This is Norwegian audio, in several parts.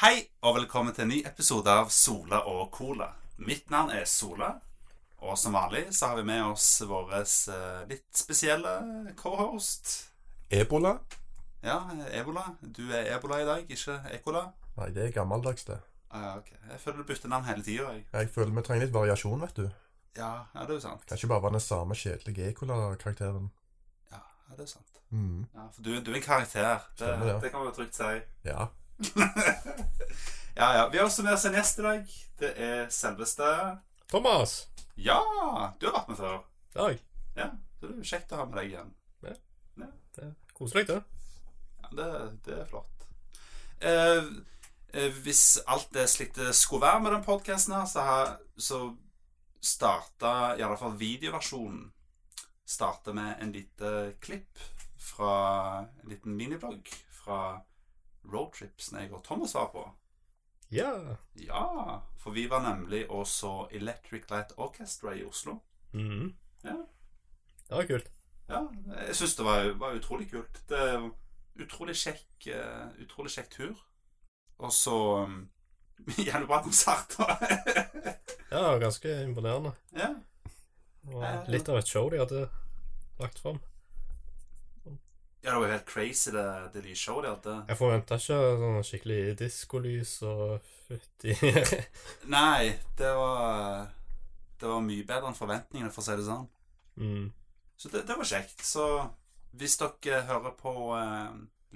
Hei, og velkommen til en ny episode av Sola og Cola. Mitt navn er Sola, og som vanlig så har vi med oss vår eh, litt spesielle cohost. Ebola? Ja, Ebola. Du er Ebola i dag, ikke Ekola. Nei, det er gammeldags, det. Ah, ja, ok. Jeg føler du bytter navn hele tida, jeg. Jeg føler vi trenger litt variasjon, vet du. Ja, ja, det er jo sant. Kan ikke bare være den samme kjedelige Ekola-karakteren. Ja, det er sant. Mm. Ja, for du, du er en karakter. Det, det. det kan vi trygt si. Ja. ja, ja. Vi har også med oss en gjest i dag. Det er selveste Thomas! Ja! Du har vært med før. Dag. Ja, så det er jo kjekt å ha med deg igjen. Det er koselig, det. Ja, det, det er flott. Eh, eh, hvis alt det slik det skulle være med den podkasten her, så, har, så starta i alle fall videoversjonen Starta med en lite klipp fra en liten miniblogg fra roadtripsen jeg og Thomas var på. Ja. Ja, for vi var nemlig og så Electric Light Orchestra i Oslo. Mhm. Ja. Det var kult. Ja, jeg syns det var, var utrolig kult. Det utrolig kjekk, uh, utrolig kjekk tur. Og så um, Jævlig bra konsert. Ja, ganske imponerende. ja. Og litt av et show de hadde lagt fram. Ja, det var jo helt crazy, det, det lysshowet de hadde. Jeg forventa ikke sånn skikkelig diskolys og fytti Nei, det var Det var mye bedre enn forventningene, for å si det sånn. mm. Så det, det var kjekt. Så hvis dere hører på eh,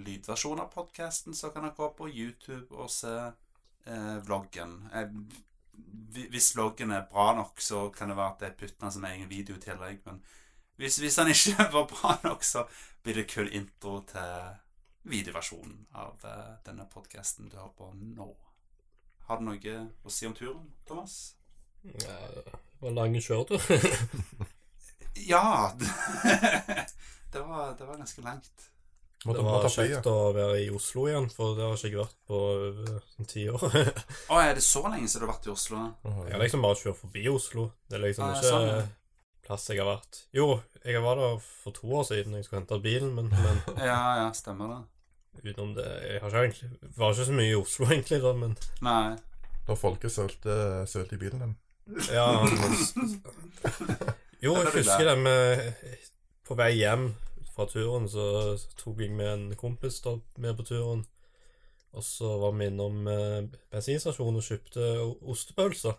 lydversjonen av podkasten, så kan dere gå på YouTube og se eh, vloggen. Eh, hvis vloggen er bra nok, så kan det være at jeg putter den som egen video i tillegg. Men hvis, hvis den ikke var bra nok, så blir det kun intro til videoversjonen av eh, denne podkasten du hører på nå. Har du noe å si om turen, Thomas? ja, Det var en lang kjøretur. Ja! det, var, det var ganske langt. Det var kjekt å være i Oslo igjen, for det har ikke jeg vært på over sånn ti år. Å, er det så lenge siden du har vært i Oslo? Jeg har liksom bare kjørt forbi Oslo. Det er liksom Ah, ikke sånn. Plass jeg har vært. Jo, jeg var der for to år siden jeg skulle hente bilen, men, men Ja, ja, stemmer det. utenom det Jeg har ikke egentlig var ikke så mye i Oslo, egentlig, da, men Nei. Da folket sølte, sølte i bilen din. Ja, Jo, jeg er husker det med På vei hjem fra turen så tok jeg med en kompis da, med på turen. Og så var vi innom eh, bensinstasjonen og kjøpte ostepølser.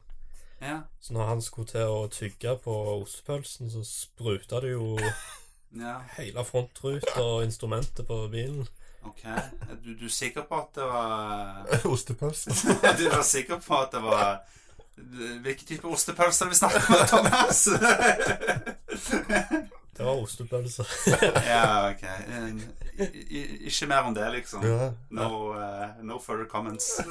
Ja. Så når han skulle til å tygge på ostepølsen, så spruta det jo ja. hele frontruta og instrumentet på bilen. Ok. Er du, du er sikker på at det var Ostepølse. Du var sikker på at det var Hvilken type ostepølser vi snakker om, Thomas? Det var ostepølser. ja, ok. I, i, ikke mer om det, liksom. Ja. No, uh, no further comments.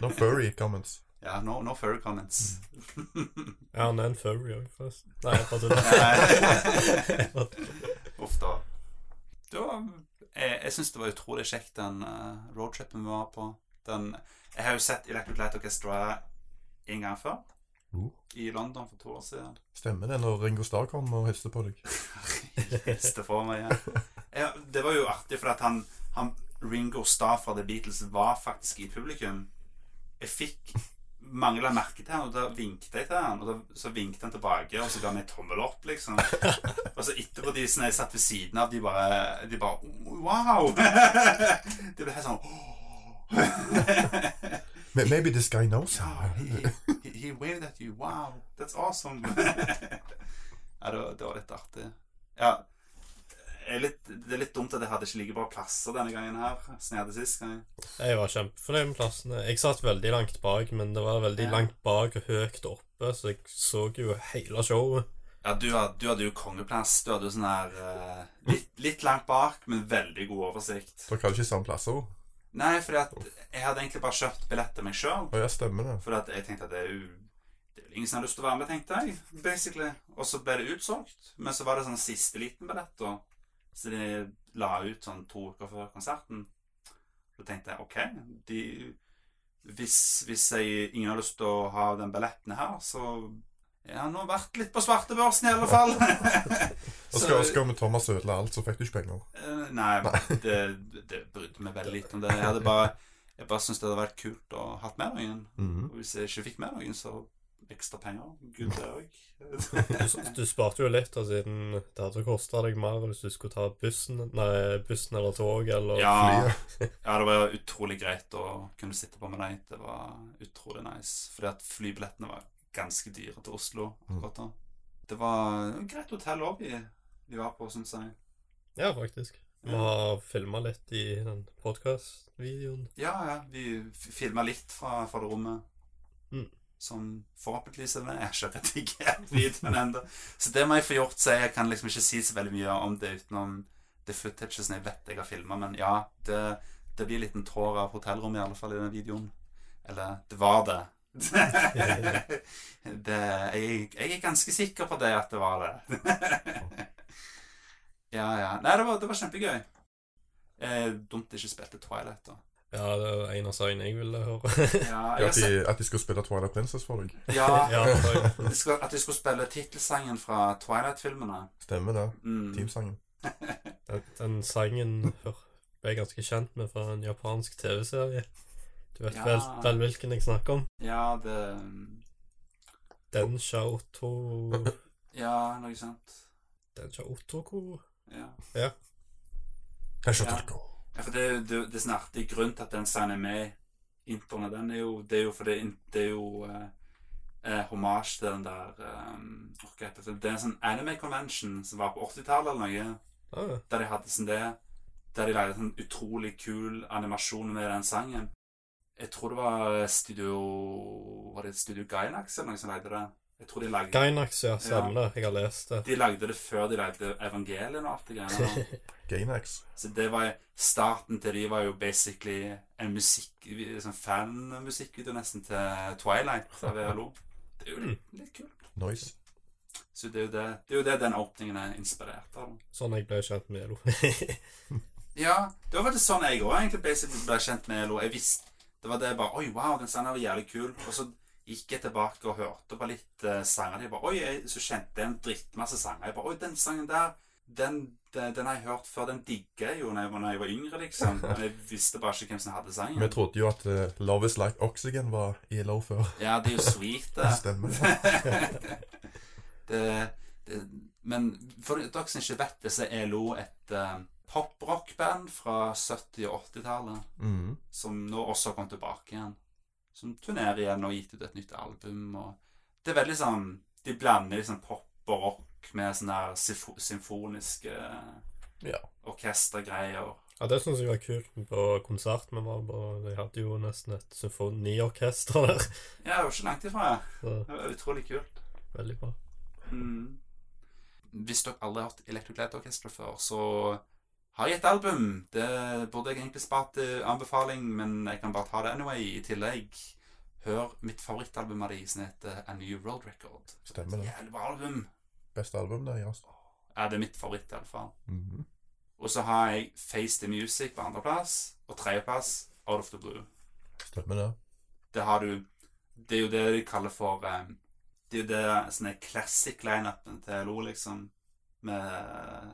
No furry comments. Ja, no, no furry comments. Ja, han er en furry òg, forresten. Nei, jeg bare tuller. Uff da. Det jeg jeg syns det var utrolig kjekt, den uh, roadtripen vi var på. Den, jeg har jo sett Electric Light Orchestra en gang før. Uh. I London for to år siden. Stemmer det når Ringo Starr kom og hilste på deg. Hilste for meg, ja. ja. Det var jo artig, for at han, han Ringo Starr fra The Beatles var faktisk i publikum. Jeg fikk mange la merke til han, og da vinket jeg til han. Og da, så vinket han tilbake, og så ga han meg tommel opp, liksom. Og så etterpå de som jeg satt ved siden av, de bare, de bare Wow! De ble helt sånn Ma- Maybe this guy knows Ja, him. he, he, he waved at you. Wow, that's awesome. ja, det var, det var litt artig. Ja, er litt, det er litt dumt at jeg hadde ikke like bra plasser denne gangen her som jeg hadde sist gang. Jeg var kjempefornøyd med plassene. Jeg satt veldig langt bak, men det var veldig Ja. langt bak og høyt oppe, så jeg så jo hele showet. Ja, du, hadde, du hadde jo kongeplass. Du hadde jo sånn her uh, litt, litt langt bak, men veldig god oversikt. Dere hadde ikke samme plasser? Nei, fordi at jeg hadde egentlig bare kjøpt billett til meg sjøl. ja, stemmer det. Fordi jeg tenkte at det er jo det er vel ingen som har lyst til å være med, tenkte jeg. basically. Og så ble det utsolgt. Men så var det sånn siste liten billett, da. Så de la ut sånn to uker før konserten. Så tenkte jeg OK, de, hvis, hvis jeg, ingen har lyst til å ha den billetten her, så Jeg har nå vært litt på svartebørsen, i alle fall. Og skal, skal med Thomas ødele alt, så fikk du ikke penger. Eh, Nei, det, det brydde meg veldig litt om det. Jeg hadde bare Jeg bare syntes det hadde vært kult å hatt med noen. Mhm. Og hvis jeg ikke fikk med noen, så ekstra penger. Gud, det òg. Du, du sparte jo litt, da, siden det hadde kosta deg mer hvis du skulle ta bussen Nei, bussen eller tog eller Ja, fly. ja, det var utrolig greit å kunne sitte på med deg. Det var utrolig nice. Fordi at flybillettene var ganske dyre til Oslo akkurat da. Det var et greit hotell òg vi, vi var på, syns jeg. Ja, faktisk. Vi har filma litt i den podkast-videoen. Ja, ja. Vi filma litt fra, fra det rommet. Mm. Som forhåpentligvis er. Jeg ikke redigert videoen ennå. Så det må jeg få gjort, så jeg kan liksom ikke si så veldig mye om det utenom det footaget jeg vet jeg har filma. Men ja, det, det blir en liten tår av hotellrommet i alle fall i den videoen. Eller det var det. det jeg, jeg er ganske sikker på det at det var det. ja, ja. Nei, det var, det var kjempegøy. Eh, dumt ikke spilte Twilight, da. Ja, det er en av sangene jeg ville høre. Ja, Ja, jeg at, de, at de skulle spille Twilight Princess for deg. ja, ja, de skulle- at de skulle spille tittelsangen fra Twilight-filmene. Stemmer det. Mm. Teamsangen. Den, den sangen hør- ble jeg ganske kjent med fra en japansk TV-serie. Du vet Ja. vel, vel hvilken jeg snakker om? Ja, det Den Shaoto Ja, noe sant. Den Shautoko Ja. Jeg skjønner Ja. Ja for det, det, det er sånn artig grunn til at den sangen er med introen. Den er jo, det er jo fordi det er jo eh, eh, hommage til den der eh, okay, det? det er en sånn anime convention som var på 80-tallet eller noe. ah, Der de hadde sånn det Der de lagde sånn utrolig kul animasjon med den sangen. Jeg tror det var Studio Var det Studio Gainax eller noe som lagde det? Jeg tror de lagde Gainax, ja. Stemmer det. Jeg har lest det. De lagde det før de lagde evangeliet og alt det greiene. Gainax. Så det var starten til de var jo basically en musikk sånn fanmusikkvideo nesten til Twilight av VLO. Det er jo litt, litt kult. Nice. Så det er jo det, det, er jo det den åpningen er inspirert av. Sånn jeg ble kjent med Elo. Ja, det var faktisk sånn jeg òg egentlig basically ble kjent med Elo. Jeg visste Det var det jeg bare Oi, wow, den sangen var jævlig kul. Og så gikk jeg tilbake og hørte på litt uh, sanger. Jeg bare, oi, jeg, Så kjente jeg en drittmasse sanger. Jeg bare Oi, den sangen der, den, den, den har jeg hørt før. Den digger jeg jo når jeg, jeg var yngre, liksom. Men jeg visste bare ikke hvem som hadde sangen. Vi trodde jo at uh, Love Is Like Oxygen var ELO før. Ja, det er jo sweet, det. Stemmer. det, det men for dere som ikke vet det, så er LO et uh, poprockband fra 70- og 80-tallet. Mm. som nå også har kommet tilbake igjen. Som turnerer igjen og har gitt ut et nytt album. Og det er veldig sånn De blander liksom pop og rock med sånne her symfoniske Ja. orkestergreier. Ja, det syns jeg var kult på konserten vi var på. De hadde jo nesten et symfoniorkester der. Ja, det var ikke langt ifra. Ja. Det var utrolig kult. veldig bra. Mm. Hvis dere aldri har hørt Electric Light Orchestra før, så har jeg et album. Det burde jeg egentlig spart til anbefaling, men jeg kan bare ta det anyway. I tillegg, hør mitt favorittalbum av de som heter A New World Record. Stemmer det. Jævlig bra album. Beste album deres. Ja, det er mitt favoritt, i alle fall. Mhm. Og så har jeg Face the Music på andreplass, og tredjeplass Out of the Blue. Stemmer det. Det har du Det er jo det de kaller for um, Det er jo det sånne classic lineupen til LO, liksom. Med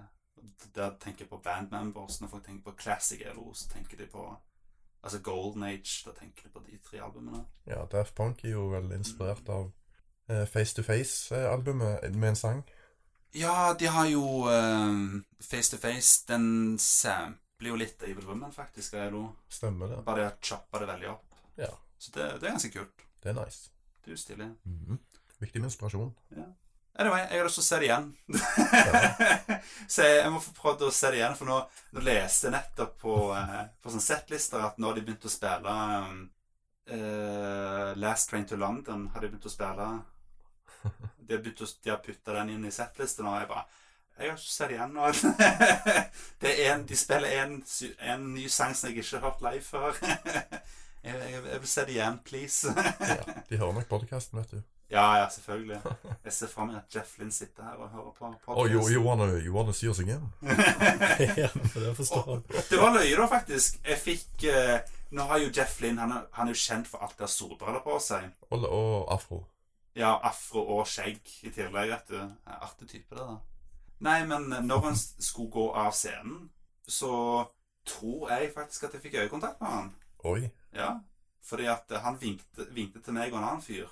Der tenker jeg på bandmembers. Når folk tenker på classic LO, så tenker de på Altså Golden Age. Da tenker de på de tre albumene. Ja, Daft Punk er jo vel inspirert av eh, Face to Face-albumet med en sang. Ja, de har jo eh, Face to Face. Den sampler jo litt av Evil Woman, faktisk, av LO. Stemmer det. Bare de har choppa det veldig opp. Ja. Så det, det er ganske kult. Det er nice. Det er jo stilig. Mhm. Viktig med inspirasjon. Anyway, jeg har lyst til å se det igjen. så jeg, jeg må få prøvd å se det igjen, for nå, nå leste jeg nettopp på, eh, på sånne settlister at nå har de begynt å spille um, uh, Last Train to London har de begynt å spille. De har, begynt å, de har putta den inn i settlisten, og jeg bare Jeg har ikke sett det igjen nå. det er en, de spiller en, en ny sang som jeg ikke har hørt live før. jeg, jeg, jeg vil se det igjen, please. Ja, de hører nok podkasten, vet du. Ja, ja, selvfølgelig. Jeg ser for meg at Jeff Lynn sitter her og hører på Oh, you, wanna, you wanna see us again? ja, det forstår jeg. Det var løye, da, faktisk. Jeg fikk eh, Nå har jo Jeff Lynn Han han er jo kjent for alt det har solbriller på seg. Og, og afro. Ja, afro og skjegg i tillegg, vet du. Artig type, det, da. Nei, men når han skulle gå av scenen, så tror jeg faktisk at jeg fikk øyekontakt med han. Oi. Ja, Fordi at han vinkte, vinkte til meg og en annen fyr.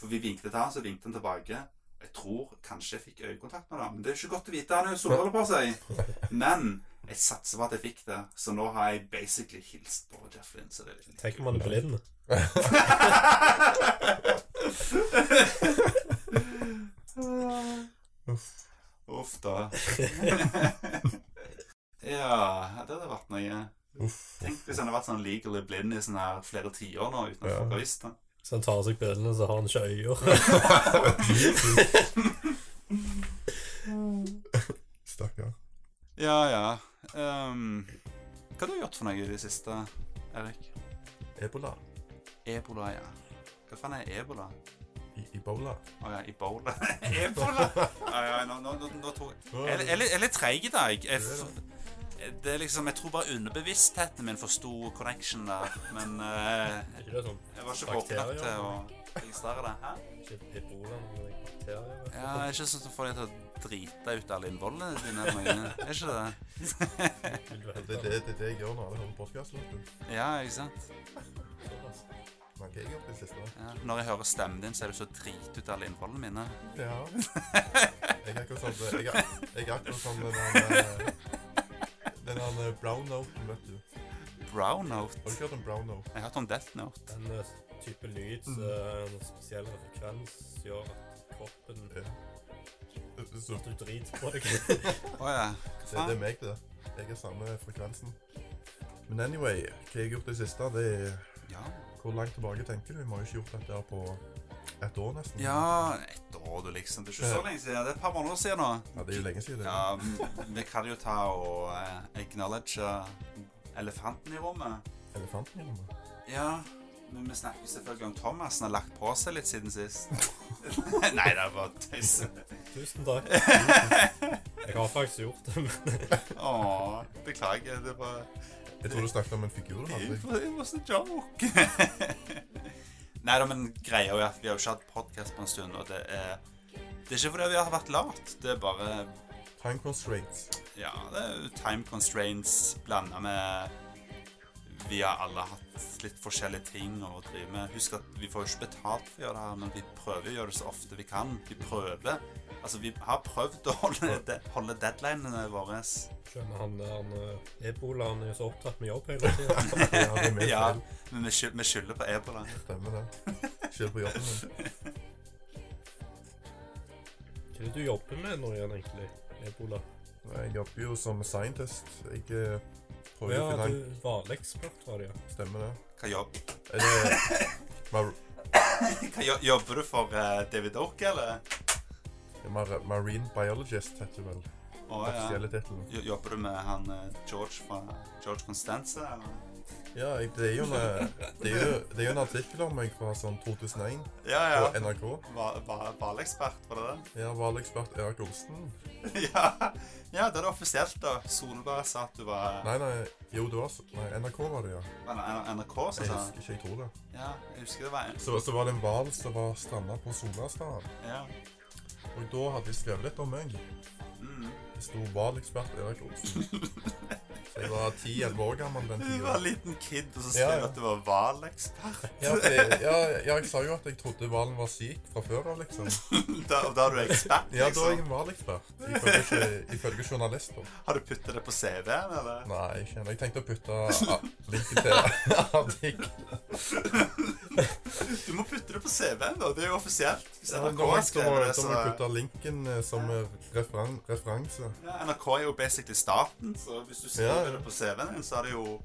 For vi vinket til han, så vinket han tilbake. Jeg tror kanskje jeg fikk øyekontakt med ham. Men det er jo ikke godt å vite. Han er jo solbriller på seg. Men jeg satser på at jeg fikk det. Så nå har jeg basically hilst på Jeff Lynne. Så det er litt Tenk om han er blind. Uff. Uff da. ja, det hadde vært noe. Tenk hvis han hadde vært sånn legally blind i sånne her flere tiår nå uten at folk har visst det. Så han tar av seg brillene, så har han ikke øyer. Stakkar. Ja, ja. Um, hva har du gjort for noe i det siste, Erik? Ebola. Ebola, ja. Hva faen er ebola? I, Ebola. Å ja, ebola. ebola? Ah, ja, nå, nå, nå, nå tror jeg Jeg er- litt- treig i dag. Jeg, det er liksom, jeg tror bare underbevisstheten min forsto connection der. Men eh, sånn jeg var ikke våken til å registrere det. Hæ? Ja, det er ikke sånn du får deg til å drite ut alle innvollene dine. Er ikke det? Det er det, det, jeg gjør når jeg hører podkast. Ja, ikke sant? jeg? Ja. Når jeg hører stemmen din, så er du så drit ut alle innvollene mine. Ja. Jeg er akkurat sånn Jeg er, jeg er akkurat sånn den han eh, eh, brown noten, vet du. Brown note. Har du ikke hørt om brown note? Jeg har hørt om Death Note. En eh, type lyd, mm. en spesiell frekvens gjør at kroppen Ja. Så, At du driter på deg. Å ja. Hva det, det er meg, det. Jeg er samme frekvensen. Men anyway, hva jeg har gjort det siste, det er Ja. Hvor langt tilbake tenker du? Vi har jo ikke gjort dette her på ett år, nesten. ja Et år, du, liksom. Det er ikke så lenge siden. Det er et par måneder siden nå. Ja, det er jo lenge siden. Ja, vi kan jo ta og eh, acknowledge elefanten i rommet. Elefanten i rommet. Ja, men vi snakker selvfølgelig om Thomas. Han har lagt på seg litt siden sist. Nei, det er bare tøys. Tusen takk. Jeg har faktisk gjort det, men Åh, beklager. Det var Jeg tror du snakket om en figur Det var en joke. Nei da, men greia er at vi har jo ikke hatt podkast på en stund, og det er Det er ikke fordi vi har vært lat. Det er bare Time constraints. Ja, det er time constraints blanda med Vi har alle hatt litt forskjellige ting å drive med. Husk at vi får jo ikke betalt for å gjøre det her, men vi prøver å gjøre det så ofte vi kan. Vi prøver. Altså, vi har prøvd å holde, de, holde deadlinene våre. skjønner han der han, eh, ebolaen er så opptatt med jobb hele tida. Ja, men vi skylder på ebola. Stemmer det. Skylder på jobben min. Hva er det du jobber med nå igjen, egentlig? Ebola? Jeg jobber jo som scientist. Jeg eh, prøver Ja, å finne Ja, du hvalekspert, var det, ja. Stemmer det. Hva, jobb, Er det mar hva jo- jobber du for uh, David Oak, eller? mar Marine biologist heter det vel. Oh, ja. Jobber du med han eh, George fra George Constanza? Eller? Ja, jeg, det, er jo en, eh, det, er jo, det er jo en artikkel om meg fra sånn 2001 Ja, på. NRK. Hva- var det det? Ja, valekspert Erik Olsen. ja. ja, det er det offisielt, da. Solberg sa at du var Nei, nei, jo, det var Nei, NRK var det, ja. Det NRK som Jeg husker ikke, jeg tror det. Ja, jeg husker det var en. Så, så var det en hval som var stranda på Solastad. Ja. Og da hadde de skrevet litt om meg. Mm. Det sto valekspert Erik Olsen. Jeg var 10-11 år gammel den Du var en liten kid, og så skrev du ja. at du var hvalekspert. Ja, ja, ja, jeg sa jo at jeg trodde hvalen var syk fra før av, liksom. Da, da er du ekspert, Ja, da er jeg liksom. en hvalekspert. Ifølge, ifølge journalister. Har du puttet det på CV-en, eller? Nei, ikke ennå. Jeg tenkte å putte linken til artikkelen. Du må putte det på CV-en, da. Det er jo offisielt. Hvis NRK ja, skrevet det, så da må jeg putte linken eh, som referan, referanse. ja, NRK er jo basically staten, så hvis du skriver Det på CV-en din, så er det jo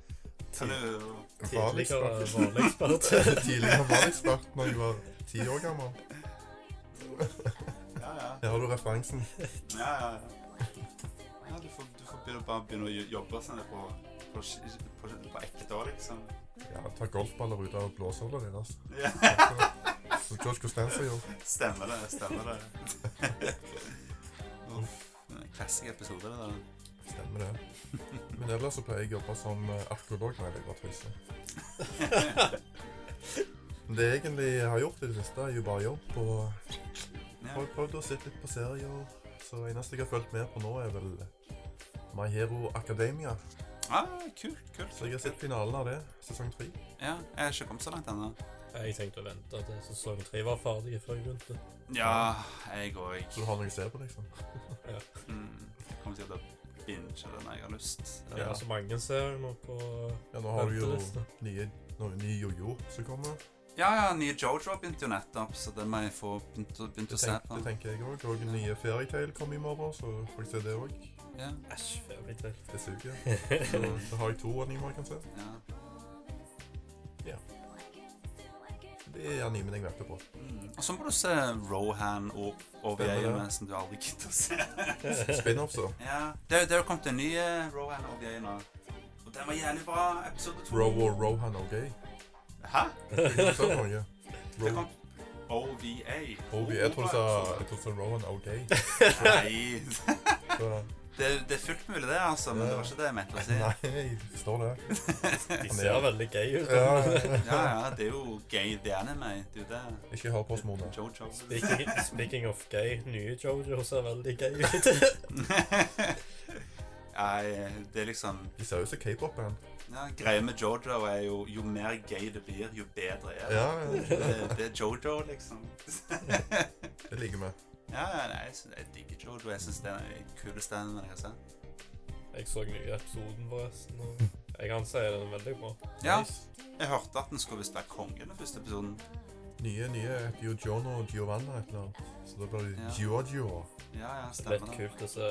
Tidligere hvalekspert. Tidligere hvalekspert når jeg var ti år gammel. Ja, ja. Her har du referansen. Ja, ja, ja. ja du, får, du får begynne, bare begynne å jobbe sånn på, på, på, på ekte år, liksom. Ja, ta golfballer ut av blåsehullet altså. Ja, Så George Costanza gjorde. stemmer det. Stemmer det. Uff. Klassisk episode, det der. Stemmer det. Men ellers så pleier jeg å jobbe som eh, arkeolog. når jeg bare tøyse. Det jeg egentlig har gjort i det siste, er jo bare jobb. Og Ja. har prøvd å sitte litt på serier. Så eneste jeg har fulgt med på nå, er vel My Hero Academia. Ah, kult, kult. Så jeg har sett finalen av det. Sesong tre. Ja, jeg har ikke kommet så langt ennå. Jeg tenkte å vente til sesong tre var ferdig før jeg begynte. Ja, jeg òg. Så du har noe å se på, liksom. Mm, kommer til å binge det når jeg har lyst. Det er så mange serier nå på Ja, nå har du jo nye, noe ny jojo som kommer. Ja, ja, nye Jojo begynte jo nettopp, så det må jeg få begynt, å- å se på. det tenker jeg òg. Og nye Fairytale kommer i morgen, så får jeg se det òg. Ja, Æsj, fairytale. Det suger. Så da har jeg to animer jeg kan se. ja. Det er har jeg vært på. Mm. Og så må du se Rohan og som du aldri gidder å se. Spin-offs, da. Ja, det, det jo kommet en ny Rohan Rohan OVA nå. Og den var jævlig bra. Episode to. Ro og Rohan og Gay. Hæ? Det kom OVA. OVA. Jeg trodde du sa Rohan og Gay. Nei. Det, det er fullt mulig, det, altså, men det var ikke det jeg mente å si. nei, jeg står det. De ser veldig gay ut. Ja, Ja, ja, det er jo gay the anime. Det er jo det. ikke hør på oss, Mona. Jojo. Speaking, speaking of gay, nye Jojo ser veldig gay ut. Nei, det er liksom De ser ut som k-pop-band. ja, Greia med Jojo er jo jo mer gay det blir, jo bedre er det. Ja, ja, Det, det er Jojo, liksom. det liker vi. Ja, ja, nei, jeg, digger Jojo. Jeg syns det er den kuleste animen jeg har sett. Jeg så nye episoden forresten, og jeg kan si den er veldig bra. Ja, Nice. jeg hørte at den skulle visst være konge den første episoden. Nye nye jo og Giovanna et eller annet. Så da blir det Ja. Giorgio. Ja, ja, stemmer det. kult å se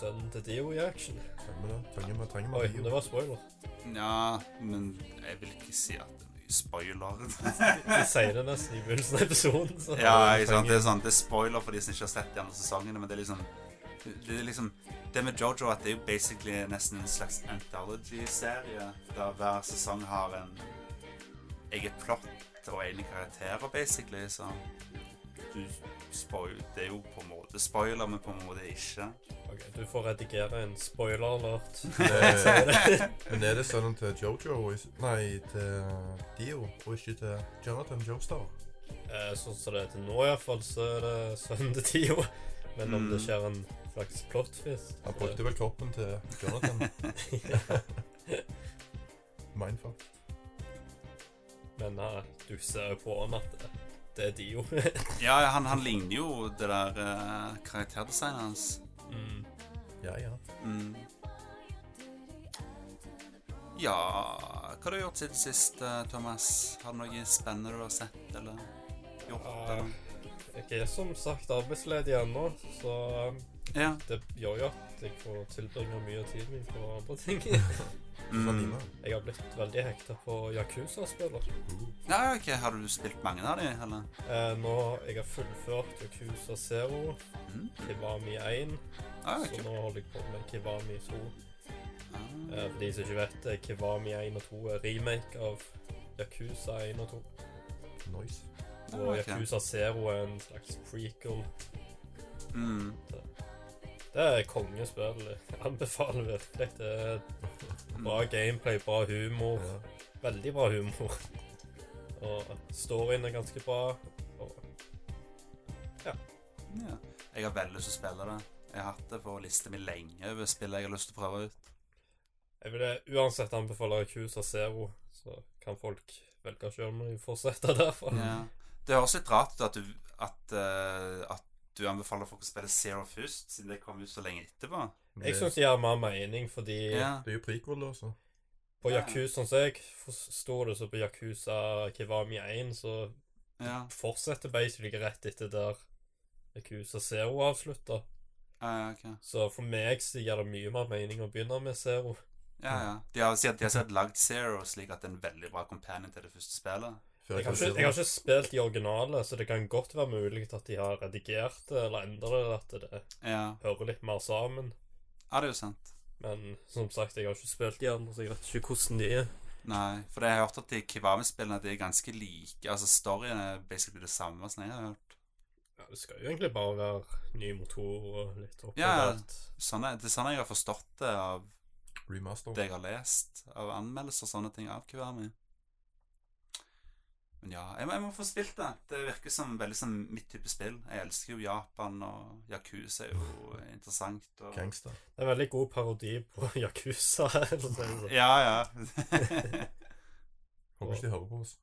sønnen til Dio i action. Stemmer det. Trenger vi trenger Oi, det var spoiler. Ja, men jeg vil ikke si at spoiler. De sier det nesten i begynnelsen av episoden. Ja, ikke sant? Det er sånn, det er spoiler for de som ikke har sett de andre sesongene, men det er liksom det er liksom Det med Jojo at det er jo basically nesten en slags anthology-serie, der hver sesong har en eget plott og egne karakterer, basically, så du spoil, Det er jo på en måte spoiler, men på en måte ikke. Ok, du får redigere en spoiler-alert. Men er det sønnen til Jojo og is- Nei, til Dio, og ikke til Jonathan Joestar? Eh, Sånn som det er til nå, iallfall, så er det sønnen til Dio. Men om Mm. det skjer en slags plot twist Han brukte vel kroppen til Jonathan. Mindfuck. Men eh, du ser jo på han at det, det er Dio. Ja, han, han ligner jo det der uh, karakterdesignet hans. mm. Ja, ja. Mm. Ja Hva har du gjort siden sist, eh, Thomas? Har du noe spennende du har sett eller gjort? Eller? Jeg er som sagt arbeidsledig ennå, så Ja. det gjør jo at jeg får tilbringe mye av tiden min på andre ting. Mm. Jeg har blitt veldig hekta på Yakuza-spiller. ja, ok. Har du spilt mange av de, eller? Eh, nå jeg har fullført Yakuza Zero, Mm. Kiwami 1, Ah, så nå holder jeg på med Kiwami 2. Ah. Eh, for de som ikke vet det, Kiwami 1 og 2 er remake av Yakuza 1 og 2. Nice. Og Ah, okay. Yakuza Zero er en slags prequel. Mm. Det er kongespill. Anbefaler virkelig. Det er bra gameplay, bra humor. Veldig bra humor. Og storyen er ganske bra. Og Ja. Jeg har veldig lyst til å spille det. Jeg har hatt det på lista mi lenge over spill jeg har lyst til å prøve ut. jeg vil uansett anbefale Yakuza Zero, så kan folk velge sjøl om de fortsetter derfra. Ja. Det høres litt rart ut at du, at, eh, at du anbefaler folk å spille Zero først, siden det kom ut så lenge etterpå. Jeg syns det gir mer mening, fordi Ja. det er jo prequel, da, så. på Yakuza, sånn som jeg forstår det, så på Yakuza Kivami 1, så Ja. fortsetter basically rett etter der Yakuza Zero avslutta. Ja, ja, ok. Så for meg så gir det mye mer mening å begynne med Zero. Ja, ja. De har de har sikkert lagd Zero slik at det er en veldig bra companion til det første spillet. Jeg har, ikke, jeg har ikke spilt de originale, så det kan godt være mulig at de har redigert det eller endret det, at det Ja. hører litt mer sammen. ja, det er jo sant. Men som sagt, jeg har ikke spilt de andre, så jeg vet ikke hvordan de er. Nei, for jeg har hørt at de Kiwami-spillene de er ganske like. Altså, storyen er basically det samme som jeg har hørt. Ja, Det skal jo egentlig bare være ny motor og litt Ja, ja. oppgradert. Sånn er, det er sånn jeg har forstått det av Remaster. det jeg har lest av anmeldelser og sånne ting av Kiwami. Men ja, jeg må, jeg må få spilt det. Det virker som veldig som mitt type spill. Jeg elsker jo Japan, og Yakuza er jo interessant. Og... Gangster. Det er en veldig god parodi på Yakuza. sånn. Ja, ja. Håper ikke de hører på oss.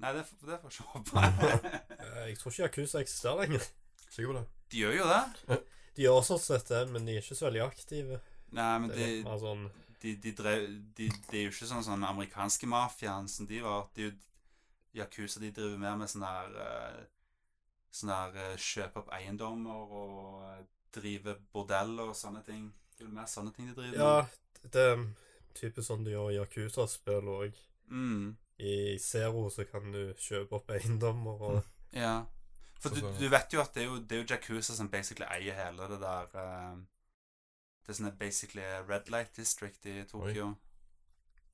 Nei, det, får- det får ikke håpe. Eh, Jeg tror ikke Yakuza eksisterer lenger. Sikker på det? De gjør jo det. De gjør sånn sett det, men de er ikke så veldig aktive. Nei, men Det de, er sånn de, de, drev, de, de er jo ikke sånn sånn amerikanske mafiaen som de var. De, er jo- Yakuza de driver mer med sånn her eh, Sånn her eh, kjøpe opp eiendommer og eh, drive bordell og sånne ting. Det er mer sånne ting de driver Ja, det er typisk sånn de gjør i Yakuza-spill òg. Mm, I Zero så kan du kjøpe opp eiendommer og ja. For du, Så- så- du vet jo at det er jo, det er jo Yakuza som basically eier hele det der eh, Det er sånn basically Red Light District i Tokyo.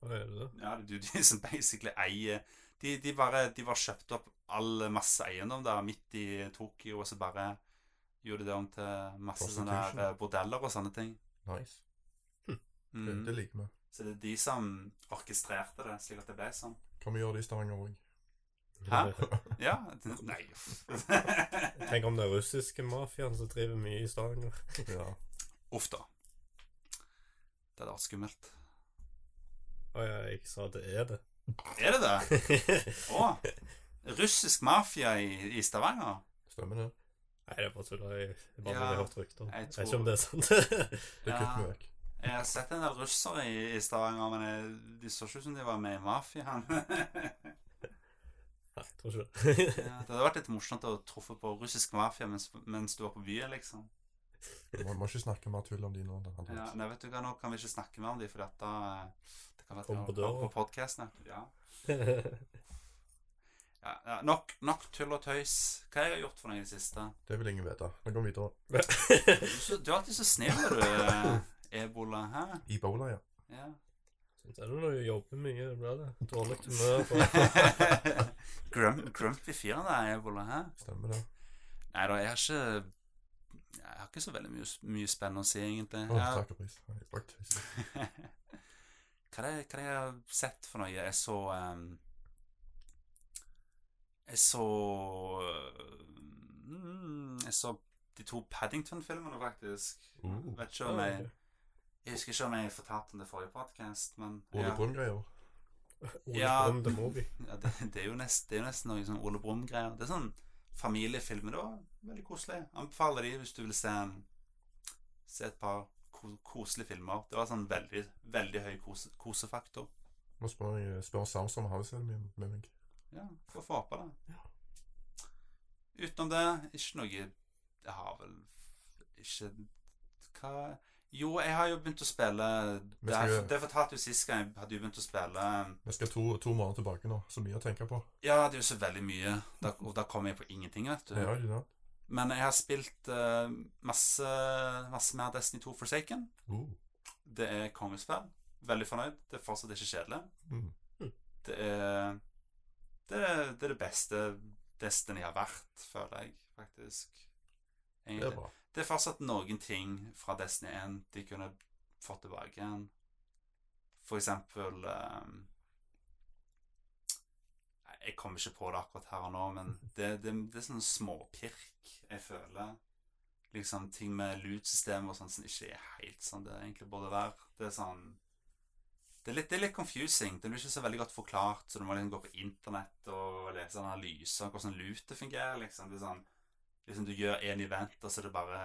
Hva er det? Ja, det er jo de som basically eier De, de bare de var kjøpt opp all masse eiendom der midt i Tokyo, og så bare gjorde de det om til masse sånne der eh, bordeller og sånne ting. Nice. Hm. Mm. det liker vi. Så det er de som orkestrerte det, slik at det ble sånn. Kan vi gjøre det i Stavanger òg? Hæ? Ja. Nei. Tenk om det er russiske mafiaen som driver mye i Stavanger. Ja. Uff da. Det hadde vært skummelt. Å ja, jeg sa det er det. Er det det? Å! Russisk mafia i, i Stavanger? Stemmer det. Nei, det er bare tull. Jeg jeg bare Ja, har hørt rykter. jeg Jeg vet tror- ikke om det er sant. Det Ja. kutter vekk. Jeg har sett en del russere i, i Stavanger, men jeg, de så ikke ut som de var med i mafiaen. Nei, jeg tror ikke det. Ja, det hadde vært litt morsomt å truffe på russisk mafia mens, mens du var på byen, liksom. Vi må, må ikke snakke mer tull om de nå. Ja, nei, vet du hva, Nå kan vi ikke snakke mer om de, for dette eh, kan være på døra. på podkasten. Ja. Ja, ja, nok, nok tull og tøys. Hva har jeg gjort for noe i det siste? Det vil ingen vite. Vi går vi videre. Du, du er alltid så snill, du, eh, Ebola. Hæ? Ebola, ja. Ja. Det er det når du jobber mye. Det blir det. Dårlig humør. Grum, grumpy fyr, det er Ebola. Hæ? Stemmer det. Nei da, jeg har ikke Jeg har ikke så veldig mye, mye spennende å si, egentlig. Oh, Jeg- takk og pris. Hva er det er det jeg har sett for noe? Jeg så um, Jeg så mm, Jeg så de to Paddington-filmene, faktisk. Mm. Vet ikke om jeg Jeg husker ikke om jeg fortalte om det forrige podkast, men Ole ja, Brumm-greier. Ole Ja. Brumm, the movie. ja, det, det, er jo nest, det er jo nesten noe sånn Ole Brumm-greier. Det er sånn familiefilmer. da. veldig koselig. Anbefaler de hvis du vil se Se et par koselige filmer. Det var sånn veldig, veldig høy kose, kosefaktor. Må spørre, spør Sams om han vil se det med, meg. Ja, får få håpe det. Utenom det, ikke noe Jeg har vel ikke Hva Jo, jeg har jo begynt å spille Det, skal det fortalte jo sist gang. Jeg hadde jo begynt å spille Vi skal to, to måneder tilbake nå. Så mye å tenke på. Ja, det er jo så veldig mye. Da, og da kommer jeg på ingenting, vet du. Ja, ja? Men jeg har spilt uh, masse, masse mer Destiny 2 Forsaken. Oh. Det er kongespill. Veldig fornøyd. Det er fortsatt ikke kjedelig. Mm. Det er det, er det er det beste Destiny har vært, føler jeg, faktisk. Det er bra. Det er fortsatt noen ting fra Destiny 1 de kunne fått tilbake igjen. For eksempel ehm, nei, Jeg kommer ikke på det akkurat her og nå, men det, det, det er sånn småpirk jeg føler. Liksom ting med loot-systemet og sånn som ikke er helt sånn det egentlig burde være. Det er sånn det er, litt, det er litt confusing. Det blir ikke så veldig godt forklart, så du må liksom gå på internett og lese analyser hvordan lute fungerer. liksom. Det er sånn liksom Du gjør en event, og så er det bare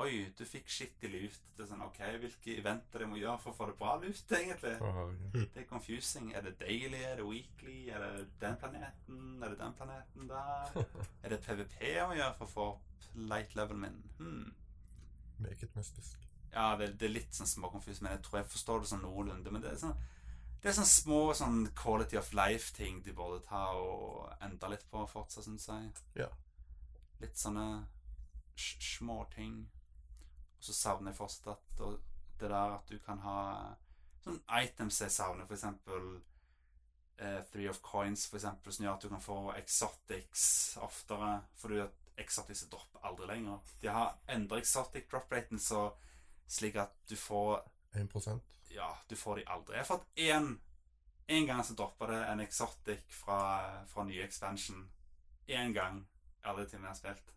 Oi, du fikk shit i loot. Det er sånn, ok, Hvilke eventer jeg må gjøre for å få det bra luft, egentlig? Herregud. Det er confusing. Er det daily? Er det weekly? Er det den planeten? Er det den planeten der? Er det PVP jeg må gjøre for å få opp light levelen min? Hmm. Meget mystisk. Ja, det, det er litt sånn småkonfus, men jeg tror jeg forstår det sånn noenlunde. Men det er sånn det er sånn små sånn quality of life-ting de burde ta og endre litt på fortsatt, syns jeg. Ja. Litt sånne småting. små ting. Og så savner jeg fortsatt at det der at du kan ha sånn items jeg savner, for eksempel eh, Three of Coins, for eksempel, som gjør at du kan få exotics oftere. Fordi at exotics dropper aldri lenger. De har endret exotic drop-raten så slik at du får 1% Ja, du får de aldri. Jeg har fått én En gang så droppa det en exotic fra, fra nye expansion. Én gang. Alle timene jeg har spilt.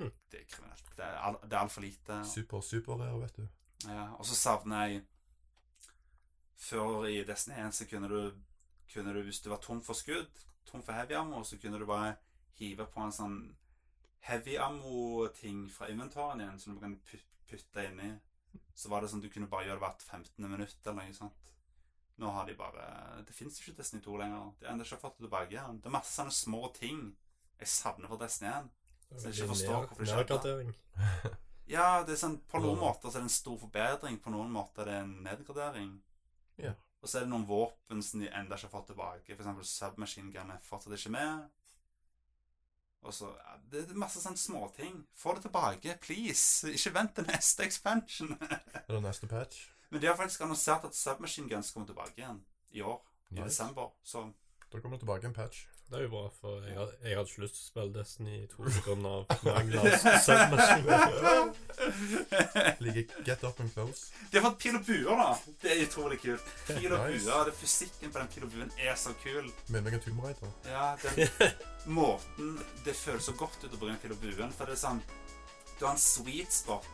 Det, Hm. det er kriminelt. Det er, al, det er altfor lite. Super, super rare, vet du. Ja, og så savner jeg Før i Destiny 1 så kunne du, kunne du Hvis du var tom for skudd, tom for heavy ammo, så kunne du bare hive på en sånn heavy ammo-ting fra inventaren igjen som du kan put- putte inni. Så var det sånn du kunne bare gjøre det hvert 15. minutt eller noe sånt. Nå har de bare Det fins ikke Destiny 2 lenger. De har ennå ikke fått det tilbake. Det er masse sånne små ting jeg savner fra Destiny 1. Så jeg ikke forstår hvorfor de. Nedgradering. Ja, det er sånn, på noen måter så er det en stor forbedring, på noen måter er det en nedgradering. Ja. Og så er det noen våpen som de enda ikke har fått tilbake. Eksempel submachine gun er fortsatt ikke med. Og så, ja, Det er masse sånne småting. Få det tilbake, please. Ikke vent til neste expansion. Eller neste patch. Men de har faktisk annonsert at submachine guns kommer tilbake igjen i år. I Nice. desember. Så Da kommer det tilbake en patch. Det er jo bra, for jeg, had- jeg hadde ikke lyst til å spille Destiny 2 pga. submachine. Liker Get Up and Close. De har fått pil og buer, da. Det er utrolig kult. Pil og Nice. buer. det Fysikken på den pil og buen er så kul. Minner meg om Tomb Raider. Ja, den måten Det føles så godt ut å bruke pil og buen. For det er sånn Du har en sweet spot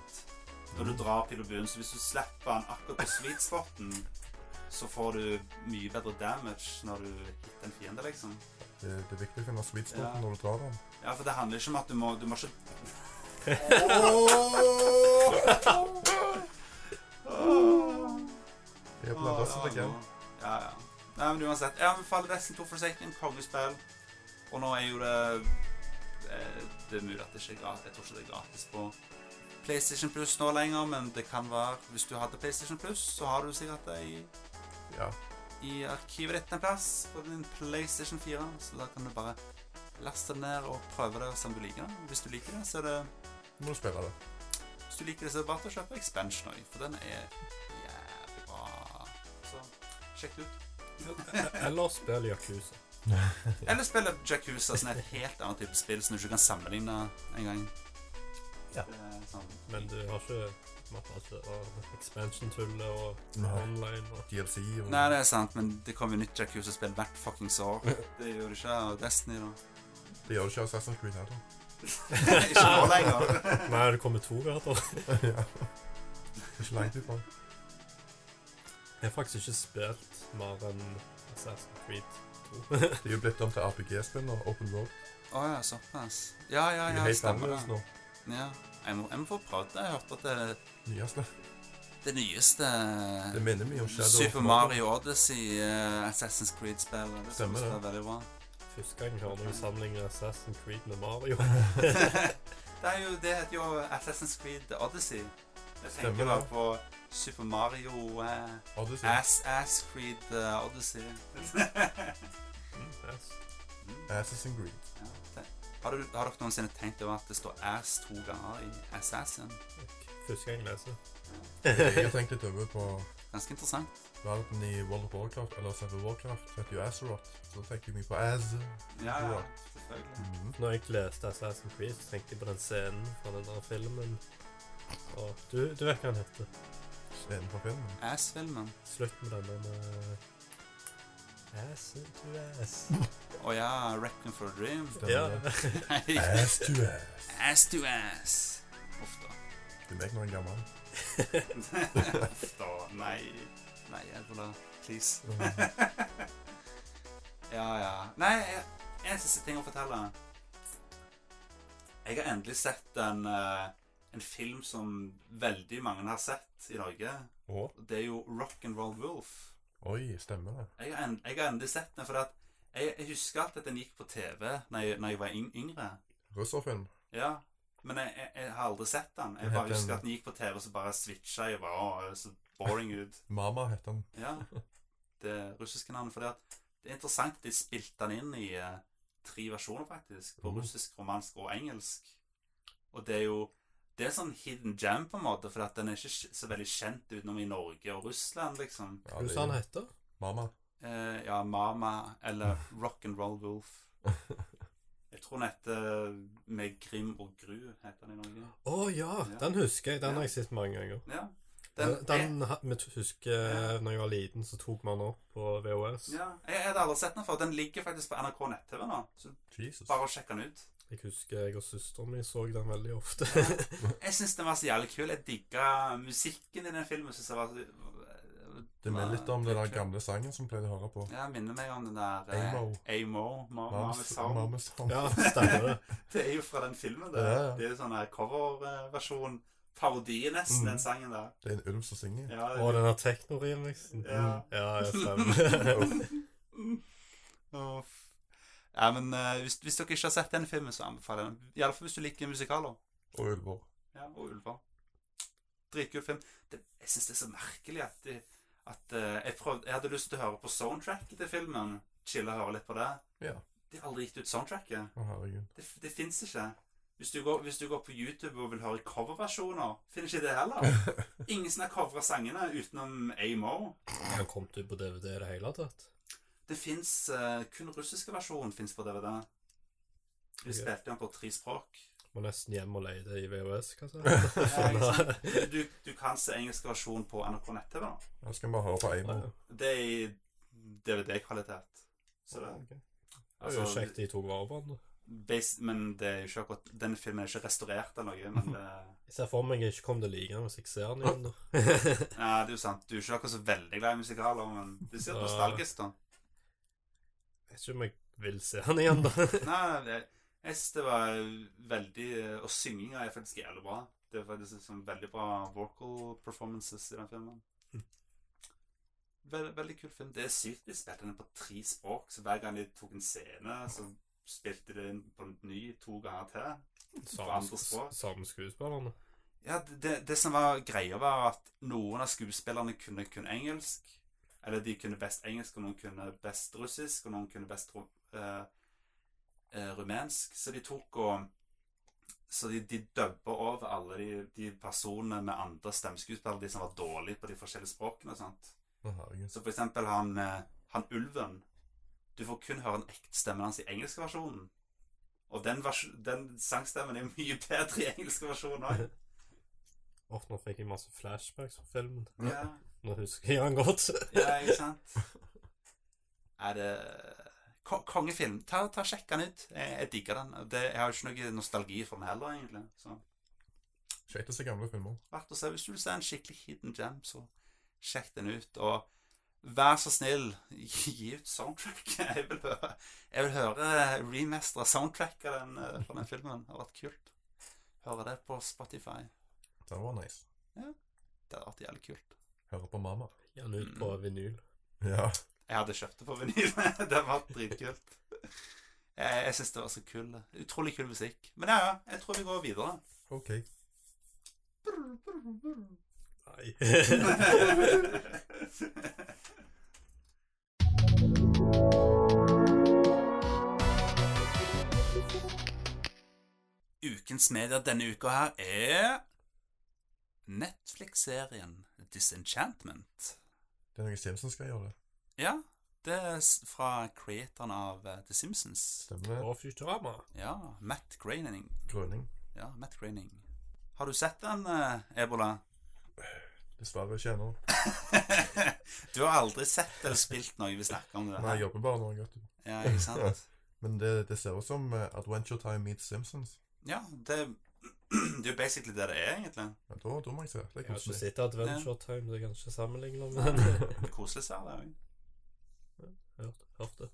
når du drar pil og buen. Så hvis du slipper den akkurat på sweet spoten, så får du mye bedre damage når du hitter en fiende, liksom. Det, det er viktig å finne sweet spoten Ja. når du drar den. Ja, for det handler ikke om at du må Du må ikke Jeg den resten seg igjen. Ja, ja. Nei, men uansett. Jeg anbefaler Destiny 2 Forsaken, kongespill. Og nå er jo det eh, Det er mulig at det ikke er gratis. Jeg tror ikke det er gratis på PlayStation Plus nå lenger, men det kan være Hvis du hadde PlayStation Plus, så har du sikkert det i, Ja. I arkivet ditt en plass på din PlayStation 4. Så da kan du bare laste den ned og prøve det som du liker den. Hvis du liker det, så er det må du spille det. Hvis du liker det, så er det bare til å kjøpe Expansion òg, for den er jævlig bra. Så sjekk det ut. Eller spill Yakuza. Eller spille Jacuzza, som er et helt annet type spill som du ikke kan sammenligne engang. Ja. Sånn. Men du har ikke masse og expansion-tullet og online og DLC og Nei, det er sant, men det kommer jo nytt Jacuzzi-spill hvert fuckings år. Det gjør det ikke av Destiny, da. Det gjør det ikke Assassin's Creed heller. ikke nå lenger. Nei, det kommer to gater. ja. Ikke langt ifra. Jeg har faktisk ikke spilt mer enn Assassin's Creed 2. Det er jo blitt om til RPG-spill nå. Open Road. Å ja, såpass. Ja, ja, ja, er stemmer det. nå. Ja. Jeg må, jeg må få prate. Jeg har hørt at det, Nyeste. det nyeste Det minner mye om Shadow Super Mario Odyssey, uh, Assassin's Creed-spill. Det Stemmer det. veldig bra. Første gang jeg hører noen sammenligner Assassin's Creed med Mario. det, er jo, det heter jo Assassin's Creed Odyssey. Jeg Stemmer tenker bare på Super Mario uh, Odyssey. Ass Ass Creed uh, Odyssey. Mm, yes. Assassin's Creed. ja. Har, du, har dere noensinne tenkt over at det står ass to ganger i Assassin? Første gang jeg leser. Jeg har tenkt litt over på Ganske interessant. verden i World of Warcraft, eller selve Warcraft, som heter jo Azeroth. Så da tenker jeg mye på Az. Ja, ja, selvfølgelig. Mhm. Når jeg leste Assassin's Creed, så tenkte jeg på den scenen fra den der filmen. Og du, du vet hva den heter? Scenen fra filmen. Ass-filmen. Slutt med denne med Ass to ass. Å ja, Reckon for a Dream. Stemmer Ja. det. Ass to ass. ass to ass. Da. Du jeg er gammel. Da. Nei. Nei, Edvola. Please. Ja, ja. Nei, en siste ting å fortelle. Jeg har endelig sett en, eh, en film som veldig mange har sett i Norge. Oh. Det er jo Rock and Roll Wolf. oi, stemmer det. Jeg har, en, jeg har endelig sett den, for at jeg, jeg husker alltid at den gikk på TV når jeg, når jeg var yngre. Russerfilm. Ja, men jeg, jeg, jeg har aldri sett den. Jeg bare husker at den gikk på TV, og så bare switcha jeg. bare, Åh, det er så boring ut. Mama heter den. Ja, det russiske navnet. For det, at det er interessant at de spilte den inn i uh, tre versjoner, faktisk. På mm. russisk, romansk og engelsk. Og det er jo det er sånn hidden gem, på en måte, for at den er ikke så veldig kjent utenom i Norge og Russland, liksom. Ja, Hva det sa han er heter? Mama. Eh, ja, Mama eller Rock and Roll Wolf. Jeg tror den heter Med Grim og Gru, heter den i Norge. Å ja, Ja. den husker jeg. Den Ja. har jeg sett mange ganger. Ja. Den, Den, den jeg, husker når jeg var liten, så tok man opp på VHS. jeg, ja, jeg hadde aldri sett den før. Den ligger faktisk på NRK nett-TV nå. Så Jesus. bare sjekk den ut. Jeg husker jeg og søsteren min så den veldig ofte. Jeg syns den var så jævlig kul. Jeg digga musikken i den filmen. Synes jeg var Det minner litt om den der gamle sangen som pleide å høre på. Ja, minner meg om den der eh, Amo. Amo. Ma- Mama Mames Sound. Ja, stemmer det. Det er jo fra den filmen. Det, Ja, ja. det er jo sånn her coverversjon. Parodi nesten, Mm. den sangen der. Det er en ulv som synger. Ja, Og den der tekno-remixen. Ja. ja, jeg stemmer. Åh, f- Ja, men eh, hvis, hvis dere ikke har sett den filmen, så anbefaler jeg den. Iallfall hvis du liker musikaler. Og ulver. Ja, og ulver. Dritkul film. Det, jeg syns det er så merkelig at, de, at uh, jeg, prøvde, jeg hadde lyst til å høre på soundtracket til filmen. Chille og høre litt på det. Ja. De har aldri gitt ut soundtracket. Å, herregud. Det, det fins ikke. Hvis du, går, hvis du går på YouTube og vil høre coverversjoner, finner ikke det heller. Ingen som har covra sangene utenom Amo. Den kom ut på DVD i det hele tatt. Det fins kun russiske versjon fins på DVD. Vi okay. spilte den på tre språk. Må nesten hjem og leie det i VHS, hva sa Ja. Du, du kan se engelsk versjon på NRK nett-TV. da. Nå skal vi høre på Eimo. Det er i DVD-kvalitet. Så det, Det er jo altså, kjekt de tok vare på den. men det er jo ikke akkurat Denne filmen er ikke restaurert eller noe. Men det, Jeg ser for meg jeg ikke kommer til å like den hvis jeg ser den igjen. Nei, ja, det er jo sant. Du er ikke akkurat så veldig glad i musikaler, men du ser nostalgisk da. Jeg vet ikke om jeg vil se den igjen, da. Nei, synes det var veldig Og synginga er faktisk jævlig bra. Det er faktisk sånn veldig bra vocal performances i den filmen. Veld, veldig kul film. Det er sykt de spilte den på tre språk, så hver gang de tok en scene, så spilte de den på ny to ganger til. Samme skuespillerne. Ja, det, det, som var greia, var at noen av skuespillerne kunne kun engelsk. Eller de kunne best engelsk, og noen kunne best russisk, og noen kunne best ru- eh, rumensk. Så de tok og Så de, de dubba over alle de, de personene med andre stemmeskuespillere, de som var dårlige på de forskjellige språkene. sant? Så for eksempel han, eh, han ulven Du får kun høre den ekte stemmen hans i engelske versjonen. Og den, vers den sangstemmen er mye bedre i engelske versjon òg. Åh, nå fikk jeg masse flashbacks fra filmen. Ja. Nå husker jeg han godt. Ja, ikke sant? Er det Kongefilm. Ta, ta Sjekk den ut. Jeg, jeg digger den. Det, jeg har jo ikke noe nostalgi for den heller, egentlig. Så Kjekt å se gamle filmer. verdt å se. Hvis du vil se en skikkelig hidden gem, så sjekk den ut. Og vær så snill, gi ut soundtrack. Jeg vil høre, jeg vil høre remester soundtrack av den, eh, fra den filmen. Det hadde vært kult. Høre det på Spotify. Det var nice. Ja. Det hadde vært jævlig kult. Høre på mamma. Gjerne ut på vinyl. Ja. Jeg hadde kjøpt det på vinyl. det var dritkult. Jeg, jeg syns det var så kul. Utrolig kul musikk. Men ja, ja, jeg tror vi går videre. OK. Nei. Ukens medier denne uka her er Netflix-serien Disenchantment. Det er noe Simpsons skal gjøre. Ja, det er fra creatoren av eh, The Simpsons. Stemmer? Og Futurama. Ja, Matt Groening. Grønning. Ja, Matt Groening. Har du sett den, eh, Ebola? Dessverre ikke ennå. du har aldri sett eller spilt noe vi snakker om det Nei, jeg jobber bare nå, vet du. Ja, ikke sant? Men det, det ser ut som eh, Adventure Time meets Simpsons. Ja, det, det er jo basically det det er, egentlig. Ja, da, da må jeg se. Det er Jeg har ikke koselig. sett Adventure Time, det jeg kan ikke sammenligne med den. Koselig ser det òg. Hørt, hørt det.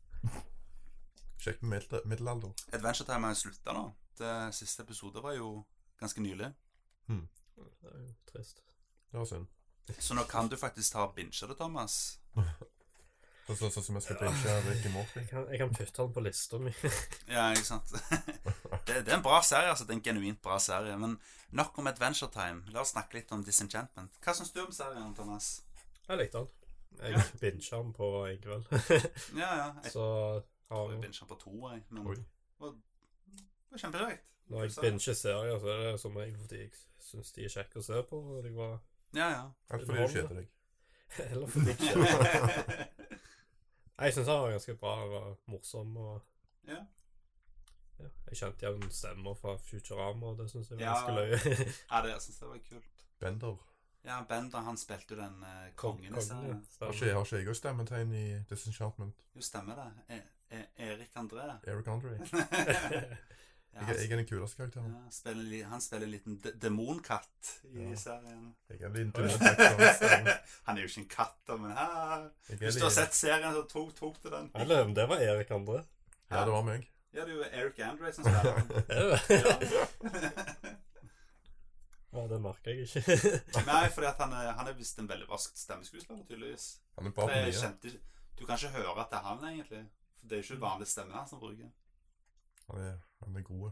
Kjekt med middel- middelalder. Adventure Time har slutta nå. Det siste episode var jo ganske nylig. Det er jo trist. Det var synd. Så nå kan du faktisk ta og binge det, Thomas. Sånn som så, så, som jeg skal binge Ricky Morty. Jeg kan, jeg kan putte den på lista mi. Ja, ikke sant? det, det er en bra serie, altså. Det er en genuint bra serie. Men nok om Adventure Time. La oss snakke litt om Disenchantment. Hva syns du om serien, Thomas? Jeg likte den. Jeg bincha den på en kveld. Ja, ja. Jeg Så har jeg den på to, jeg. Men Oi. det var kjempekjekt. Når jeg binger serier, så er det som regel fordi jeg syns de er kjekke å se på. Og de var Ja, ja. Eller fordi du kjeder deg. Eller fordi jeg ikke Jeg syns han var ganske bra. og morsom og Ja. ja, Jeg kjente igjen stemmer fra Futurama, og det syns jeg var Ja. ganske løye. ja, det syns jeg var kult. Bender. Ja, Bender han spilte jo den uh, kongen i Kongen, serien. ja. Har ikke, har ikke jeg òg stemmetegn i Disenchantment? Jo, stemmer det. E e Erik André. Eric Andre. Ja, Jeg, han, er- jeg er den kuleste karakteren. ja, spiller, han spiller en liten de demonkatt i Ja. serien. Jeg er en liten Han er jo ikke en katt, da, men her. Er Hvis du har sett serien, så tok, tok du den. Eller om det var Erik André. Ja, det var meg. Ja, det er jo Eric Andre som spiller det? Ja. Det merker jeg ikke. Nei, fordi at han han er visst en veldig vaskt stemmeskuespiller, tydeligvis. Han er bra på mye. kjente Du kan ikke høre at det er han, egentlig. For det er jo ikke vanlig stemme han som bruker. Han er, han er god.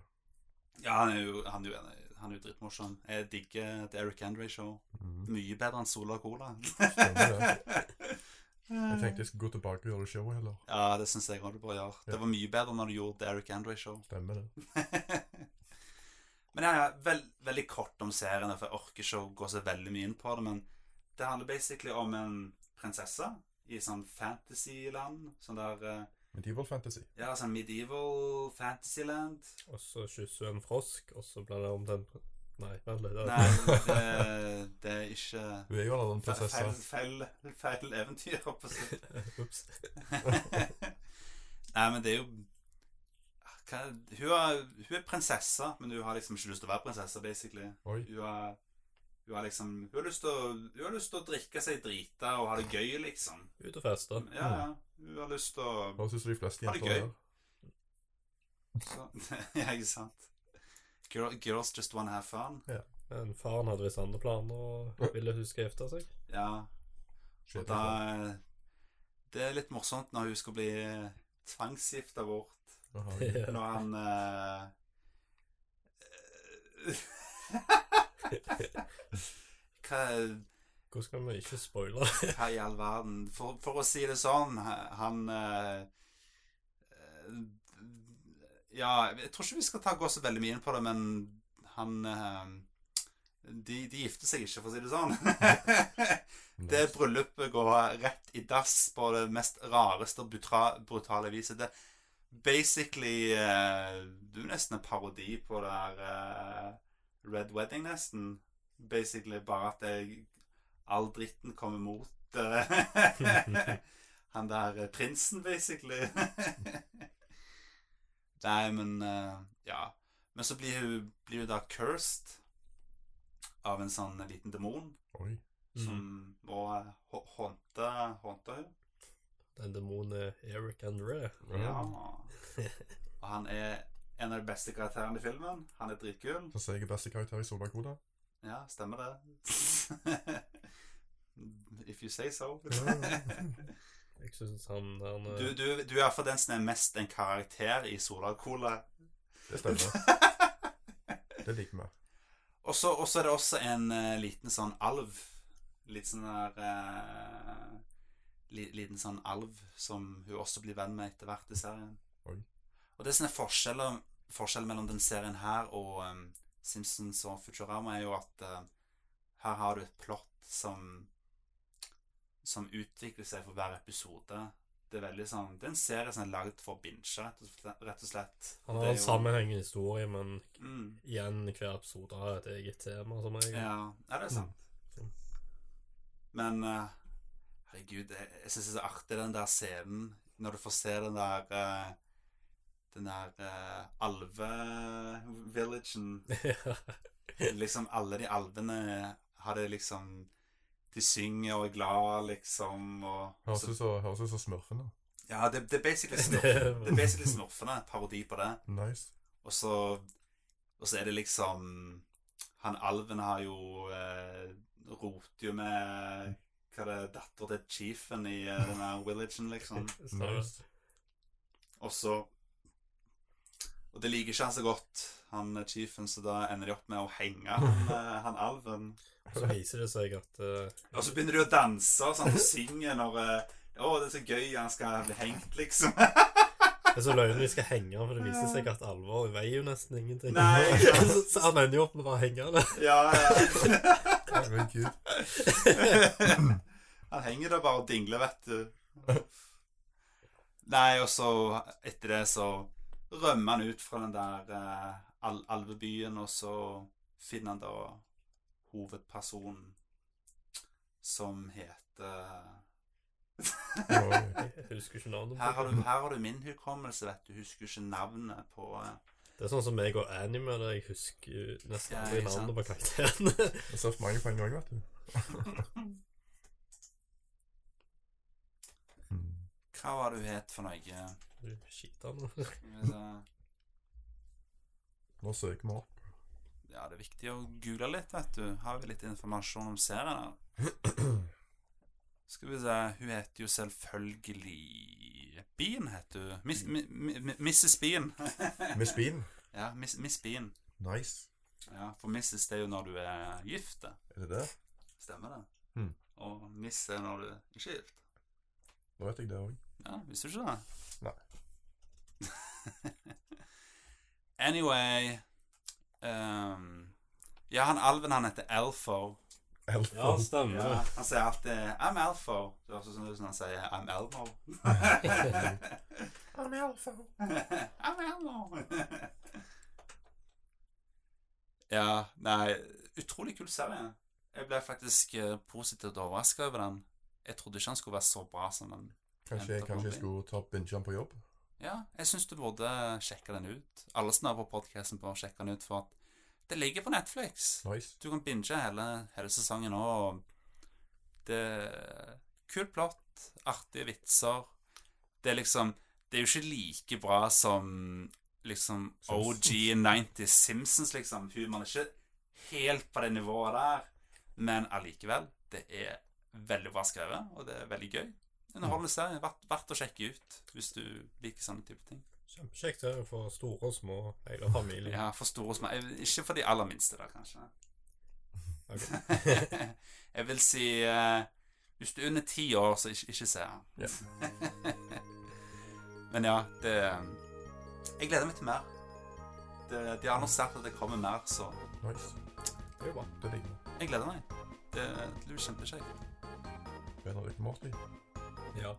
Ja, han er jo, han er jo, han er jo drittmorsom. Jeg digger The Eric Andre Show. Mm. Mye bedre enn Sola Cola. Stemmer det. Jeg tenkte jeg skulle gå tilbake og gjøre showet heller. Ja, det syns jeg òg du bør gjøre. Det var mye bedre når du gjorde The Eric Andre Show. Stemmer det. Men ja, ja veld, veldig kort om serien, for jeg orker ikke å gå så veldig mye inn på det. Men det handler basically om en prinsesse i sånn fantasyland. Sånn der eh, Medieval fantasy. Ja, sånn medieval fantasyland. Og så kysser hun en frosk, og så blir det om den Nei, vent litt. Nei, det, det er ikke Du er jo allerede en prinsesse. feil, feil, feil eventyr, holdt på å si. Nei, men det er jo hva, hun, er, hun er prinsesse, men hun har liksom ikke lyst til å være prinsesse, basically. Oi. Hun har, hun har liksom Hun har lyst til å, hun har lyst til å drikke seg drita og ha det gøy, liksom. Ut og feste. Ja, ja. Hun har lyst til å Hva syns de fleste jenter gøy. gjør. Ja, ikke sant? Girl, girls just wanna have fun. Men faren hadde visst andre planer og ville hun skal gifte seg. Ja. Og da altså. Det er litt morsomt når hun skal bli tvangsgifta bort. Når han eh, Hva Hvordan skal vi ikke spoile? Hva i all verden? For, for å si det sånn, han eh, Ja, jeg tror ikke vi skal ta gå så veldig mye inn på det, men han eh, de, de gifter seg ikke, for å si det sånn. det bryllupet går rett i dass på det mest rareste og brutale viset. Det basically uh, Du er nesten en parodi på det her uh, Red Wedding, nesten. Basically bare at det, all dritten kommer mot uh, han der eh, prinsen, basically. Nei, men Ja. Men så blir hun, blir hun da cursed av en sånn liten demon mm. som må hå- håndte håndte hun. Den demonen er Eric André. Ja. Og han er en av de beste karakterene i filmen. Han er dritkul. Jeg er beste karakter i Solbergkoda. Ja, stemmer det. If you say so. Jeg syns han han Du, du, du er iallfall den som er mest en karakter i Sola Cola. Det stemmer. Det liker vi. Og så er det også en uh, liten sånn alv. Litt sånn der eh, li, Liten sånn alv som hun også blir venn med etter hvert i serien. Oi. Og det som er forskjellen, forskjellen mellom den serien her og um, Simpsons og Futurama, er jo at uh, her har du et plott som som utvikler seg for hver episode. Det er veldig sånn Det er en serie som er lagd for å binge, rett og slett. Han har er en jo- sammenhengende historie, men Mm. igjen hver episode har et eget tema, som jeg... Ja, ja, det er sant. Mm. Men eh, herregud, jeg, jeg syns det er så artig den der scenen når du får se den der uh, Den der uh, alve-villagen. liksom alle de alvene har det liksom De synger og er glad, liksom. Og, høres ut som Smurfene. ja, det, det er basically smurf, det er basically smurfene. Parodi på det. Nice. Og så, og så er det liksom Han alven har jo eh, Roter jo med Hva det er datter til chiefen i uh, denne villagen, liksom. Nice. Og så Og det liker ikke han så godt, han eh, chiefen, så da ender de opp med å henge han, eh, han alven. Så viser det seg at uh... Og så begynner de å danse og sånn, og synge når uh, Å, det er så gøy, han skal bli hengt, liksom. Det er så løgn vi skal henge for det viser seg at alvor veier jo nesten ingenting. Nei, ja. så, han ender jo opp med å bare henge han. ja, ja. Herregud. Han henger der bare og dingler, vet du. Nei, og så etter det så rømmer han ut fra den der eh, al alvebyen, og så finner han da hovedpersonen som heter Jeg husker ikke navnet her har, du, her har du min hukommelse, vet du. Husker ikke navnet på eh, Det er sånn som meg og anime, der jeg husker nesten Ja, aldri ikke på karakterene. Det er så mange poeng òg, vet du. Hva var det hun het for noe? Skitan. Skal. Nå søker vi opp. Ja, det er viktig å google litt, vet du. Har vi litt informasjon om serien her? Skal vi se Hun heter jo selvfølgelig Bean, heter hun. Miss, mi, mi, Mrs. Bean. Miss Bean. ja, Miss, Miss Bean. Nice. Ja, For Mrs. det er jo når du er gift. Da. Er det det? Stemmer det? Hmm. Og Miss er når du ikke er gift. Nå vet jeg det òg. Ja, visste du ikke det? Nei. anyway um, Ja, han alven han heter Elfo. Elfo. Ja, stemmer. Ja, han sier alltid 'I'm Elfo'. Det sånn ut som han sier 'I'm Elmo'. I'm Elfo. I'm Elmo. ja, nei Utrolig kul serie. Jeg ble faktisk eh, positivt overraska over den. Jeg trodde ikke han skulle være så bra som den. Kanskje jeg kanskje jeg skulle ta binge på jobb? Ja, jeg syns du burde sjekke den ut. Alle som er på podkasten, bør sjekke den ut, for at det ligger på Netflix. Nice. Du kan binge hele, hele sesongen nå. Det er Kult plott, artige vitser. Det er liksom Det er jo ikke like bra som liksom OG 90 Simpsons, liksom. Humoren er ikke helt på det nivået der, men allikevel. Det er veldig bra skrevet, og det er veldig gøy. Underholdende serie. Verdt, verdt å sjekke ut hvis du liker sånne type ting. Kjempekjekt det for store og små, hele familien. Ja, for store og små. Ikke for de aller minste, da, kanskje. Ok. jeg vil si uh, Hvis du er under ti år, så ikke, ikke se den. Ja. Men ja, det Jeg gleder meg til mer. Det, de har annonsert at det kommer mer, så Nice. Det er jo bra. Det vi. jeg gleder meg. Det, det blir kjempekjekt. Bedre ikke Morty. Ja.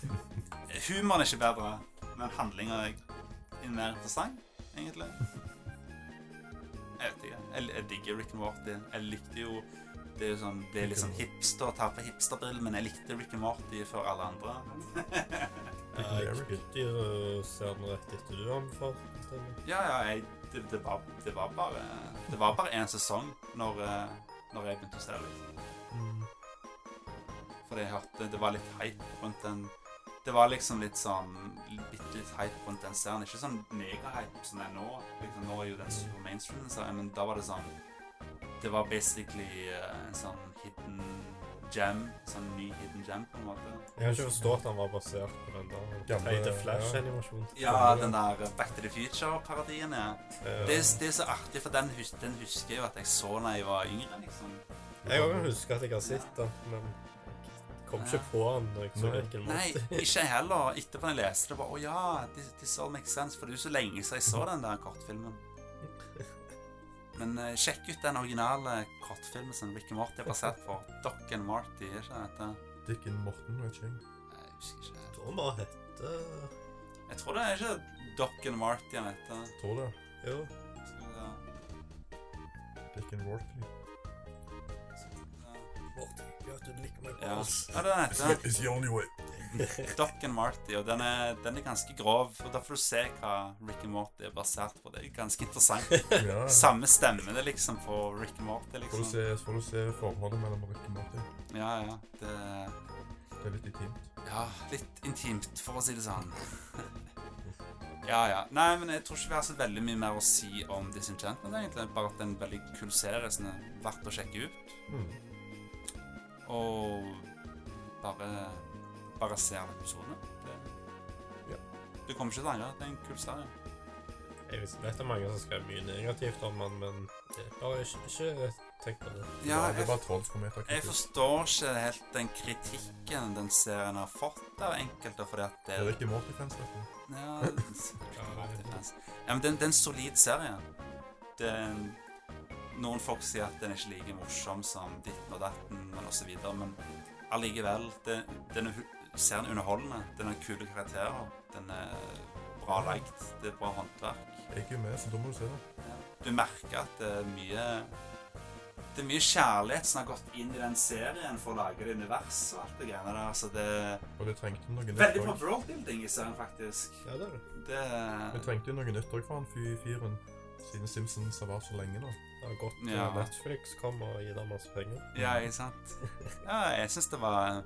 Humoren er ikke bedre, men handlinga er mer interessant, egentlig. Jeg vet ikke. Jeg, jeg digger Rick and Morty. Jeg likte jo Det er sånn Det er litt sånn hipster ta på hipsterbrill, men jeg likte Rick and Morty før alle andre. Ja, Jeg begynte å se den rett etter du anbefalte. Ja, ja, jeg, det, det, var, det var bare Det var bare én sesong når, eh, når jeg begynte å se det. Mm. Fordi jeg hørte det var litt hype rundt den Det var liksom litt sånn Bitte litt hype rundt den serien. Ikke sånn megahype som det er nå. Liksom, nå er jo den super mainstream, serien, men da var det sånn Det var basically uh, en sånn hidden gem. Sånn ny hidden gem, på en måte. Jeg har ikke forstått at den var basert på den der Gamle- Flash-animasjonen. Ja, den der Back to the Future-parodien, ja. Det, det er så artig, for den, hus den husker jeg jo at jeg så da jeg var yngre, liksom. Jeg òg husker at jeg har sett den, men kom ikke på den når jeg så Nei. Rick and Nei, ikke jeg heller. Etterpå jeg leste det, bare Å ja, this, this all makes sense. For det er jo så lenge siden jeg så den der kortfilmen. Men uh, sjekk ut den originale kortfilmen som Rick and Morty er basert på. Doc and Marty, er ikke det dette? and Morten, vet ikke jeg. Jeg husker ikke. Jeg tror han bare heter Jeg tror det er ikke Doc and Marty han heter. Tror det. Jo. Skal vi se. Dicken Mortley. Morty, ja, du liker meg Ja, ja det er den heter. It's the only way. Doc and Marty, og den er, den er ganske grov. Og Da får du se hva Rick and Morty er basert på. Det er ganske interessant. Ja. Samme stemme det liksom på Rick and Morty, Får du liksom. se, får du se forholdet mellom Rick og Morty. Ja, ja. Det Det er litt intimt. Ja, litt intimt, for å si det sånn. Ja, ja. Nei, men jeg tror ikke vi har så veldig mye mer å si om Disenchantment, egentlig. Bare at det er en veldig kul serie som er verdt å sjekke ut. Mm. Og bare Bare se alle episodene. Det, Ja. Du kommer ikke til å angre. Det er en kul serie. Jeg vet det er mange som skrev mye negativt om den, men det bare ikke, ikke tenk på det. Ja, det er jeg, bare jeg forstår ikke helt den kritikken den serien har fått av enkelte, fordi at det Det er Rick og Morty-fans, vet du. Ja, ja men det, det er en solid serie. Det er en, noen folk sier at den er ikke like morsom som ditten og datten, men osv. Men allikevel, det, den er, serien er underholdende. Den har kule karakterer. Den er bra lagd. Det er bra håndverk. Jeg er ikke med, så da må du se det. Du merker at det er mye det er mye kjærlighet som har gått inn i den serien for å lage det universet og alt det greiene der. Så det Og det trengte noe nytt veldig bra worldbuilding i serien, faktisk. Ja, det er det. Det Vi trengte jo noe nytt òg fra han fy- fyren, siden Simpsons har vært så lenge nå. Det har gått Ja. til Netflix kom og gi deg masse penger. Ja, ikke sant? Ja, jeg syns det var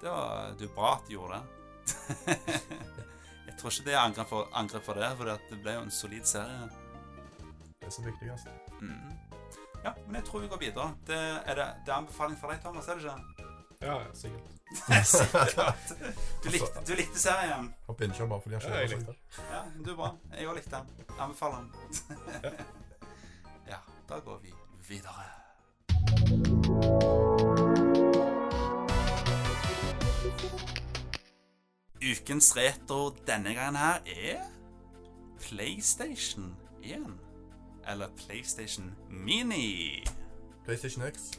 Det var er bra at du gjorde det. jeg tror ikke det er angrep for, angrep for det, for det ble jo en solid serie. Det er så viktigst. Mm. Ja, men jeg tror vi går videre. Det er, det, det er anbefaling for deg, Thomas, er det ikke? Ja, ja, sikkert. Sikkert. Du likte, du likte serien? Han binger bare fordi han Ja, jeg likte den. Ja, du er bra. Jeg òg likte den. Anbefaler den. Da går vi videre. Ukens retro denne gangen her er PlayStation 1. Eller PlayStation Mini. PlayStation X.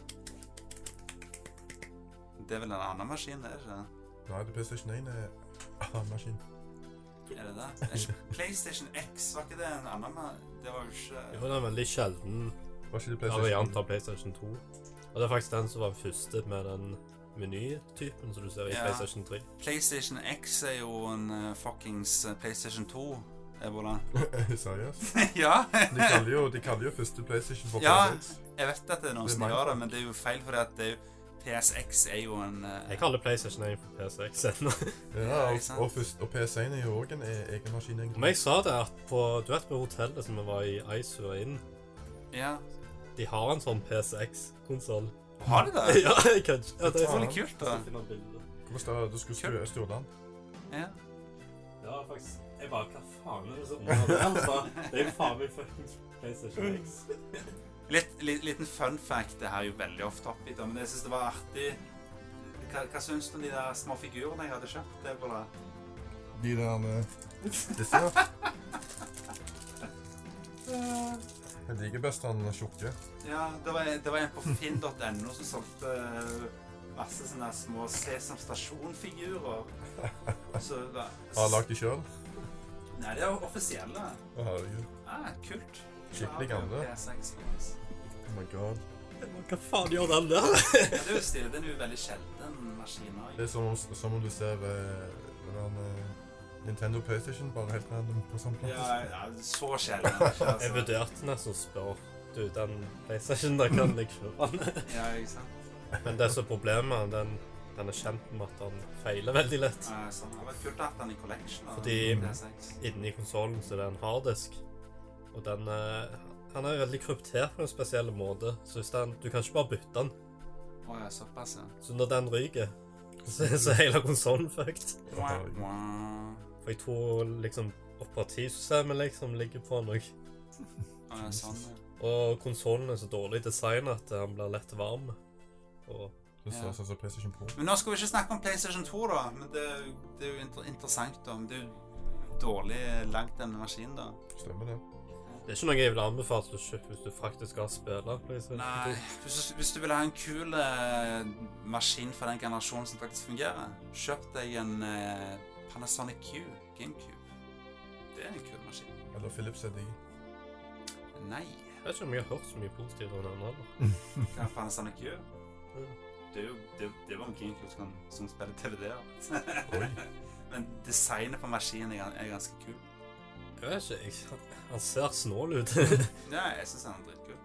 Det er vel en annen maskin, det er ikke det? Nei, det er PlayStation 1 er en annen maskin. Er det det? Er PlayStation X, var ikke det en annen ma- Det var jo ikke Jo, det er en veldig sjelden Var ikke det PlayStation variant av PlayStation 2. Og det er faktisk den som var første med den menytypen som du ser i Ja. PlayStation 3. PlayStation X er jo en uh, fuckings uh, PlayStation 2. Ebola. Seriøst? ja! De kaller jo, de kaller jo første PlayStation for Ja. Jeg vet at det er noen Det er som gjør det, men det er jo feil, for at det er jo PSX er jo en uh, Jeg kaller PlayStation 1 for PSX ennå. Ja, og, ikke sant? og, først, og PS1 er jo òg en e- egen maskin, egentlig. Men jeg sa det at på Du vet på hotellet som vi var i Isur inn, Ja. de har en sånn PSX-konsoll. Har de det? ja, jeg kan Ja, det er Det sånn litt kult, da. Hvordan står du skulle styre den? Ja. Ja, faktisk. Jeg bare Hva faen er det som er der? Så Det er jo faen meg fuckings PlayStation X. Litt, litt, liten fun fact. Det her er jo veldig off topic, det, men jeg syns det var artig. Hva, hva syns du om de der små figurene jeg hadde kjøpt? Ebola? De der eh, Disse, ja. Jeg liker best han tjukke. Ja, det var, det var en på finn.no som solgte eh, masse sånne små Sesam Stasjon-figurer. Har han lagd de sjøl. Nei, de er offisielle. Herregud. Ja, kult. Skikkelig gamle. Oh my god. Hva faen gjør den der? Ja, det er jo stille. Den er jo veldig sjelden maskin. Det er som om, som om du ser eh, den, eh, Nintendo PlayStation bare helt random på samme plass. Ja, ja, så sjelden. Altså. Jeg vurderte nesten å spørre Du, den PlayStation, da kan jeg kjøpe den. Ja, ikke sant? Men det som er problemet, den, den er kjent med at den feiler veldig lett. Ja, sånn. Det hadde vært kult å ha den i collection. Fordi- PS6. Inni konsollen så er det en harddisk. Og den eh, Han er veldig kryptert på en spesiell måte, så hvis den, du kan ikke bare bytte den. Oh, ja, såpass, ja. Så når den ryker, så, så er hele konsollen fucked. For jeg tror liksom operativsystemet liksom ligger på noe. Å ja, sånn, ja. Og konsollen er så dårlig designet at den blir lett varm. Og ja. Men nå skal vi ikke snakke om PlayStation 2, da. Men det, er jo- det er jo inter interessant, da. Men det er jo dårlig langt denne maskinen, da. Stemmer det. Det er ikke noe jeg vil anbefale til å kjøpe hvis du faktisk skal spille. Nei, hvis du, hvis du vil ha en kul eh, maskin for den generasjonen som faktisk fungerer, kjøp deg en eh, Panasonic Q GameCube. Det er en kul maskin. Eller Philips CD. Nei, Jeg vet ikke om jeg har hørt så mye positivt om den heller. hva er Panasonic Q? Det er jo det, det var en GameCube som, som spiller DVD-er. Men designet på maskinen er, er ganske kul. Jeg vet ikke, jeg, han ser snål ut. Ja, jeg syns han er dritkul.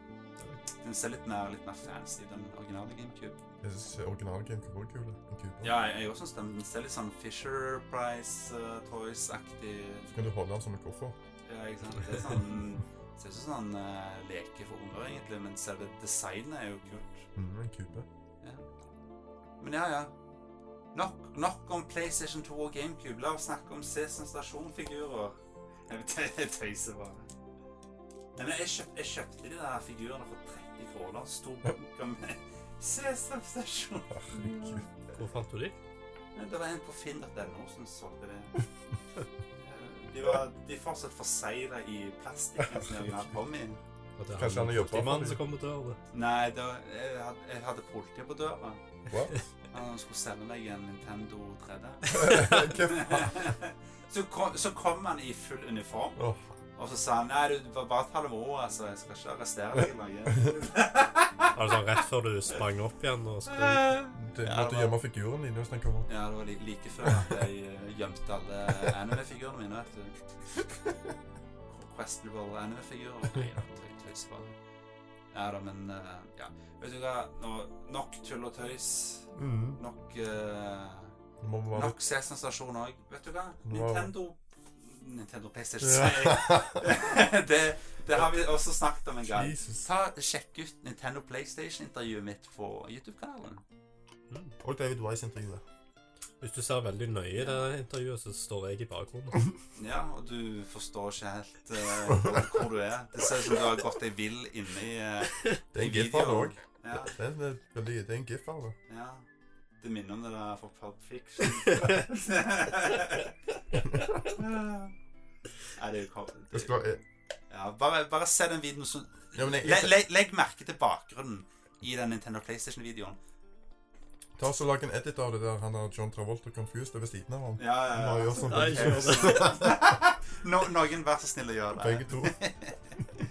Den ser litt mer, litt mer fancy den originale GameCube. Jeg synes originale GameCube er kul. Ja, jeg, jeg også synes den, den ser litt sånn Fisher Price uh, Toys-aktig Så kan du holde den som en koffert. Ja, ikke sant. Det er sånn Ser ut som sånn uh, leke for unger, egentlig, men selve designet er jo kult. Mm, en kube. Ja. Men ja, ja. Nok, nok om PlayStation 2 og GameCube. La oss snakke om Sesam Stasjon-figurer. Jeg tøyser bare. Nei, men jeg, kjøpt, jeg kjøpte de der figurene for 30 kroner. Stor bunke med Sesam Stasjon. Herregud. Hvor fant du de? Det var en på finn.no som solgte det. De var de fortsatt forsegla i plastikken som de kom i. Var det Kanskje han har jobbet for som kom dør? Nei, var, jeg, hadde, jeg hadde politiet på døra. What? Han skulle sende meg en Nintendo 3D. Så, kom, så kom han i full uniform. Oh. Og så sa han nei, du bare- ta det med ro, altså. Jeg skal ikke arrestere deg lenger. altså sånn rett før du sprang opp igjen og skulle Du Ja, måtte var- gjemme figuren din hvis den kom opp. Ja, det var li- like før at jeg eh, gjemte alle anime-figurene mine, vet du. Questionable anime-figurer. Ja da, men eh, ja. Vet du hva, nok tull og tøys. Mm. Nok eh, Være Nok Sesam-stasjon òg. Vet du hva? Nintendo Nintendo PlayStation Ja. det, det har vi også snakket om en gang. Jesus. Ta, Sjekk ut Nintendo PlayStation-intervjuet mitt på YouTube-kanalen. Og David Wise-intervjuet. Hvis du ser veldig nøye i det intervjuet, så står jeg i bakgrunnen. Ja, og du forstår ikke helt uh, hvor, du er. Det ser ut som du har gått deg vill inni uh, Det er en gif av det òg. Det er en gif av det. ja. Det minner om det der for Pulp Fiction. Nei, det er jo Det det, ja, bare, bare se den videoen som ja, jeg, jeg, Le, le, Legg merke til bakgrunnen i den Nintendo PlayStation-videoen. ta og så Lag en edit av det der han er John Travolta confused ved siden av ham. Ja, ja, ja. gjør sånn. Nei, ikke gjør no, noen, vær så snill å gjøre det. Begge to.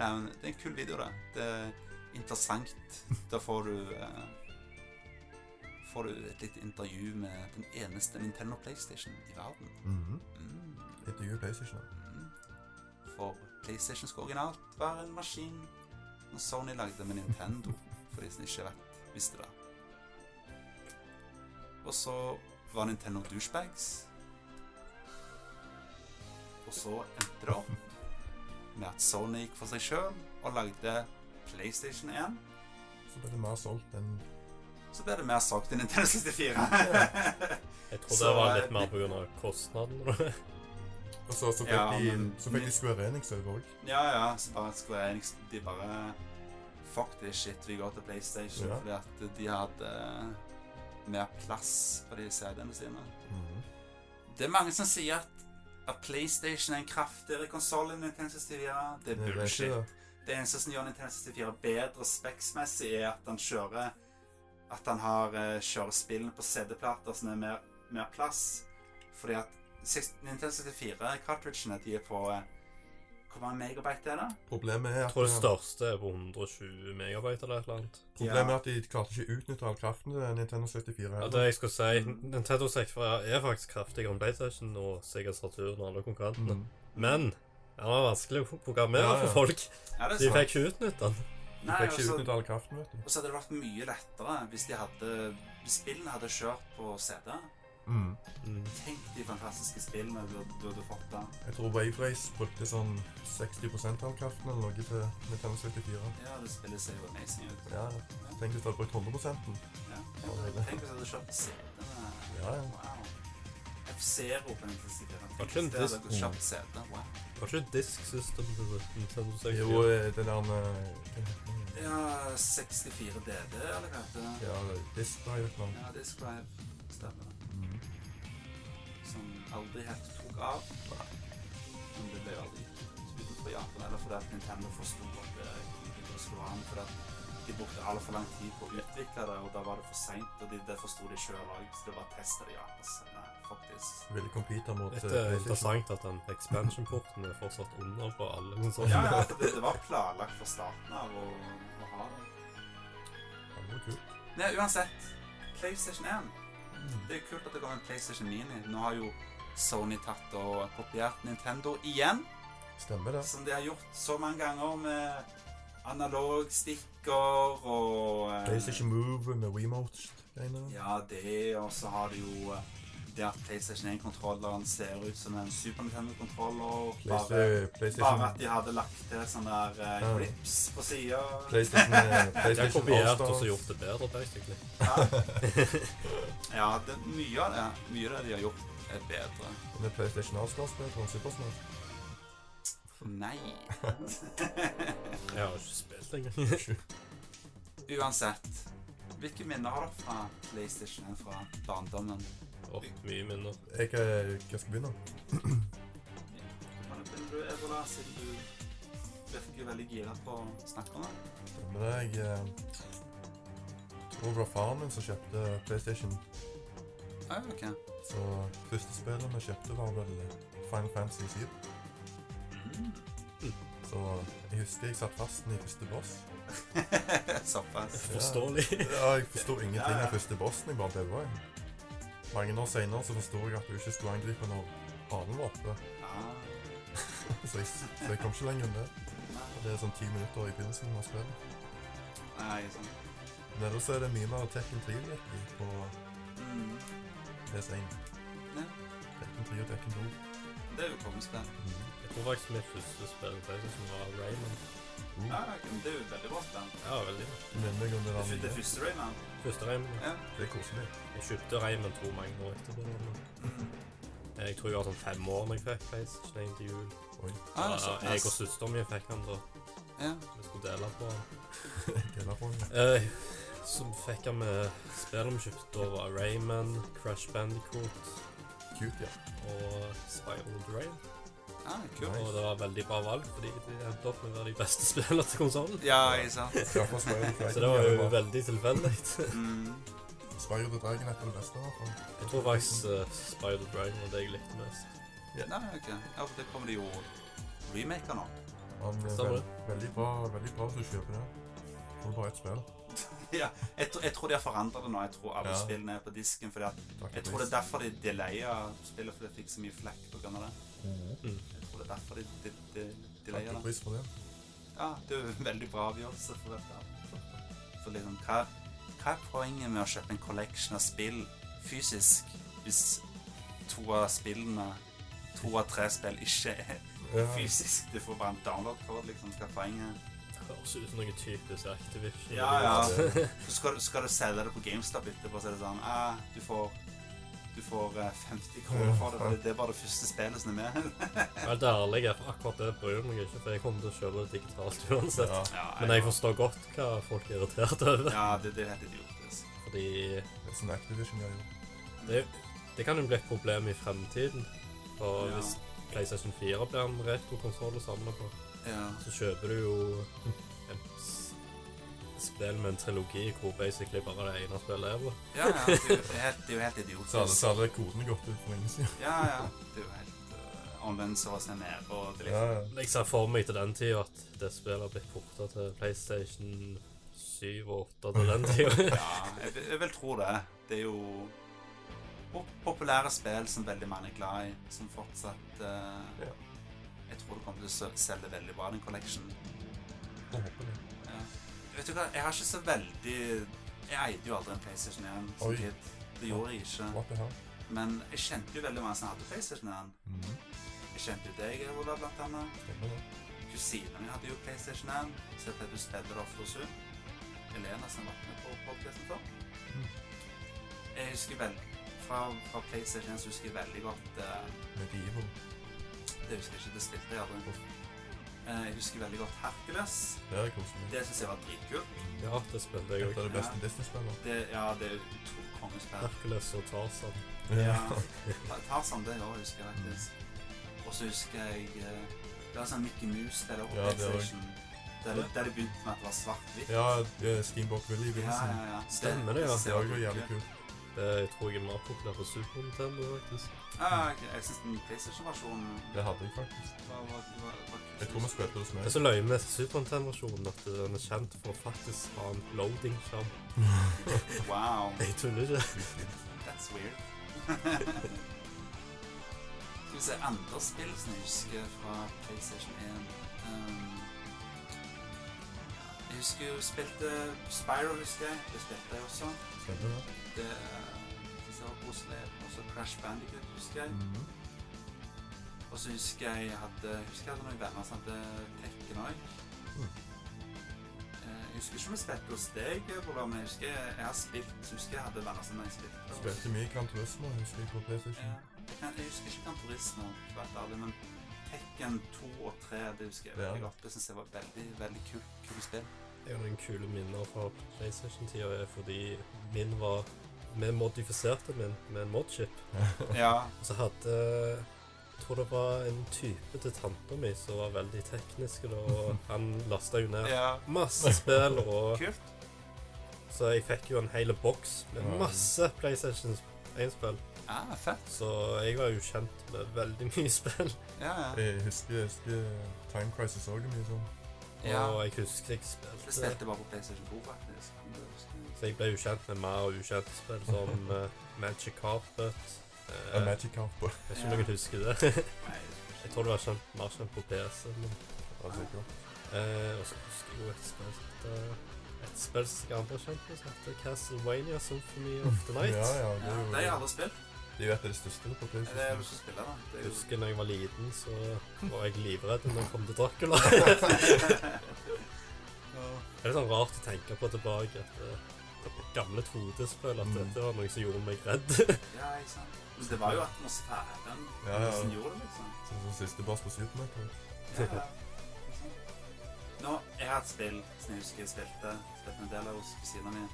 Nei, men det er en kul video, da. Det er interessant. Da får du eh, Får du et lite intervju med den eneste Nintendo PlayStation i verden. Mhm. Mm, Intervju PlayStation. mm. For PlayStation skulle originalt være en maskin når Sony lagde med Nintendo, for de som ikke vet, visste det. Og så var Nintendo douchebags. Og så endte det opp med at Sony gikk for seg sjøl og lagde PlayStation 1. Så ble det mer solgt enn Så ble det mer solgt enn Nintendo 64. Jeg tror det var litt mer pga. kostnaden. Og så, så fikk, Ja, de, så fikk de Square Enix over òg. ja, ja. Så bare Square Enix de bare Fuck this shit, vi går til PlayStation. Ja. Fordi at de hadde mer plass på de CD-ene sine. Mhm. Det er mange som sier at, at PlayStation er en kraftigere konsoll enn Nintendo 64. Det er bullshit. Det eneste som gjør Nintendo 64 bedre speksmessig, er at den kjører At han har uh, kjører spillene på CD-plater som er mer, mer plass. Fordi at Nintendo 64-cartridgene de er på uh, Hvor mange megabyte er det? Problemet er Jeg tror det største er på 120 megabyte eller et eller annet. problemet Ja. er at de klarte ikke å utnytte all kraften til Nintendo 64. Ja, det jeg skulle si, Nintendo 64 er faktisk kraftigere enn PlayStation og Sega Saturn og alle konkurrentene. Mm. Men den var vanskelig å programmere Ja, ja. for folk. Ja, De fikk ikke utnytte den. Nei, fikk ikke altså- all kraften, vet du. Og så hadde det vært mye lettere hvis de hadde Hvis spillene hadde kjørt på CD. Mm. Mm. Tenk de fantastiske spillene du, du hadde fått da. Jeg tror Wave Race brukte sånn 60 av kraften eller noe til Nintendo 74. Ja, det spillet ser jo amazing ut. Ja, Tenk hvis du hadde brukt 100 Ja. Tenk hvis du hadde kjøpt CD-ene. Ja, ja. Wow. F-Zero på Nintendo 64. Var ikke en disk- kjøpt CD. Wow. Var ikke Disk System til Nintendo 64? Jo, eh, den der hva heter den? Ja, 64 DD, eller hva heter det? Ja, Disk Drive et. Ja, Disk Drive. Stemmer. Mhm. Som aldri helt tok av. Men det ble aldri utenfor Japan. Eller fordi at Nintendo forsto at det ikke være med. Fordi at de brukte altfor lang tid på å utvikle det, og da var det for seint. Og de, det forsto de sjøl òg, så det var testa de. Så nei, faktisk. Ville computer mot Litt eh, eh, interessant at den expansion-porten er fortsatt under på alle konsoller. Ja, ja, det, det var planlagt fra starten av å, å ha det. Ja, det var kult. Nei, uansett. PlayStation 1. Mm. Det er kult at det går en PlayStation Mini. Nå har jo Sony tatt og kopiert Nintendo igjen. Stemmer det. Som de har gjort så mange ganger med analogstikker og eh, PlayStation Move med Wiimote-greiene. Ja, det, og så har de jo eh, det at PlayStation 1-kontrolleren ser ut som en Super Nintendo-kontroller. Bare, bare at de hadde lagt til sånne der clips Ja. grips på sida. PlayStation, PlayStation har kopiert og så gjort det bedre, basically. Ja, det, mye av det Mye av det de har gjort, er bedre. Med PlayStation Allstars bedre enn Super Smash. Nei. Jeg har ikke spilt engang. Uansett. Hvilke minner har dere fra PlayStation enn fra barndommen? Åh, mye minner. Jeg, eh, jeg skal begynne. Kan du begynne, du, Ebola, siden du virker veldig gira på å snakke om det? Det. Jeg eh, tror det var faren min som kjøpte PlayStation. Ah, ok. Så første spillet vi kjøpte, var vel Final Fantasy 7. Så jeg husker jeg satt fast i første boss. Såpass. Forståelig. Ja, jeg forsto ingenting av første bossen. Jeg bare daua. Mange år seinere så forsto jeg at du ikke skulle angripe når halen var oppe. Ah. Så jeg, så jeg kom ikke lenger enn det. Og det er sånn ti minutter i begynnelsen av spillet. Nei, sånn. Men ellers er det mye mer Tekken 3 virkelig på Mm. PS1. Ja. Tekken 3 og Tekken 2. Det er jo kongespill. Mm. Jeg tror faktisk mitt første spill på PlayStation var Rayman. Mm. Ja, det er jo et veldig bra spill. Ja, veldig. Du minner meg om det Det, det første Rayman. Første Rayman. Ja. Det er koselig. Jeg kjøpte Rayman to mange år etterpå. Mm. Jeg tror jeg var sånn fem år når jeg fikk PlayStation 1 til jul. Oi. Ah, Ja, jeg og søsteren min fikk den da. Ja. Vi skulle dele på den. Deler på den. Eh, så fikk han med spillene vi kjøpte. Da var Rayman, Crash Bandicoot Cute, ja. og Spiral Drain. Ah, kult. Og det var veldig bra valg, fordi de endte opp med å være de beste spillene til konsollen. Ja, ikke sant. Dragon. Så det var jo veldig tilfeldig. Mm. Spiral Dragon er det beste, i hvert fall. Jeg tror faktisk uh, Spiral Drain var det jeg likte mest. Nei, ok. Ja, for det kommer det jo remaker nå. Veld, veldig bra veldig bra hvis du kjøper det. Får bare ett spill. ja, jeg, jeg tror de har forandret det nå. Jeg tror alle Ja. spillene er på disken. Fordi at, jeg tror det er derfor de delayer spillet, for det fikk så mye flekk på av det. Mhm. Mm. Jeg tror det er derfor de, de, de, Takk delaya for det. pris for det. Ja, det er jo en veldig bra avgjørelse for dette. For liksom, hva, hva er poenget med å kjøpe en collection av spill fysisk hvis to av spillene, to av tre spill ikke er fysisk? Du får bare en download-kode, liksom. Hva er poenget? Det høres ut som noe typisk Activision. Ja, ja. Så skal, skal du selge det på GameStop etterpå, så er det sånn eh, du får du får eh, 50 kroner for det, det er bare det første spillet som er med. Helt ærlig, akkurat det bryr meg ikke, for jeg kommer til å kjøpe det digitalt uansett. Ja. Ja, Men jeg forstår godt hva folk er irritert over. Ja, det, det er helt idiotisk. Fordi Det er sånn Activision gjør jo. det, det kan jo bli et problem i fremtiden. For Ja. hvis PlayStation 4 blir en retrokonsoll å samle på, Ja. så kjøper du jo et spill med en trilogi hvor basically bare det ene spillet er på. Ja, ja, det er jo helt, det er jo helt Så hadde, idiotisk. så hadde kodene gått ut for lenge siden. Ja, ja. Det er jo helt uh, omvendt så å se ned på det. Liksom. ja. Jeg ser for meg til den tida at det spillet har blitt porta til PlayStation 7 og 8 til den tida. Ja, jeg, jeg vil tro det. Det er jo populære spill som veldig mange er glad i, som fortsatt uh, Ja. Tror det kommer til å selge veldig bra, den collection. Jeg håper jeg. Ja. Vet du hva, jeg har ikke så veldig Jeg eide jo aldri en PlayStation 1 som kid. Det gjorde jeg ikke. Men jeg kjente jo veldig mange som hadde PlayStation 1. Mhm. Jeg kjente jo deg, Ola, blant annet. Stemmer det. Kusina mi hadde jo PlayStation 1, så jeg å spille det ofte hos hun. Elena som har vært med på podcasten før. Mm. Jeg husker vel fra, fra PlayStation 1 så husker jeg veldig godt uh, Medieval. Det husker jeg ikke, det spilte jeg aldri. Eh, jeg husker veldig godt Hercules. Det er koselig. Det syns jeg var dritkult. Ja, det spilte jeg òg. Det er det beste Disney-spillet. Det, ja, det er to kongespill. Hercules og Tarzan. Ja. Tarzan, det òg husker jeg faktisk. Og så husker jeg eh, Det var sånn Mickey Mouse der oppe. Ja, det er PlayStation. Der, det- der de begynte med at det var svart-hvitt. Ja, eh, Steamboat Willie i ja, ja, ja. Stemmer det, ja. Det var jo jævlig kult. Det tror jeg er mer populær på Super Nintendo, faktisk. Ah. Jeg syns den PlayStation-versjonen Det hadde jeg faktisk. var, var, var, Jeg tror vi spilte hos Det meg. er så løye med Super Nintendo-versjonen at den er kjent for å faktisk ha en loading-skjerm. Wow. Jeg tuller ikke. That's weird. Skal vi se andre spill som jeg husker fra PlayStation 1. Um, jeg husker jo spilte Spyro, husker jeg. Det spilte jeg også. Stemmer det. Det jeg var koselig. Og så Crash Bandicut, husker jeg. Mhm. Og så husker jeg jeg hadde, husker jeg hadde noen venner som hadde Tekken òg. Mm. Jeg husker ikke om jeg spilte hos deg, men jeg husker jeg, jeg har spilt. Så husker jeg hadde venner som jeg spilte. Spilte mye Gran Turismo, husker jeg, på Ja. PlayStation. Jeg, jeg husker ikke Gran Turismo, men Tekken 2 og 3 det husker jeg Ja. veldig godt. Det syns jeg var veldig veldig kult kul spill. Jeg har noen kule minner fra PlayStation-tida fordi min var Vi modifiserte min med en modchip. Ja. Og så hadde Jeg tror det var en type til tanta mi som var veldig teknisk, og han lasta jo ned ja. masse spill. Og, Kult. så jeg fikk jo en hel boks med masse PlayStation 1-spill. Ah, fett. Så jeg var jo kjent med veldig mye spill. Ja, ja. Jeg husker, jeg husker Time Crisis òg mye sånn. ja. Og jeg husker jeg Det spilte spilte bare på PlayStation 2, faktisk. Du. Så jeg ble jo kjent med mer ukjente spill som eh, Magic Carpet. eh, Uh, Magic Carpet. jeg vet ikke om noen husker det. Jeg tror det var kjent, mer kjent på PC. Men, sikkert. eh, og så husker jeg jo et spill som heter Et spill som jeg andre kjent på som heter Castlevania Symphony of the Night. Ja, ja, det er jo det er aldri spilt. Det er jo et av de største på Det er jo PlayStation. jeg da. Det er jo husker når jeg var liten, så var jeg livredd når jeg kom til Dracula. det er litt sånn rart å tenke på tilbake at eh, gamle 2D-spill, at Mm. dette var noe som gjorde meg redd. Ja, ikke sant. Men det var jo atmosfæren Ja, ja. som gjorde det, liksom. Sånn det er siste boss på Super Metroid. Ja, ja. Nå, jeg har et spill som jeg husker jeg spilte, spilte en del av hos kusina mi.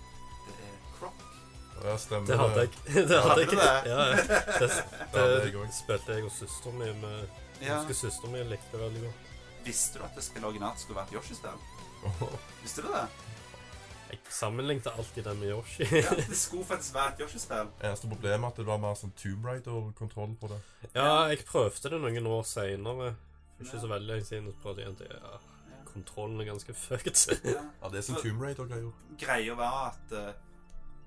Det er Croc. Ja, stemmer Det hadde jeg. Det hadde jeg. Ja, ja. det, Det det spilte jeg og søsteren min. med- Jeg husker søsteren min likte det veldig godt. Visste du at det spillet originalt skulle vært Yoshi-spill? Visste du det? Jeg sammenlignet alltid den med Yoshi. Ja, det skulle faktisk være et Yoshi-spill. Eneste problemet er at det var mer sånn Tomb Raider-kontroll på det. Ja, jeg prøvde det noen år seinere. Ikke så veldig lenge siden. så prøvde jeg til, Det- Ja, Ja. kontrollen er ganske fucked. Ja. Ja, det er sånn For- Tomb Raider-greier. Greia var at uh,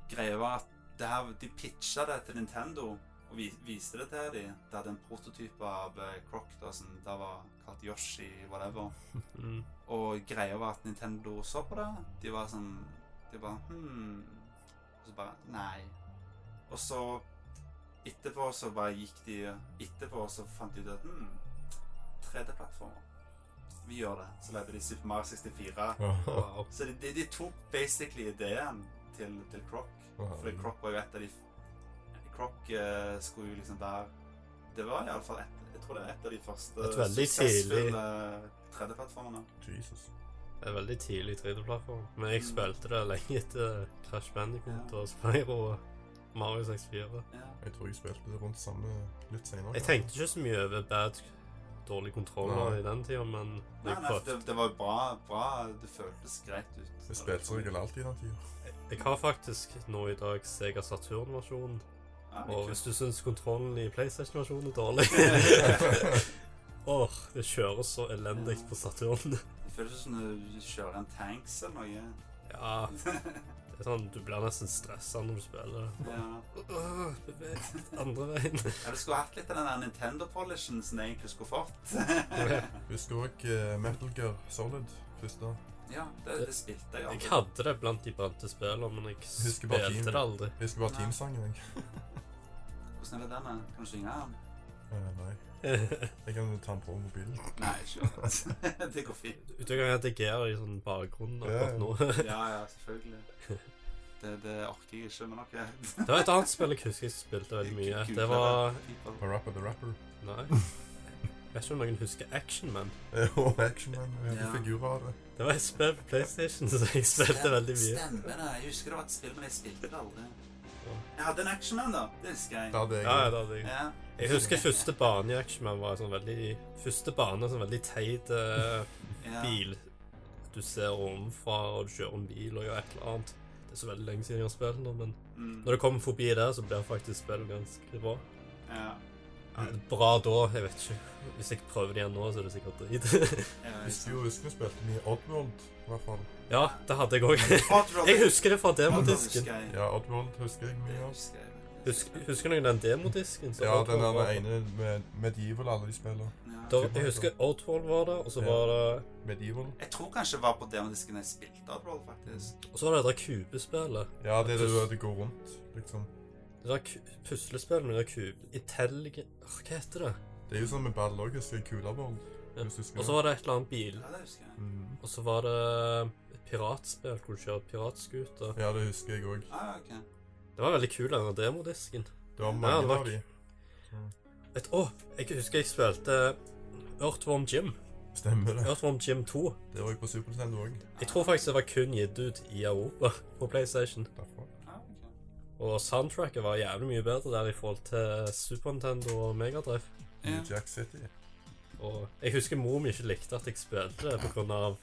Greia var at det her, de pitcha det til Nintendo og vi, viste det til dem. Det hadde en prototype av uh, Croc da, som da var kalt Yoshi, whatever. Og greia var at Nintendo så på det. De var sånn De bare Hm. Og så bare Nei. Og så etterpå så bare gikk de Etterpå så fant de ut at Hm. 3D-plattformer. Vi gjør det. Så lagde de Super Mario 64. Wow. Så de, de, de tok basically ideen til, til Croc. Fordi Croc var jo et av de Croc eh, skulle jo liksom være Det var iallfall et Jeg tror det er et av de første Et veldig suksessfulle 3D-plattformene. Jesus. Det er veldig tidlig 3D-plattform. Men jeg Mm. spilte det lenge etter Crash Bandicoot Ja. og Spyro og Mario 64. Ja. Jeg tror jeg spilte det rundt samme litt senere. Jeg tenkte ikke så mye over bad dårlig kontroller i den tida, men Nei, nei, det, det var jo bra, bra Det føltes greit ut. Jeg spilte som regel alltid i den tida. Jeg har faktisk nå i dag Sega Saturn-versjonen. Ja, Og hvis du syns kontrollen i PlayStation-versjonen er dårlig Åh, det kjøres så elendig på Saturn. Det føles som du kjører en tanks eller noe. Ja, det er sånn Du blir nesten stressa når du spiller. det. Ja. Åh, beveg andre veien. ja, Du skulle hatt litt av den der Nintendo-polishen som du egentlig skulle fått. Husker òg Metal Gear Solid første. ja, det, det spilte jeg aldri. Jeg hadde det blant de brente spillene, men jeg Husker spilte Team. det aldri. Husker bare teamsangen. jeg. Hvordan er det denne? Kan du synge den? Uh, nei. Jeg kan ta den på mobilen. Nei, ikke Det går fint. Du kan redigere i sånn bakgrunn akkurat nå. Ja, ja, selvfølgelig. Det, det orker jeg ikke, men OK. Det var et annet spill jeg husker jeg spilte veldig mye. Det var. Parappa the Rapper. Nei. Jeg vet ikke om noen husker Action Man. Og Action Man. Vi hadde Ja. figurer av det. Det var et spill på PlayStation, så jeg spilte Stem- veldig mye. Stemmer det. Jeg husker det var et spill, men jeg spilte det aldri. Jeg hadde en Actionman, da. Det husker jeg. Det hadde jeg. Ja, ja, det hadde jeg. Ja. Jeg husker første bane i Action Man var sånn veldig Første bane sånn veldig teit Ja. bil. Du ser ovenfra, og du kjører en bil og gjør et eller annet. Det er så veldig lenge siden jeg har spilt nå, men Mm. når det kommer forbi der, så blir faktisk spillet ganske bra. Ja. Bra da, jeg vet ikke. Hvis jeg prøver det igjen nå, så er det sikkert drit. Husker jo, husker vi spilte mye Oddworld, i hvert fall. ja, det hadde jeg òg. Jeg husker det fra demodisken. Ja, Oddworld husker jeg mye av. husker du Husker, noen den demodisken? Ja, den der ene med Medieval alle de spiller. Ja. Jeg husker Oddworld var der, og så Ja. var det Medieval. Jeg tror kanskje det var på demodisken jeg spilte Oddworld, faktisk. Og så var det det kubespillet. Ja, det er det du- det går rundt, liksom. Puslespillet med det der kub... Intelligent Hva heter det? Det er jo sånn med ball òg, husker jeg. Ja. Og så var det et eller annet bil. Ja. Mm. Og så var det et piratspill hvor du kjører piratskuter. Ja, det husker jeg òg. Ah, okay. Det var veldig kul, den demodisken. Det var mange det var av de. Å, jeg husker jeg spilte Earthworm Jim. Stemmer det. Earthworm Jim 2. Det var jo på Super Nintendo òg. Jeg tror faktisk det var kun gitt ut i Europa på PlayStation. Derfor. Og soundtracket var jævlig mye bedre der i forhold til Super Nintendo og Megadrive. Ja. Jack City. Og jeg husker mor mi ikke likte at jeg spilte det av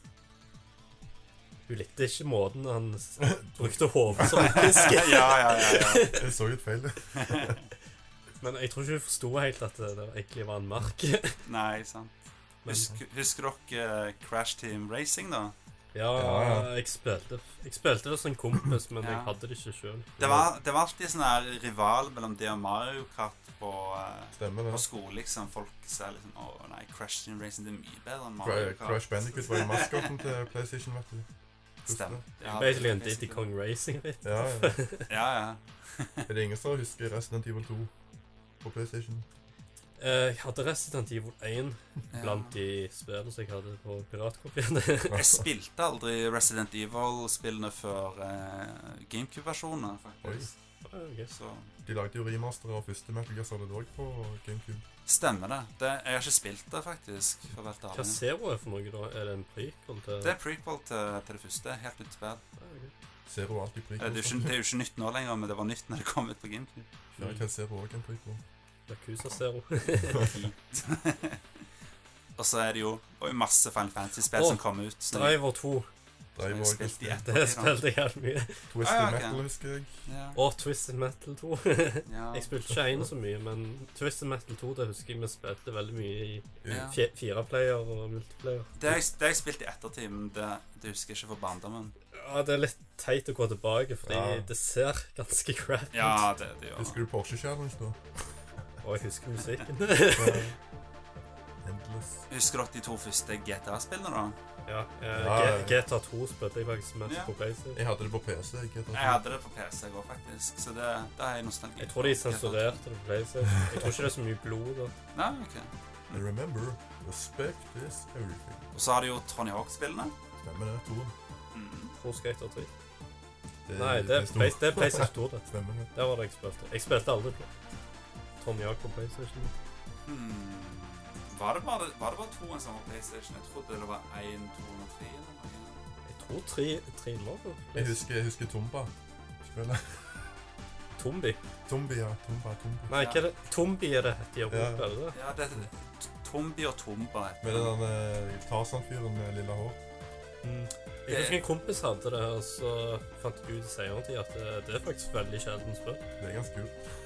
Hun likte ikke måten han brukte hodet som fiske. ja, ja, ja, ja. Jeg så ut feil. Men jeg tror ikke hun forsto helt at det, det egentlig var en mark. Nei, sant. Men, Husker, husker dere eh, Crash Team Racing, da? Ja, jeg spilte Jeg spilte det som en kompis, men Ja. jeg hadde det ikke sjøl. Det var, det var alltid sånn her rival mellom det og Mario Kart på, eh, Stemmer på det. skole, liksom. Folk sa liksom Å nei, Crash Team Racing det er mye bedre enn Cra- Mario Kart. Crash Bandicoot var jo maskoten til PlayStation, vet du. Stemmer. Ja, Basically en. Diddy Kong Racing. Vet. du. Ja, ja. Ja, ja. Er det ingen som husker Resident Evil 2 på PlayStation? Eh, Jeg hadde Resident Evil 1 ja. blant de spillene som jeg hadde på piratkopien. Jeg spilte aldri Resident Evil-spillene før eh, GameCube-versjonene, faktisk. Ok. Så De lagde jo remaster av første Metal Gear Solid òg på GameCube. stemmer det. det. Jeg har ikke spilt det, faktisk. For Hva. Zero er for noe, da? Er det en prequel til Det er prequel til, til det første. Helt nytt spill. Ah, ok. Zero er alltid Eh, Det er, prequel. ikke, det er jo ikke nytt nå lenger, men det var nytt når det kom ut på GameCube. Ja, jeg kan Zero er også en prequel. Yakuza Zero. Og så er det jo og masse Final Fantasy-spill Åh, som kommer ut. Så Driver 2. Driver også. spilte i Det ettertid. spilte jeg helt mye. Twisted Ah, ja, ok. Metal husker jeg. Ja. Og Twisted Metal 2. Ja. Jeg spilte ikke én så mye, men Twisted Metal 2 det husker jeg vi spilte veldig mye i Ja. fje- fireplayer og multiplayer. Det har jeg, det jeg spilt i ettertid, men det, det husker jeg ikke for barndommen. Ja, Det er litt teit å gå tilbake, fordi Ja. det ser ganske crap ut. Ja, det, det gjør Husker du Porsche Challenge da? Og jeg husker musikken. Endless. Husker dere de to første GTA-spillene, da? ja, eh. G- GTA 2 spilte jeg faktisk mest Ja. på PlayStation. Jeg hadde det på PC. Jeg, GTA. Jeg hadde det på PC i går, faktisk. Så det, det har jeg nostalgi Jeg tror de sensurerte det på PlayStation. Jeg tror ikke det er så mye blod da. Nei, ok. And remember, respect is everything. Og så har de jo Tony Hawk-spillene. Stemmer det. Toen. Mm. Pro Skater 3. Det, Nei, det er. Play- det er PlayStation 2, det. Stemmer det. Der var det jeg spilte. Jeg spilte aldri på Tony Hawk på PlayStation. Hmm. Var det bare, var det bare toen som var PlayStation? Jeg trodde det var 1, 2 og 3. Eller noe. Jeg tror tre, tre nå Jeg husker, jeg husker Tomba. Spillet. Tombi. Tombi, ja. Tomba, Tombi. Nei, hva er det? Tombi er det heter i Europa, Ja. Ja, det er Tombi og Tomba. heter Med den der Tarzan-fyren med lilla hår. Mm. Jeg husker en kompis hadde det, og så fant jeg ut i senere tid at det, det er faktisk veldig sjelden spill. Det er ganske kult.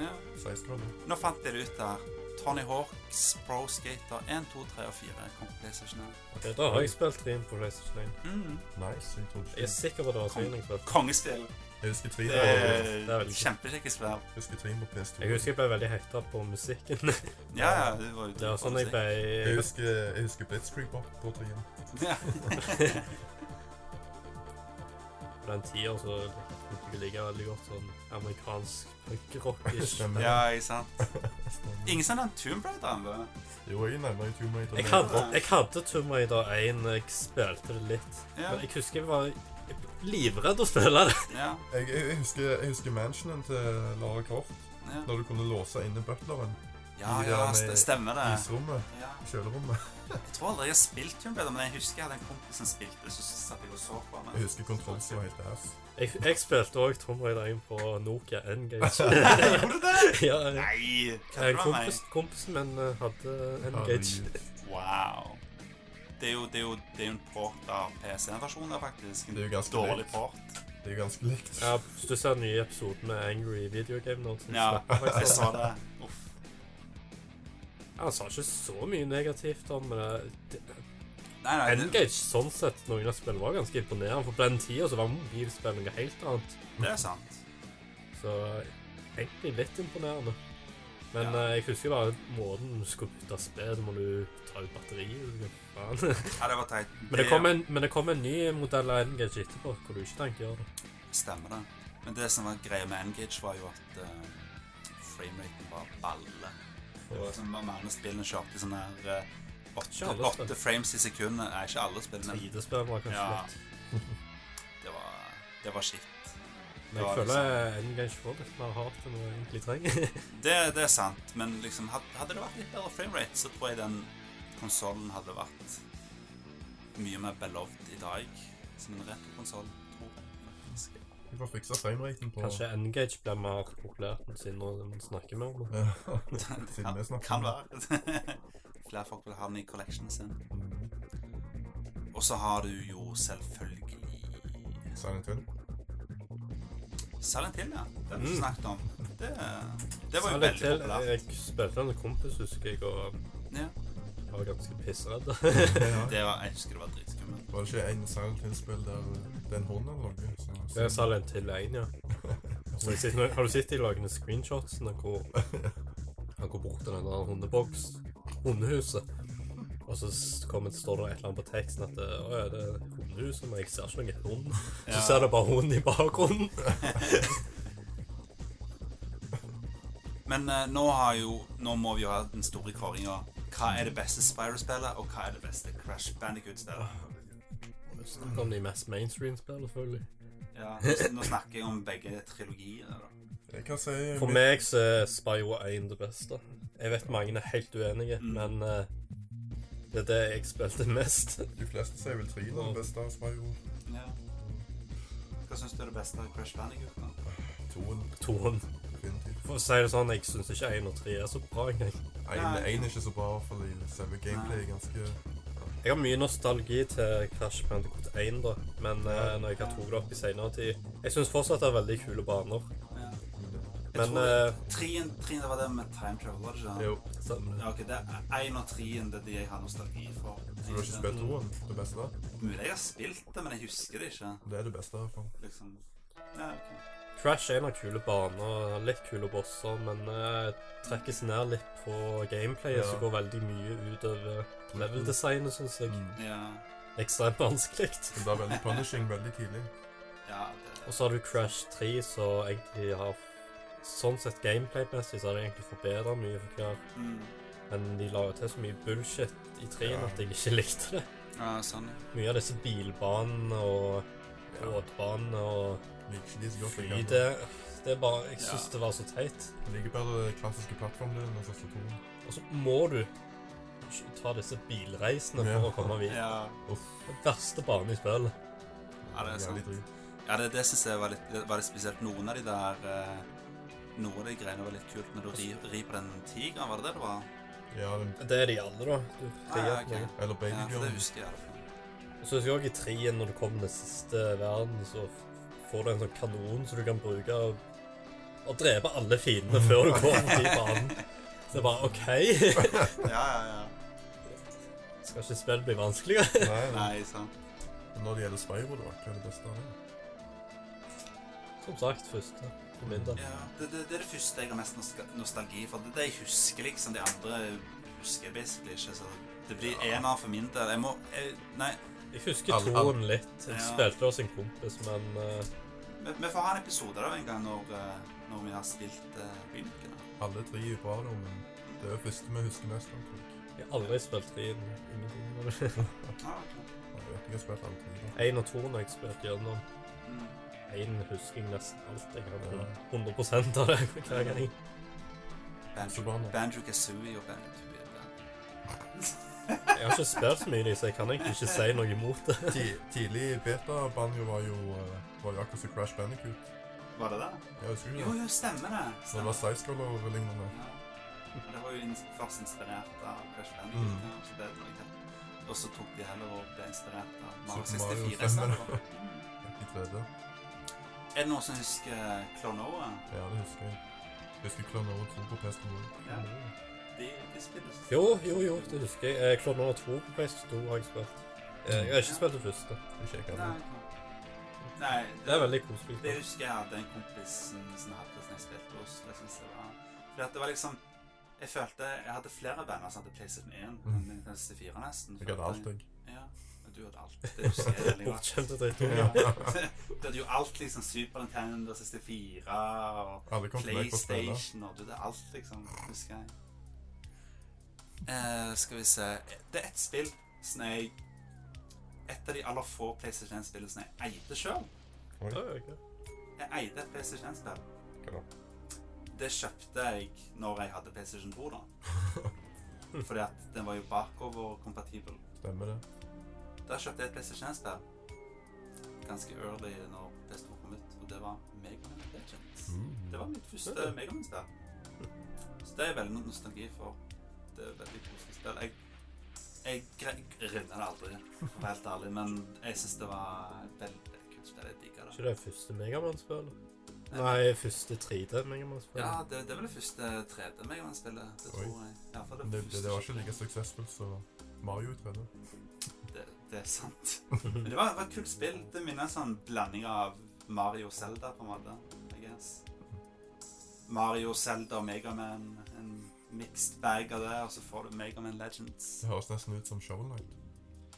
Ja. 16 var. Nå fant jeg det ut der. Tony Hawks Pro Skater 1, 2, 3 og 4 kom på PlayStation 1. Ok, Da har jeg spilt tre på PlayStation 1. Mm. Nice. Jeg Jeg er sikker på at det var Kong, jeg spilte. Kongespill. Jeg husker tre Det er det er kjempekjekke spill. jeg husker tre på PS2. Jeg husker jeg ble veldig hekta på musikken. Ja, ja, det var jo Det var sånn jeg Jeg ble husker, jeg husker Blitzkrieg på, på trien. Ja. På den tida så likte jeg like veldig godt sånn amerikansk punkrock-ish. Ja, ikke sant. Ingen som nevnte Tomb Raider ennå. Jo, jeg nevner jo Tomb Raider. Jeg hadde, jeg hadde Tomb Raider 1, jeg spilte det litt. Ja. Men jeg husker jeg var livredd å spille det. Ja, Jeg, jeg, jeg, husker, jeg husker mansionen til Lara Croft, ja. når du kunne låse inne butleren. Ja, ja det stemmer det. Isrommet. Ja. Kjølerommet. Jeg tror aldri jeg har spilt Tomb Raider, men jeg husker jeg hadde en kompis som spilte, så satt jeg og så på Jeg husker kontrollen var helt ass. Jeg, jeg spilte òg Tomb Raider 1 på Nokia N-Gage. Gjorde du det? ja, Nei, en kødder du med kompis, meg? kompisen min eh, hadde N-Gage. Wow. Det er jo, det er jo, det er jo en port av PC-versjonen, faktisk. En Det er jo ganske dårlig likt. port. Det er jo ganske likt. Ja, hvis du ser den nye episoden med Angry Video Game nå Ja, jeg sa så det. Han sa ikke så mye negativt om det. det Nei, nei, det, N-Gage, sånn sett, noen av spillene var ganske imponerende. For på den tida så var mobilspill noe helt annet. det er sant. Så egentlig litt imponerende. Men Ja. eh, jeg husker bare måten du skulle bytte spill, så må du ta ut batteriet. Ja, det var teit. Men det kom en, men det kom en ny modell av N-Gage etterpå, hvor du ikke trengte gjøre det. Stemmer det. Men det som var greia med Engage, var jo at uh, frameraten var balle. Det var som mange spillene kjørte i her eh, åtte, alle spill. åtte frames i sekundet. Nei, ikke alle spill, men 3D-spill var kanskje Ja. litt. det var, det var shit. Men jeg føler N-Gage får litt mer hardt enn hun egentlig trenger. Det, det er sant, men liksom had- hadde det vært litt bedre framerate, så tror jeg den konsollen hadde vært mye mer beloved i dag som en retrokonsoll. Vi får fiksa frameraten på Kanskje N-Gage blir mer populært nå siden man snakker mer om det. Ja. Det Siden vi kan, snakker kan være. Flere folk vil ha den i collectionen sin. Og så har du jo selvfølgelig Silent Hill. Silent Hill, ja. Det har vi Mm. snakket om. Det, det var jo Silent veldig Hill, populært. Jeg spilte med en kompis, husker jeg, og Ja. var ganske pissredd. Det var, jeg husker det var Var det ikke en Silent Hill-spill der det er en hund eller noe? Så, Det er Silent Hill 1, ja. Har du sett de lagene screenshotsene hvor han går bort til den der hundeboks, hundehuset, og så kommer, står det et eller annet på teksten at det, å, ja, det er hundehuset, men jeg ser ikke noen hund. Så ser du bare hund i bakgrunnen. Men eh, nå, har jo, nå må vi jo ha den store kåringa. Hva er det beste Spyro-spillet, og hva er det beste Crash Bandicoot-spillet? Snakker om de mest mainstream-spillene, selvfølgelig. Ja, nå- nå snakker jeg om begge trilogiene. da. Jeg si For meg så er Spyro 1 det beste. Jeg vet mange er helt uenige, Mm. men uh, det er det jeg spilte mest. De fleste sier vel 3 er det beste av Spyro. Ja. Hva syns du er det beste av Crash Bandicoot? Toen, Toen. For å si det sånn, jeg syns ikke 1 og 3 er så bra engang. 1 er ikke så bra, for selve gameplay er ganske Jeg har mye nostalgi til Crash Bandicoot 1, da, men Ja. eh, når jeg har tatt det opp i senere tid Jeg syns fortsatt det er veldig kule baner, Ja. men tror eh, Trien, trien, det var det med time travel, var det ikke? Jo. stemmer det. Ja, ok, det er én og treen det er de jeg har nostalgi for. Så du har ikke spilt toen? Det beste? Mulig jeg har spilt det, men jeg husker det ikke. Det er det beste, i hvert fall. Liksom. Ja, ok. Crash er noen kule baner, litt kule bosser, men uh, trekkes ned litt på gameplayet, Ja. som går veldig mye utover level-designet, syns jeg. Mm. Ja, Ekstremt vanskelig. Det er veldig punishing veldig tidlig. ja det, Og så har du Crash 3, som egentlig har Sånn sett gameplay-messig så har det egentlig forbedra mye for hver. mm. Men de la jo til så mye bullshit i 3 Ja. at jeg ikke likte det. ja, sånn. Mye av disse bilbanene og båtbanene og Liker de så godt. fly jeg det, det er bare Jeg syns Ja. det var så teit. Jeg liker bedre klassiske plattformdelen enn første toen. Og så må du ta disse bilreisene for å komme videre. Ja, Uff, Den verste banen i spillet. ja, det er sant. drit. Ja, det, det syns jeg var litt, det var litt spesielt. Noen av de der eh, Noen av de greiene var litt kult når du rir ri på den tigeren, var det det det var? Ja, den, Det er de alle, da. Du Ah, frier ja, på ok. noe. eller Ja, for det Babybjørn. husker jeg i hvert fall. Og så husker jeg også i treen, når du kommer til siste verden, så får du en sånn kanon som du kan bruke og, og drepe alle fiendene før du går forbi banen. Så det er bare OK. Ja, ja, ja. Skal ikke spillet bli vanskeligere? Nei, sant. Men Når det gjelder Spyro, det hva er det beste av det? Som sagt, første min. Ja, det, det, det er det første jeg har mest nostalgi for. Det er det jeg husker, liksom. De andre husker jeg basically ikke. Så det blir Ja. ener for min del. Jeg må jeg, Nei, Jeg husker Alle- toen litt. Jeg Ja. spilte hos en kompis, men eh, vi, vi får ha en episode av en gang når, eh, når vi har spilt uh, Rymkene. Alle tre er bra, da, men det er jo første vi husker mest. jeg. har aldri spilt treen. Ingenting. Jeg har spilt alle tre. da. Én og to når jeg spilte gjennom. Mm. Én husker jeg nesten alt. Jeg har 100 av det hver gang. Banjo. Banjo Kazooie og Banjo. Jeg har ikke spilt så mye, i dem, så jeg kan egentlig ikke si noe imot det. Ti- Tidlig beta-banjo var jo eh, var jo akkurat som Crash Bandicoot. Var det det? Jeg husker ikke det. jo, jo, stemmer det. Så det var sidescroller-lignende. Ja. Og Det var jo først inspirert av Crash Bandicoot. Mm. så det noe helt. Og så tok de heller og ble inspirert av Mario Super Mario 64 stemmer istedenfor. I 3D. Er det noen som husker Klonoa? Ja, det husker jeg. Jeg husker Klonoa 2 på PS2. Ja. De, de spilles. Jo, jo, jo, det husker jeg. Eh, nummer to på PS2 har jeg spilt. Eh, Jeg har ikke spilt det første. Det ikke Nei, jeg Nei Det er veldig koselig. Det husker jeg hadde en kompis som jeg hadde som jeg spilte hos. Det synes jeg var Fordi at det var liksom Jeg følte Jeg hadde flere venner som hadde PlayStation 1 Mm. enn Nintendo 64 nesten. Jeg hadde alt, jeg. Ja, du hadde alt. Det husker jeg veldig godt. Ja. Du hadde jo alt, liksom. Super Nintendo 64 og. PlayStation og du hadde alt, liksom. Husker jeg. Eh, skal vi se Det er ett spill som jeg Et av de aller få PlayStation 1-spillene som jeg eide sjøl. Jeg eide et PlayStation 1-spill. hva da? Det kjøpte jeg når jeg hadde PlayStation 2, da. Fordi at den var jo bakoverkompatibel. Stemmer det. Da kjøpte jeg et PlayStation 1-spill ganske early når PS2 kom ut, og det var Mega Man Legends. Det var mitt første Ja. Mega Man-spill. Så det er veldig nostalgi for. Det er veldig koselig spill. Jeg, jeg jeg runda det aldri, for å være helt ærlig. Men jeg syns det var veldig, kult spill. Jeg digga det. Ikke det første Megamann-spillet? Nei, første 3D-megamann-spillet. Ja, det, det var det første 3D-megamann-spillet. Det tror jeg. Ja, det, det, det var ikke like suksessfullt som Mario i 3D. Det, det er sant. Men det var, var et kult spill. Det minner en sånn blanding av Mario og Zelda, på en måte. I guess. Mario, Zelda og Megaman. En mixed bag av det, og så får du Megaman Legends. Det høres nesten ut som Shovel Knight.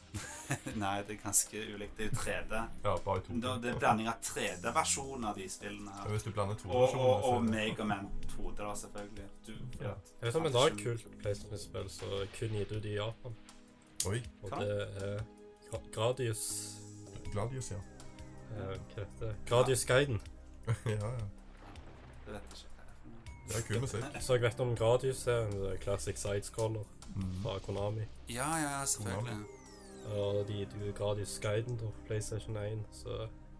Nei, det er ganske ulikt. Det er jo 3D. Ja, bare i 2D. Det det er blanding av 3D-versjonen av de spillene her. Ja, hvis du blander Og, og, og 2D-versjonen Megaman 2D, da, selvfølgelig. Du, Ja. Jeg vet om en annen kult PlayStation-spill som kun gir ut i Japan. Oi, Og Hva? det er Gradius Gladius, ja. eh, Hva heter det? Gradius Guiden. ja, ja. Det vet jeg ikke det er kul musikk. Så jeg vet om Gradius-serien. er Classic Sidescroller Mm. fra Konami. Ja, ja, selvfølgelig. Og de gitt ut Gradius Guiden da, på PlayStation 1. Så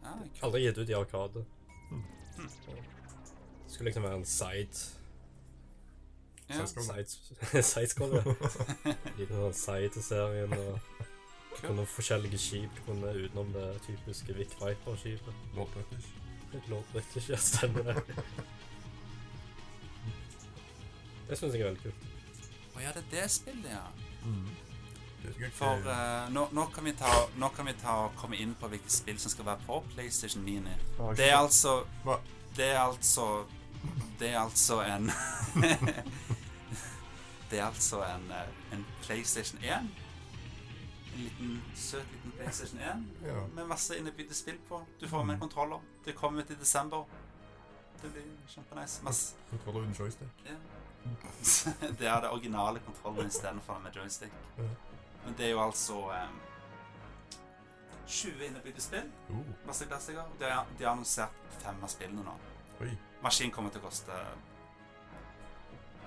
Ja, kult. aldri gitt ut i Arkade. Mm. Det skulle liksom være en side Ja, Sidescroller. Side- Sidescroller. Liten sånn side til serien. Og kunne forskjellige skip kunne utenom det typiske Vic Viper-skipet. Lord British. Lord British, ja, stemmer det. Det syns jeg er veldig kult. Å ja, det er det spillet, ja. Mm. For uh, nå, nå, kan vi ta, nå kan vi ta og komme inn på hvilke spill som skal være på PlayStation Mini. Det er altså Det er altså Det er altså en Det er altså en, eh, en PlayStation 1. En liten, søt liten PlayStation 1 Ja. med masse innebygde spill på. Du får med kontroller. Det kommer ut i desember. Det blir kjempenice. Kontroller uten joystick. ja. Det er det originale kontrollen istedenfor med joystick. Men det er jo altså um, 20 innebygde spill. Oh, Masse klassiker. De har, de har annonsert fem av spillene nå. oi. Maskinen kommer til å koste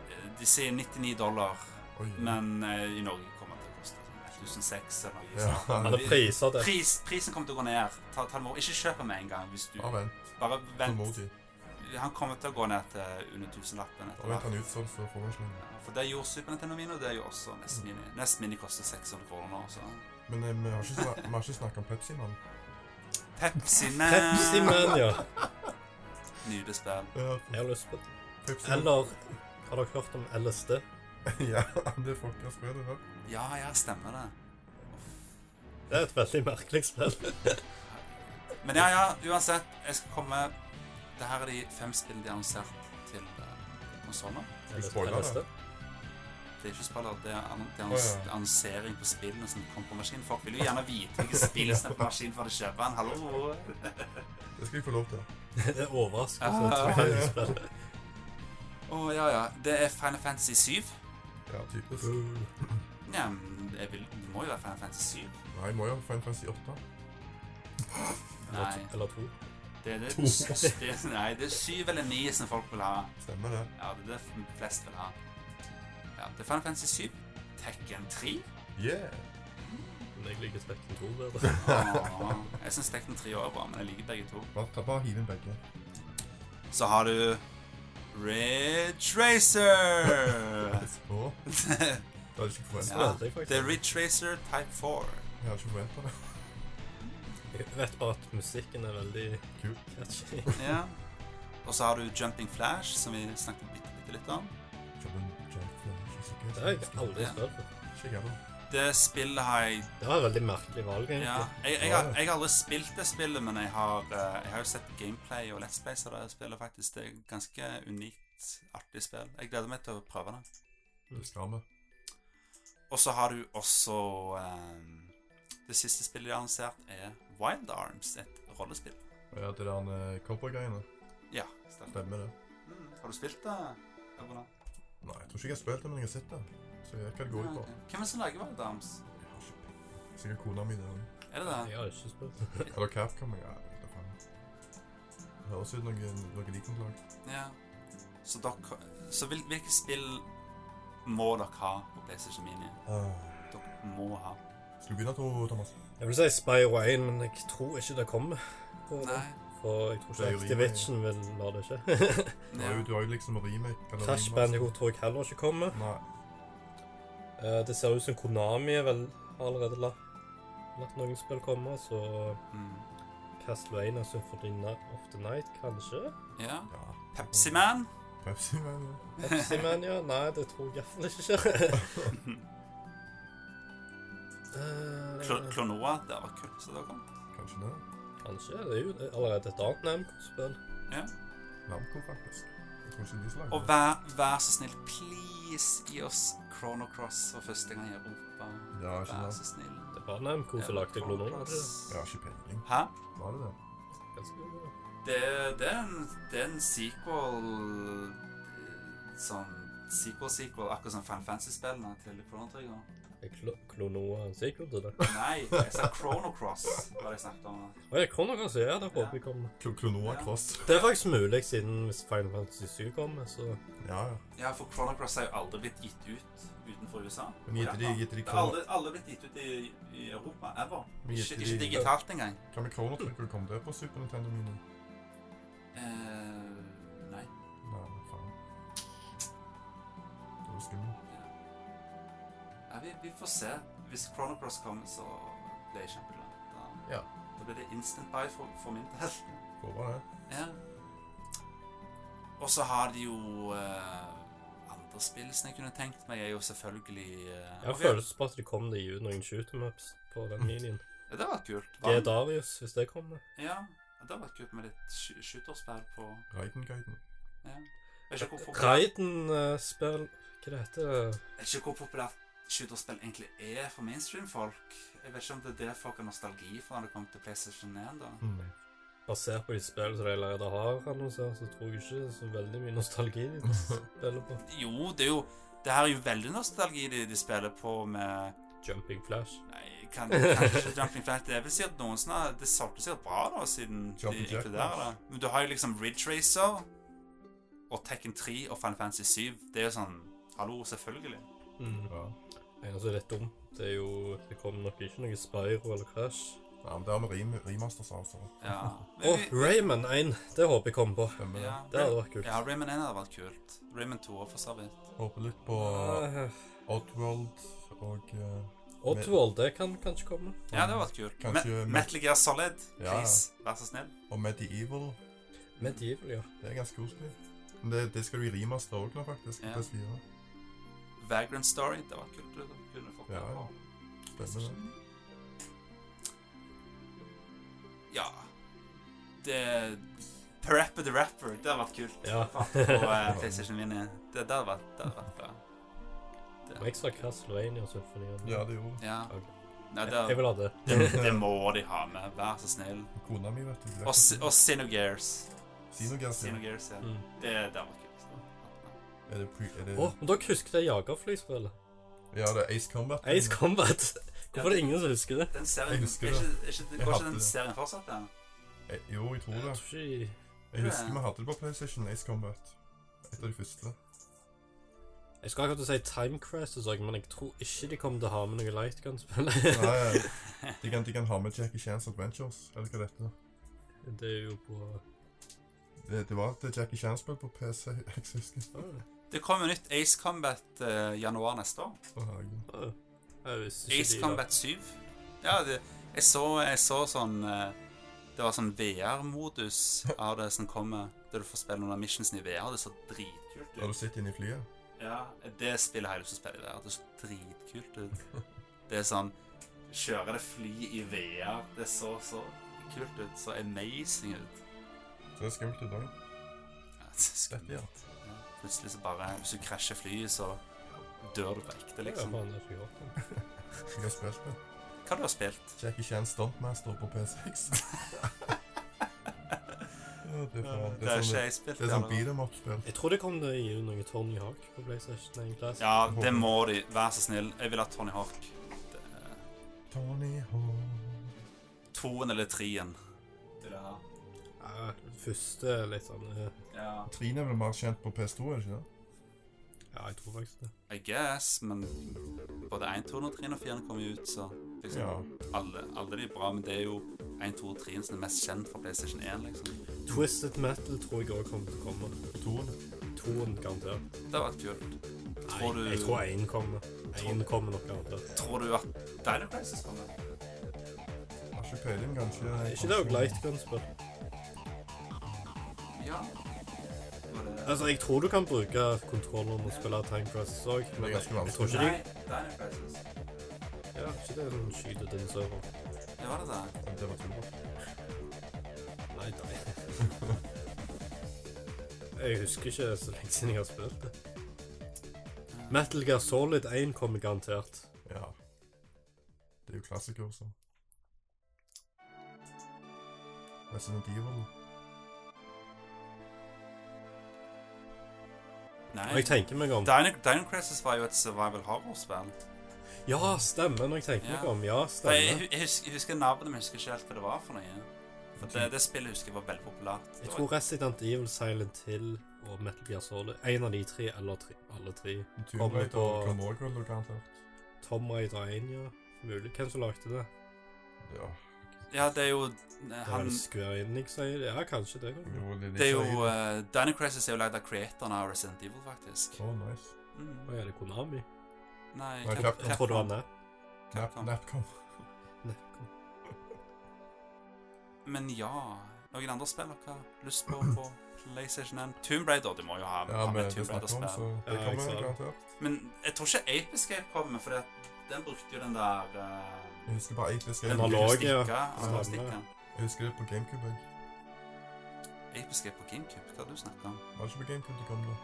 eh, De sier 99 dollar, Oi. men uh, i Norge kommer det til å koste sånn 1006 eller noe. Sånt. Ja, priser det. Pris, prisen kommer til å gå ned. Ta, ta. Ikke kjøp den med en gang. Hvis du vent. Bare vent. Han kommer til å gå ned til under tusenlappen etter hvert. så får vi ikke Ja, For det gjorde Super Nintendo Mini, og det gjør også Nest Mini. Nest Mini koster 600 kroner nå, så Men eh, vi har ikke, snak vi har ikke snakket om Pepsi, mann. Pepsi Man! Pepsi Man, ja. Nydelig spill. Ja, Jeg har lyst på det. Pepsi. Eller har dere hørt om LSD? ja, det folkens spillet, vel? Ja, ja, stemmer det. Det er et veldig merkelig spill. Men ja, ja, uansett. Jeg skal komme Det her er de fem spillene de har annonsert til uh, konsoller. spoile det? Det er ikke spiller, det er, det er annonsering på spillene som kommer på maskin. Folk vil jo gjerne vite hvilke spill som er på maskin for å kjøpe en. Hallo! Det skal jeg få lov til. Det er overraskende. Å spill. Å ja, ja. Det er Final Fantasy 7. Ja, typisk. Ja, men jeg vil, det må jo være Final Fantasy 7. Nei, må jo ha Final Fantasy 8. Eller, Nei, eller to. Det er det, det, det, nei, det er 7 eller 9 som folk vil ha. Stemmer det. Ja, det er det flest vil ha. Ja, det er Final Fantasy 7. Tekken 3. Yeah! Men jeg liker Tekken 2 bedre. Åh, jeg syns Tekken 3 også er bra, men jeg liker begge to. Bare, bare hiv inn begge. Så har du Ridge Racer. Det hadde jeg ikke forventet. Ja. det er Ridge Racer Type 4. Jeg hadde ikke forventet det. Jeg vet bare at musikken er veldig Kul. catchy. Ja. Og så har du Jumping Flash, som vi snakket bitte, bitte litt om. Det har jeg aldri spilt. Det spillet har jeg Det var et veldig merkelig valg, egentlig. Ja, jeg, jeg, har, jeg har aldri spilt det spillet, men jeg har, eh, jeg har jo sett gameplay og Let's Play, av det spillet, faktisk. Det er et ganske unikt, artig spill. Jeg gleder meg til å prøve det. Det skal vi. Og så har du også um, Det siste spillet de har annonsert, er Wild Arms, et rollespill. Ja, til den uh, cowboygreiene. Ja, stemmer. Stemmer det. Mm, har du spilt det? Eller? Nei, jeg tror ikke jeg har spilt det, men jeg har sett det. Så jeg vet hva det går ut på. Hvem er det som lager Wild Arms? Jeg har ikke peiling. Sikkert kona mi. Er det det? Jeg har ikke spilt. Eller Capcom. Ja, jeg vet da. Det høres ut som noe de kan lage. Ja. Så, dere, så hvil, hvilke spill må dere ha på PlayStation Mini? Dere må ha. Skal du begynne, Thomas? Jeg vil si Spyro 1, men jeg tror ikke det kommer. Nei. For jeg tror ikke Activision vil la det skje. Du har jo, du har jo liksom remake. Crash. Bandicoot tror jeg heller ikke kommer. Nei. Eh, det ser ut som Konami er vel allerede la, latt noen spill komme, så Mm. Castlevania Symphony of the Night, kanskje? Ja. Ja. Pepsi Man. Pepsi Man, ja. Pepsi-Man, ja. Nei, det tror jeg iallfall ikke skjer. Eh, Klonoa. Det var kult. Så det kom. Kanskje det. Kanskje. Det er jo allerede et annet Namco-spill. Ja. Namco, faktisk. Jeg tror ikke de slager. Og vær, vær så snill, please, gi oss Chrono Cross for første gang i Europa. Ja, ikke Vær så snill. Det var Namco som lagde Klonoa. var? Jeg har ikke peiling. Hæ? Var det det? Det, det, er en, det er en sequel eh, Sånn sequel-sequel, akkurat som Final Fantasy-spillene til Chrono Trigger. Klo- Klonoa sequel til det? Nei, jeg sa Chrono Cross, var det jeg snakket om. Å ja, Chrono Cross, ja, det håper jeg kommer. Kl Klonoa Ja. Cross. Det er faktisk mulig, siden hvis Final Fantasy 7 kommer, så Ja, ja. Ja, for Chrono Cross er jo aldri blitt gitt ut utenfor USA. Men gitt de, gitt de Det er aldri, aldri blitt gitt ut i, i Europa, ever. Ikke, ikke digitalt engang. Hva med Chrono Trigger? Kom det på Super Nintendo Mini? Uh, nei. Nei, faen. Det var skummelt. Ja, vi, vi får se. Hvis Chrono Cross kommer, så blir jeg kjempeglad. Da, Ja. da blir det instant buy for, for min del. Håper det. Ja. Og så har de jo eh, andre spill som jeg kunne tenkt meg, er jo selvfølgelig eh, jeg har følelsen på at det kom det i noen shoot-em-ups på den linjen. Ja, det vært kult. G. Darius, hvis det kommer. Ja, det hadde vært kult med litt sky- skytterspill på ja. Vet ikke hvor populært, Raiden-spill Hva det heter det? jeg vet ikke hvor populært skytterspill egentlig er for mainstream-folk. Jeg vet ikke om det er det folk har nostalgi for når det kommer til PlayStation 1. da. Mm. Basert på de spillene som de allerede har annonsert, så tror jeg ikke det er så veldig mye nostalgi de spiller på. Jo, det er jo Det her er jo veldig nostalgi de, de spiller på med Jumping Flash. Nei, kan, kanskje Jumping Flash. Det er vel sikkert noen sånne Det solgte sikkert bra, da, siden Jumping de inkluderer det. Men du har jo liksom Ridge Racer og Tekken 3 og Final Fantasy 7. Det er jo sånn Hallo, selvfølgelig. Mm. Ja. Det eneste er litt dumt, det er jo Det kommer nok ikke noe Spyro eller Crash. ja, men det har vi rem remasters av, så Ja. Å, Rayman 1! Det håper jeg kommer på. stemmer det. ja, Det hadde vært kult. ja, Rayman 1 hadde vært kult. Rayman 2 for så vidt. Håper litt på Uh, Oddworld og uh, Oddworld, det kan kanskje komme. Ja, det hadde vært kult. Kanskje Me Metal Gear Solid, Ja. please. Vær så snill. og Medieval. Medieval, ja. Det er ganske koselig. Men det, det skal du i remaster òg nå, faktisk. Ja. PS4. Vagrant Story, det var kult. Det kunne fått Ja, det ja. Det. Ja. Det Parappa the Rapper, det hadde vært kult. Ja. på uh, PlayStation Mini. Det, det hadde vært, det hadde vært bra. Og ekstra Castlevania-symfoni. Ja, det gjorde Ja. Okay. Nei, Jeg vil ha det. det, det må de ha med. Vær så snill. Kona mi, vet du. Og, og Sinogears. Sinogears, ja. Xenogears, ja. Mm. Det, det hadde vært kult. Er det, pre, er det Å, men dere husker det jagerflyspillet? Ja, det er Ace Combat. Ace Combat. Hvorfor er det ingen som husker det? Den serien, Jeg husker er ikke, er ikke, Jeg Går ikke den det. serien fortsatt? Ja? Eh, Jo, jeg tror Jeg det. tror ikke Jeg husker vi hadde det på PlayStation, Ace Combat. Et av de første. Jeg skal akkurat si Time Crisis men jeg tror ikke de kommer til å ha med noe lightgun-spill. Nei, de kan, de kan ha med Jackie Chans Adventures, eller hva dette er. det er jo på Det, det var et Jackie Chan-spill på PC, jeg husker. Det kommer nytt Ace Combat uh, januar neste år. Ikke Ace Combat 7. Ja, det, jeg, så, jeg så sånn uh, Det var sånn VR-modus av det som kommer, der du får spille noen av missionsene i VR. Det så dritkult Har du ut. sittet inne i flyet? Ja, Det spillet har jeg lyst til å spille i VR. Det så dritkult ut. Det er sånn Kjøre det fly i VR. Det så så kult ut. Så amazing ut. Det er skummelt ut òg. Ja, det er skummelt. Ja, plutselig så bare Hvis du krasjer flyet, så dør du på ekte, Ja, liksom. det ikke godt. Jeg har spilt det. Hva du har spilt? Jackie Chan Stuntmaster på P6. det er faen. Det Det er ikke jeg spilt. det er sånn i beat em up-spill. Jeg tror det kom gi ut noe Tony Hawk på PlayStation 1 Classic. Ja, det må de. Vær så snill. Jeg vil ha Tony Hawk. Det er Tony Hawk. Toen eller treen. Jeg ha. Ja, det første litt sånn eh, Ja. Trine er vel mer kjent på PS2, er det ikke det? Ja, jeg tror faktisk det. I guess, men både 1, 2 og 3 og 4 kommer jo ut, så liksom Ja. alle, alle de er bra, men det er jo 1, 2 og 3 som er mest kjent fra PlayStation 1, liksom. Twisted Metal tror jeg òg kommer til å komme. Toen. Toen garantert. Det hadde vært kult. Nei, Tror du- jeg tror 1 kommer. 1 kommer nok garantert. Tror du at Dino Crisis kommer? Har ikke peiling, kanskje. Er ikke det òg lightgun-spill? Ja. Altså, jeg tror du kan bruke kontrolleren og spille Time Crisis òg, men Det jeg, jeg tror ikke de Dino Crisis. Ja, ikke det er en skyter din server. Det var det der. Det var tull. Nei, nei. Jeg husker ikke så lenge siden jeg har spilt det. Metal Gear Solid 1 kommer garantert. Ja. Det er jo klassiker, så. Resident Evil. Og Når jeg tenker meg om Dino, Dino Crisis var jo et survival horror-spill. Ja, stemmer når jeg tenker meg om. Ja, stemmer. Jeg, jeg, husker, jeg husker navnet, men jeg husker ikke helt hva det var for noe. For det, det spillet husker jeg var veldig populært. Jeg tror Resident Evil, Silent Hill og Metal Gear Solid En av de tre, eller tre, alle tre. Tomb Kommer Raider på- kom også, eller garantert. Tom Raider 1, ja. Mulig. Hvem som lagde det? Ja. Ja, det er jo er han, Square Enix, sier det? Ja, kanskje det. kan Jo, det, Det er jo uh, Dino Crisis er jo lagd av creatoren av Resident Evil, faktisk. Å, nice. Mm. Hva er det Konami? Nei, Nei, Cap-. Jeg tror det var Nap. Nap, Capcom. Napcom. Men ja Noen andre spill dere har lyst på på PlayStation 1? Tomb Raider, du må jo ha, Ja, ha med Tomb Raider-spill. Ja, jeg det. Men jeg tror ikke Ape Escape kommer, for den brukte jo den der uh, Jeg husker bare Ape Escape. Den Analog, brukte ja. stikka. Jeg husker det på GameCube. jeg. Ape Escape på GameCube, hva har du snakket om? Var det ikke på GameCube det kom da?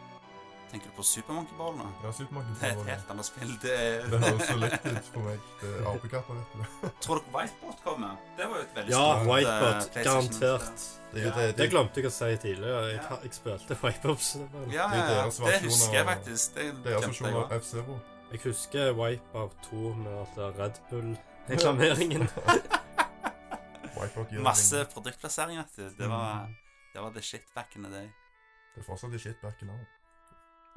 Tenker du på Super Monkey Ball nå? Ja, Super Monkey Det er et helt annet spill. Det er Det høres så lett ut for meg. Det er apekapper, vet du. Tror dere Whiteboard kommer? Det var jo et veldig Ja, stort, eh, Whitebot. PlayStation Garantert. Det det, det, Det glemte jeg å si tidligere. Jeg, Ja. jeg spilte Whitebox. Ja, Det ja, er ja. Det husker jeg faktisk. Det er glemte jeg av. F-Zero. Jeg husker Wipeout 2 med at det Red Bull-reklameringen. Gir Masse produktplassering, vet du. Det var, det var the shit back in the day. Det er fortsatt det shit back in now.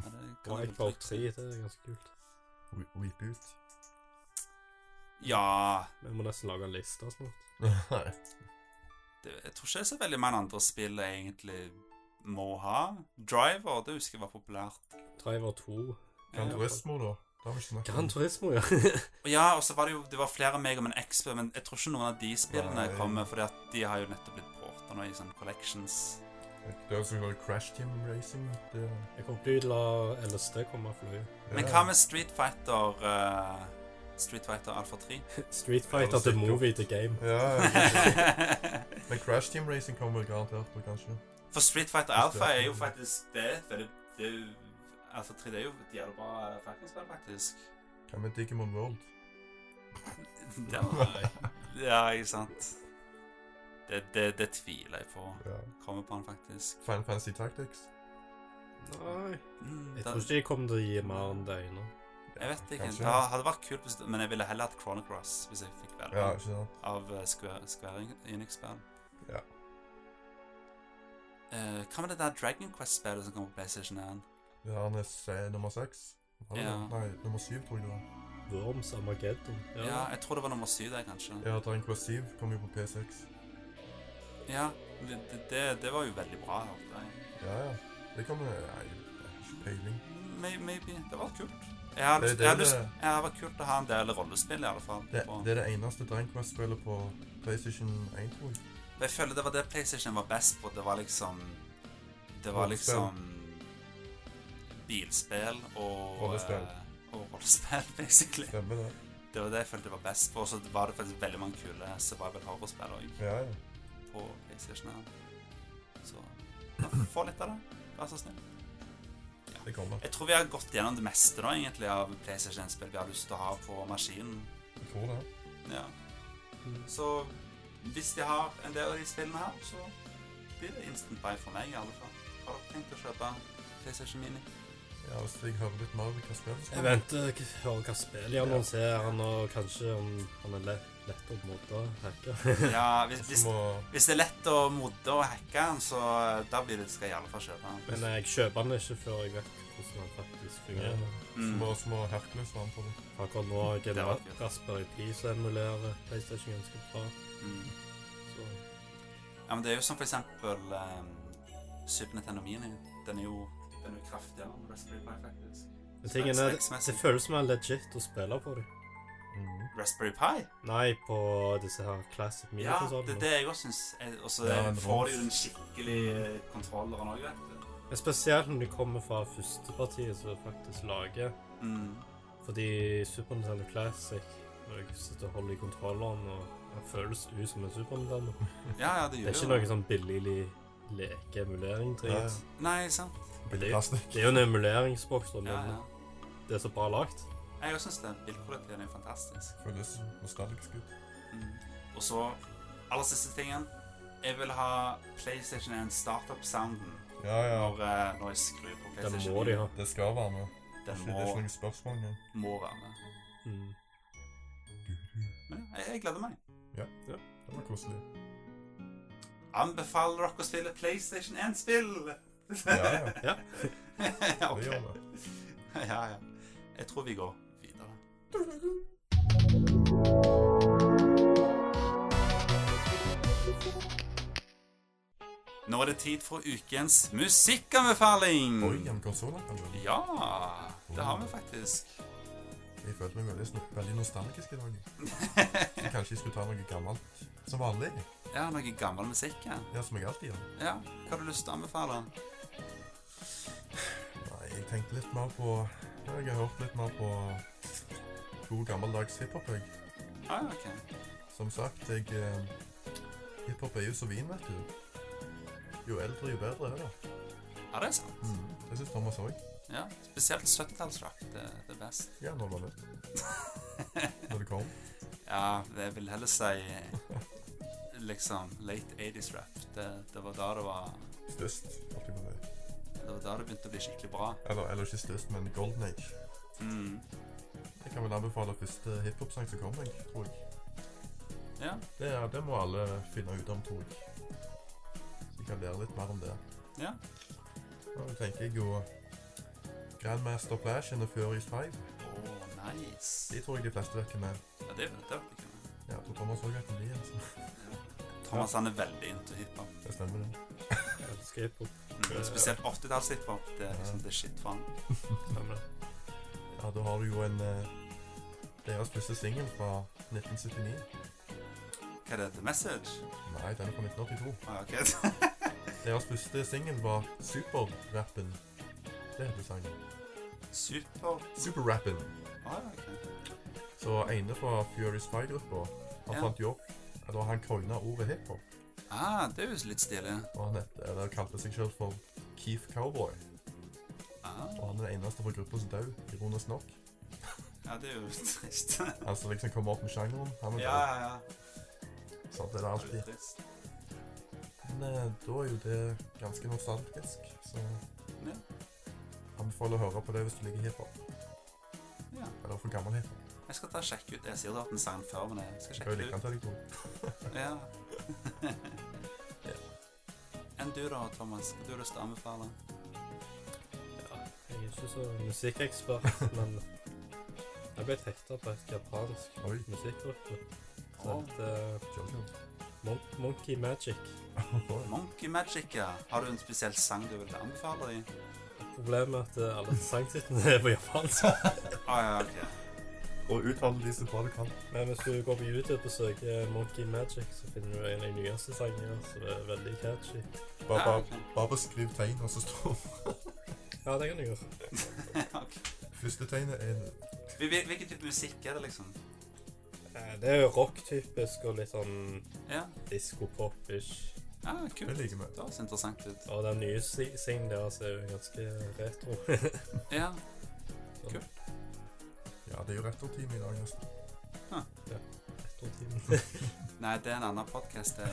Ja, det kan jeg Wipeout 3, det er ganske kult. We- Weep ut. Ja Vi må nesten lage en liste snart. Nei. det, Jeg tror ikke det er så veldig mange andre spill jeg egentlig må ha. Driver, det husker jeg var populært. Driver 2. Gran Ja. Turismo, da. Gran. Turismo, ja. Ja, og så var det jo Det var flere Mega Man X, men jeg tror ikke noen av de spillene Nei. kommer, fordi at de har jo nettopp blitt porta nå i sånne collections. Det er også kalt Crash Team Racing. Det, Jeg kommer til å la LSD komme og fløye. Men hva med Street Fighter uh, Street Fighter Alpha 3? Street Fighter the movie, the game. Ja, ja. Men Crash Team Racing kommer garantert, og kanskje. For Street Fighter Alpha er jo faktisk Det det, det er jo, Alpha 3 det er jo et jævlig bra fighting-spill, faktisk. Hva med Digimon World? Det var, ja, ikke sant. Det, det, det tviler jeg på. Ja. Kommer på den, faktisk. Final Fantasy Tactics? Nei. Mm, Jeg tror ikke de kommer til å gi mer enn det ene. Jeg vet ikke. Kanskje. Det hadde vært kult, men jeg ville heller hatt Chrono Cross hvis jeg fikk velge. Ja, ikke sant? Av eh, Square, Square Enix-spill. Ja. Uh, hva med det der Dragon Quest-spillet som kommer på PlayStation 1? Det er eh, nummer seks. Ja. Nei, nummer syv, tror jeg det var. Worms Armageddon. Ja. jeg tror det var nummer syv der, kanskje. Ja, Dragon Quest 7 kom jo på P6. Ja, det, det, det, var jo veldig bra. hørte jeg. Ja, ja. Det kan jeg har ikke peiling. May- Maybe. Det var kult. Jeg har, Det- det jeg har, lyst, det- jeg har vært kult å ha en del rollespill, i alle fall. Det, det er det eneste Dragon Quest-spillet på PlayStation 1, tror jeg. Jeg føler det var det PlayStation var best på. Det var liksom Det var liksom bilspill og Rollespill. eh, Og rollespill, basically. Stemmer det. Det var det jeg følte det var best på. Og så var det faktisk veldig mange kule survival horror-spill òg Ja, ja. på PlayStation 1. Så ja, få litt av det. Vær så snill. Det kommer. Jeg tror vi har gått gjennom det meste nå, egentlig, av PlayStation 1-spill vi har lyst til å ha på maskinen. Jeg tror det. Ja. Så hvis de har en del av de spillene her, så blir det instant buy for meg, i alle fall. Har dere tenkt å kjøpe PlayStation Mini? Ja, Hvis jeg hører litt mer hva spillet Jeg venter og hører hva spillet de annonserer, han, og kanskje om han er lett, lett å måte og hacke. Ja, hvis, hvis, hvis det er lett å modde og hacke han, så da blir det, skal jeg i alle fall kjøpe den. Men jeg kjøper den ikke før jeg vet hvordan den faktisk fungerer. Så Mm. Små, små må Hercules var med på det. Akkurat nå kult. Raspberry Pi som emulerer PlayStation ganske bra. Mm. Ja, men det er jo som for eksempel um, Super Nintendo Mini. Den er jo den er kraftigere enn Raspberry Pi, faktisk. Men tingen er, det føles som føles mer legit å spille på dem. Mm. Raspberry Pi? Nei, på disse her classic Ja, det er det jeg også syns. Og så får de jo den skikkelige kontrolleren òg, vet du. Ja, Spesielt når de kommer fra førstepartiet som faktisk lager. Mm. Fordi Super Nintendo Classic, når jeg sitter og holder i kontrolleren, og den føles ut som en Super Nintendo Ja, ja, det gjør Det Det er ikke noe sånn billig leke-emulering Ja, ja. Nei, sant. Det-. Det er jo en emuleringsboks, men Ja, ja. det er så bra lagt. Jeg syns det. Bildkvaliteten er fantastisk. Føles nostalgisk ut. Mm. Og så aller siste tingen. Jeg vil ha PlayStation 1 startup-sounden Ja, ja. når, eh, når jeg skrur på PlayStation. Den må de ha. Det skal være med. Den Det er ikke noe spørsmål engang. må være med. Mm. Men jeg, jeg gleder meg. Ja, Det var koselig. Anbefaler dere å spille PlayStation 1-spill? Ja, ja. Ja. okay. Ja, ja. Jeg tror vi går videre. Nå er det tid for ukens musikkanbefaling. Oi, en du. Ja, det har vi faktisk. Jeg følte meg veldig, veldig nostalgisk i dag. Så kanskje jeg skulle ta noe gammelt som vanlig. Ja, noe gammel musikk. Ja. Ja, som jeg alltid gjør. ja. Hva har du lyst til å anbefale? Nei, jeg tenkte litt mer på Jeg har hørt litt mer på god gammeldags hiphop. jeg. Ah, ok. Som sagt, jeg eh, Hiphop er jo som vin, vet du. Jo eldre, jo bedre er det. Ja, det er sant. Mm. Det syns Thomas òg. Ja, Spesielt 70-tallsrock. Det, det er best. Ja, når det var det? Når det kom. Ja, jeg vil heller si liksom late 80s rap. Det, det var da det var Størst. alltid på det. Det var da det begynte å bli skikkelig bra. Eller, eller ikke størst, men Golden Age. Mm. Jeg kan vel anbefale første hiphop-sang som kommer, tror jeg. Ja. Det, er- det må alle finne ut om, tror jeg. Så vi kan lære litt mer om det. Ja. Da tenker jeg jo Grandmaster Flash and The Furious 5. Oh, nice. De tror jeg de fleste vet hvem er. Ja, det, vet jeg ikke. Ja, jeg tror Thomas òg vet hvem de er. Altså. Thomas han er veldig into hiphop. Det stemmer, det. Jeg elsker hiphop. Mm. Spesielt 80-tallshiphop. Det er liksom det shit for han. Stemmer det. Ja, da har du jo en eh, Deres første singel fra 1979. Hva er det? The Message? Nei, den er fra 1982. Ah, ok. Deres første singel var Superrappen. Det heter sangen. Super Superrappen. ah, ok. Så ene fra Furious 5-gruppa, han Ja. fant jo opp at han coina ordet hiphop. Ah, det er jo litt stilig. Og han het, eller kalte seg selv for Keith Cowboy. Ah, Og han er den eneste fra gruppa som død, ironisk nok. ja, det er jo trist. Altså liksom komme opp med sjangeren. Han er ja, ja, ja. Sånn er det alltid. Men eh, da er jo det ganske nostalgisk, så Ja. Anbefaler å høre på det hvis du liker hiphop. Ja. Eller for gammel hiphop. Jeg skal ta og sjekke ut. Jeg sier du har hatt en sang før, men jeg skal Jeg sjekke liker det den til deg, tror ut. Ja. Enn du da, Thomas? Hva har du lyst til å anbefale? Ja, jeg er ikke så musikkekspert, men jeg ble hekta på et japansk musikkgruppe Oh. Uh. Mon Monkey Magic. Monkey Magic, ja. Har du en spesiell sang du vil anbefale dem? Problemet at eh, alle sangtitlene er på japansk. Ah, ja, ok. Og uttale de så bra du kan. Men hvis du går på YouTube og søker Monkey Magic, så finner du en av de nyeste sangene som er veldig catchy. Bare, Ja, bare, ok. bare beskriv tegn, og så står Ja, det kan du gjøre. ok. Første tegnet er Hvil- Hvilken type musikk er det, liksom? Eh, Det er jo rock-typisk og litt sånn Ja, disko-pop-ish. Ja Det kult. liker vi. Det høres interessant ut. Og den nye si- singen deres er jo ganske retro. Ja, Kult. Ja, det er jo retortime i dag, nesten. Retro-tiden. Nei, det er en annen podkast.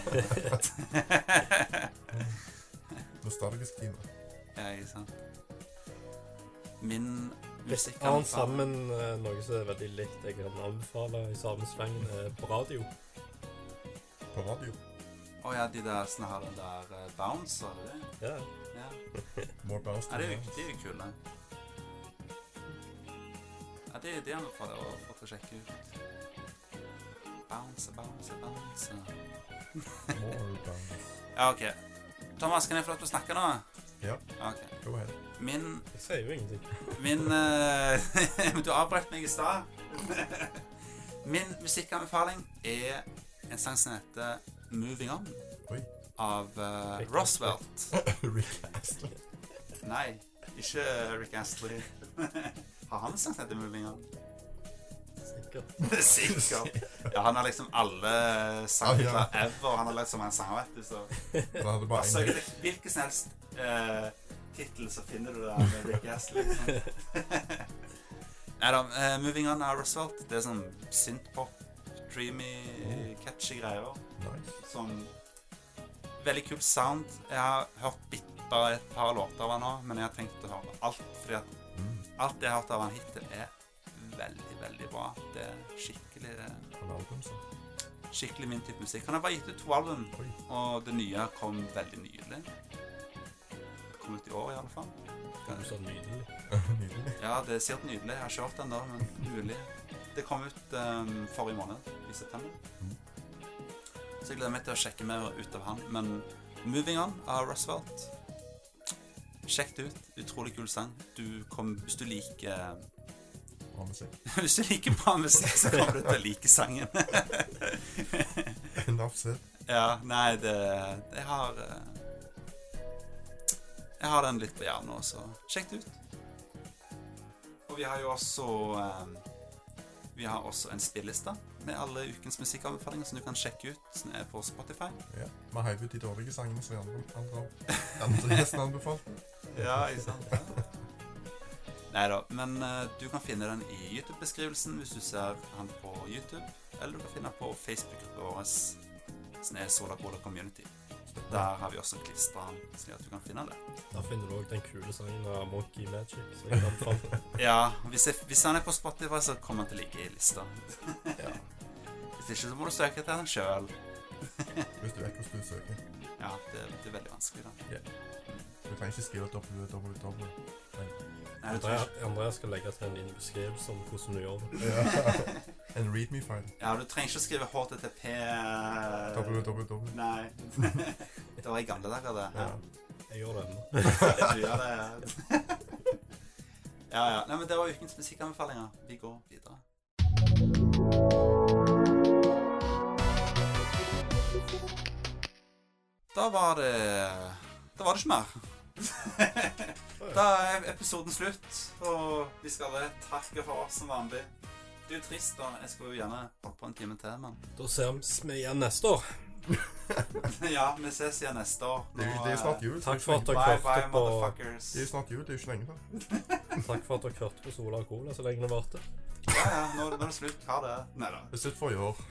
Nostalgisk time. ja, ikke sant. Min musikk annet sammen, eh, noe som er veldig likt jeg kan anbefale i samme sleng, er på radio. På radio. Å ja, de der som har den der uh, bouncer, er det? Ja, Ja. More bounce ja, det de er jo dance. de er jo kule. Ja, det, det anbefaler jeg å få til å sjekke ut. Bounce, bounce, bounce. More bounce. Ja, OK. Thomas, kan jeg få lov til å snakke nå? Ja. OK. Go ahead. Min Jeg sier jo ingenting. Min eh, Du avbrøt meg i stad. Min musikkanbefaling er en sang som heter 'Moving On' Oi. av uh, Rick. Rick Astley. Nei, ikke Rick Astley. Har han en sang som heter 'Moving On'? Sikkert. Sikkert. Ja, han har liksom alle sangtitler ever. Han har lagd så mange sanger, vet du. Så altså, hvilken som helst uh, tittel, så finner du det med Rick Astley. Liksom. Nei da. Uh, 'Moving On' av Roosevelt. Det er sånn synthpop, dreamy, catchy greier. Nice. Sånn veldig kul sound. Jeg har hørt bitt bare et par låter av han nå, men jeg har tenkt å høre alt. Fordi at Mm. alt jeg har hørt av han hittil, er veldig, veldig bra. Det er skikkelig, album, skikkelig min type musikk. Han har bare gitt ut to album, Oi. og det nye kom veldig nylig. Det kom ut i år, i alle fall. Det sa så nydelig. Nydelig. Ja, det er sikkert nydelig. Jeg har ikke hørt den da, men mulig. Det kom ut um, forrige måned, i september. Så jeg gleder meg til å sjekke mer ut av han. Men 'Moving On' av Roosevelt Sjekk det ut. Utrolig kul sang. Du kom, hvis du liker Bra musikk. Hvis du liker bra musikk, så kommer du til å like sangen. Enough said. ja, nei, det Jeg har eh, Jeg har den litt på hjernen nå, så sjekk det ut. Og vi har jo også eh, Vi har også en spilleliste med alle ukens musikkanbefalinger som du kan sjekke ut, på Spotify. Ja. Vi heiv ut de dårlige sangene som andre, andre, andre gjesten anbefalte. Ja, ikke sant? Nei da, men uh, du kan finne den i YouTube-beskrivelsen hvis du ser han på YouTube. Eller du kan finne den på Facebook-gruppa vår, som er Sola Cola Community. Der har vi også klistra den, slik at du kan finne det. Der finner du òg den kule sangen av Monkey Magic. Ja, hvis, jeg, hvis han er på Spotify, så kommer han til å ligge i lista. Ja. Hvis ikke, så må du søke etter den sjøl. Hvis du vet hvordan du søker. Ja, det, det er veldig vanskelig, da. Du trenger ikke skrive www. Andrea, Andrea skal legge til en liten beskrivelse om hvordan du gjør det. Ja. read me file. ja, du trenger ikke å skrive HTTP www. Nei. det var i gamle dager, det. Ja. Jeg gjør det ennå. Du gjør det. Ja, ja. Nei, men det var ukens musikkanbefalinger. Vi går videre. Da var det Da var det ikke mer. Da er episoden slutt, og vi skal alle takke for oss som vanlig. Det er jo trist, da. Jeg skulle jo gjerne holdt på en time til, men Da ses vi igjen neste år. Ja, vi ses igjen neste år. Det er jo det er snart jul. Takk for at dere Bye, bye, hørte på motherfuckers. Det er snart jul, det er jo ikke lenge til. Takk for at dere hørte på Sola og Cola så lenge det varte. Ja, ja, nå, nå er det slutt. Ha det. Nei da. Det er slutt for i år.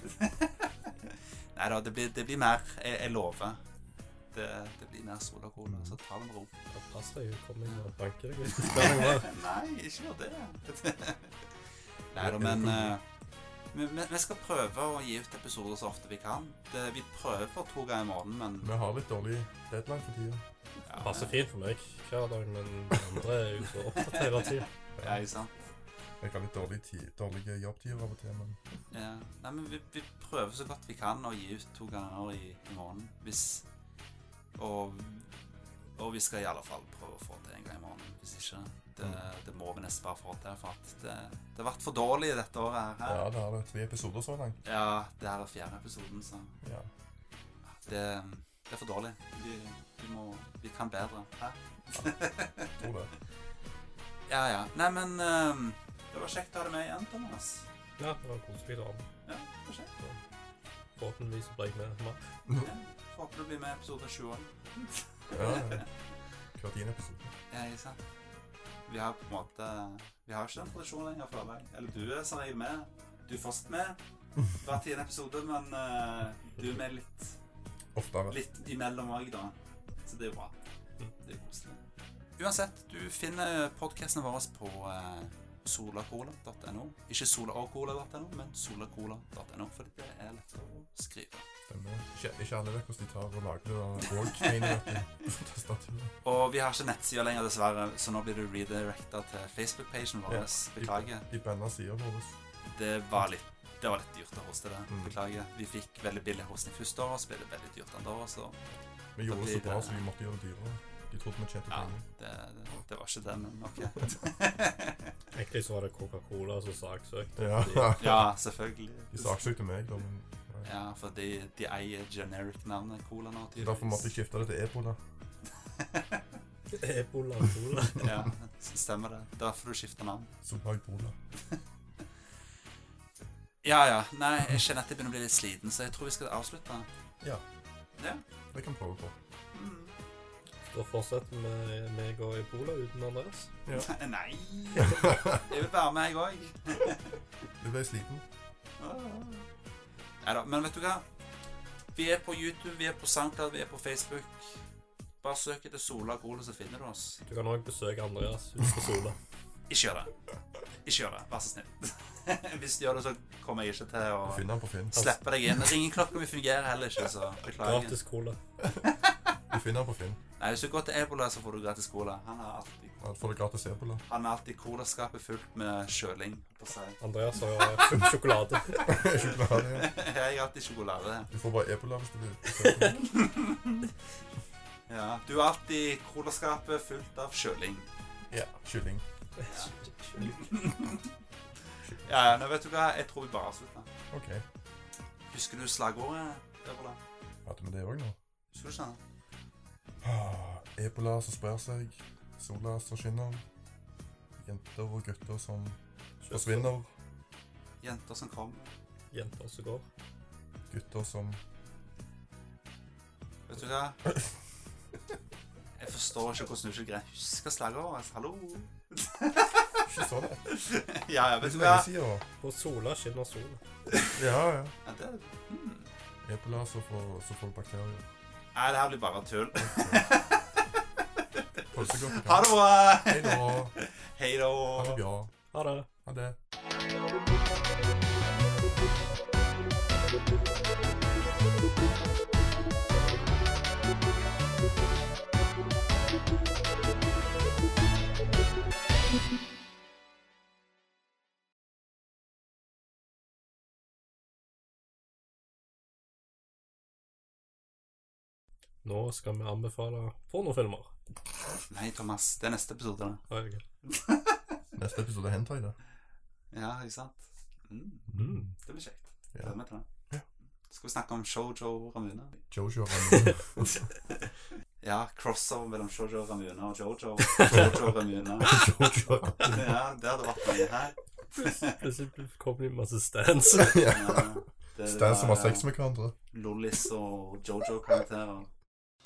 Nei da, det blir, det blir mer. Jeg, jeg lover. Det, det blir mer sol og cola, så ta det med ro. Ja, Pass deg, hun kommer inn og banker deg. Nei, ikke gjør det. Nei da, men eh, vi, skal prøve å gi ut episoder så ofte vi kan. Det, vi prøver for to ganger i måneden, men Vi har litt dårlig deadline for tida. ja, Passer fint for meg hver dag, men andre er jo så opptatt hele tida. Ja, ikke sant? Jeg har litt dårlig tid, dårlige jobbtider av og til, men Ja. Nei, men vi, vi prøver så godt vi kan å gi ut to ganger i, i måneden. Hvis og, og vi skal i alle fall prøve å få til en gang i måneden. Hvis ikke Det, det må vi nesten bare få til. For at det, det har vært for dårlig dette året her. ja, det har det tre episoder så langt. Ja, det her er fjerde episoden, så Ja. det, det er for dårlig. Vi, vi må Vi kan bedre. Hæ? Tror det. Ja, ja. Nei, men um, det var kjekt å ha deg med igjen, Thomas. Ja, det var koselig å ha med. Ja, det var kjekt. Forhåpentligvis ble jeg med mer. Håper du blir med i episode 20 òg. Ja, ja. Hver tiende episode. Ja, ikke sant? Vi har på en måte Vi har ikke den tradisjonen lenger, føler jeg. Eller du er som regel med. Du er først med hver tiende episode, men uh, du er med litt, Oftere. litt imellom òg, da. Så det er jo bra. Det er koselig. Uansett, du finner podkastene våre på uh, solacola.no. Ikke solaogcola.no, men solacola.no, fordi det er lettere å skrive. Stemmer. Ikke, ikke alle vet hvordan de tar og lager det og-greiene på tastaturet. Og vi har ikke nettsida lenger, dessverre, så nå blir du redirecta til Facebook-pagen vår. Ja. Beklager. De banna sida våre. Det var litt det var litt dyrt å hoste det. Mm. Beklager. Vi fikk veldig billig hosting første året, så ble det veldig dyrt andre året, så Vi gjorde det så bra, det- så vi måtte gjøre det dyrere. De trodde vi tjente Ja, penger. det, det, det var ikke det, men ok. Egentlig så var det Coca-Cola som saksøkte. Ja. Ja, selvfølgelig. De saksøkte meg, da, men. Ja, for de, de eier generic-navnet Cola nå, tydeligvis. Derfor måtte jeg skifte det til ebola. Ebola Cola. Ja, stemmer det. Derfor du skifter navn. Bola. Ja, ja. Nei, jeg kjenner at jeg begynner å bli litt sliten, så jeg tror vi skal avslutte. Ja, Ja. det kan vi prøve på. Mm. Da fortsetter vi med meg og Ebola uten Andreas. Ja. Nei! Jeg vil være med, jeg òg. Du ble sliten. Nei da, men vet du hva? Vi er på YouTube, vi er på SoundCloud, vi er på Facebook. Bare søk etter Sola Cola, så finner du oss. Du kan òg besøke Andreas hus på Sola. Ikke gjør det. Ikke gjør det, vær så snill. Hvis du gjør det, så kommer jeg ikke til å slippe deg inn. Ringeklokka mi fungerer heller ikke, så beklager. Gratis cola. Du finner han på Finn. Nei, Hvis du går til Ebola, så får du gratis cola. Han har alltid, Du får det gratis ebola. han er alltid colaskapet fullt med kjøling på seg. Andreas har full sjokolade. Sjokolade. ja. Jeg har alltid sjokolade. Du får bare ebola hvis du vil. besøke. Ja, Du har alltid colaskapet fullt av kjøling. Ja, kylling. Ja, ja, nå vet du hva? Jeg tror vi bare avslutter. OK. Husker du slagordet? Ebola? Hadde vi det òg nå? Husker du ikke det? Ah, Ebola som sprer seg. Sola som skinner. Jenter og gutter som forsvinner. Jenter som kom. Jenter som går. Gutter som Vet du hva? Jeg forstår ikke hvordan du ikke greier å huske slagordet. Hallo? Ikke så lett. Ja, ja, Det vet du hva? siden. På Sola skinner sola. Ja, ja. Ja, det, hmm. Ebola som får, får bakterier. Nei, det her blir bare tull. Ha det så godt. Ha det bra! Hei da. Hei da. Ha det bra. Ha det. Ha det. Nå skal vi anbefale pornofilmer. Nei, Thomas. Det er neste episode. da. Ah, okay. Neste episode hentai da. Ja, ikke sant? Mm. Mm. Det blir kjekt. Ja. Meg til det. Ja. Skal vi snakke om Shoujo Ramune? Jojo Ramuna. Ja, crossover mellom Shoujo Ramune og Jojo. Jojo Ramune. Jojo Ja, det hadde vært mye her. Plutselig kommer det masse stands. Ja. Ja, som har sex med hverandre. Lollis og Jojo-karakterer.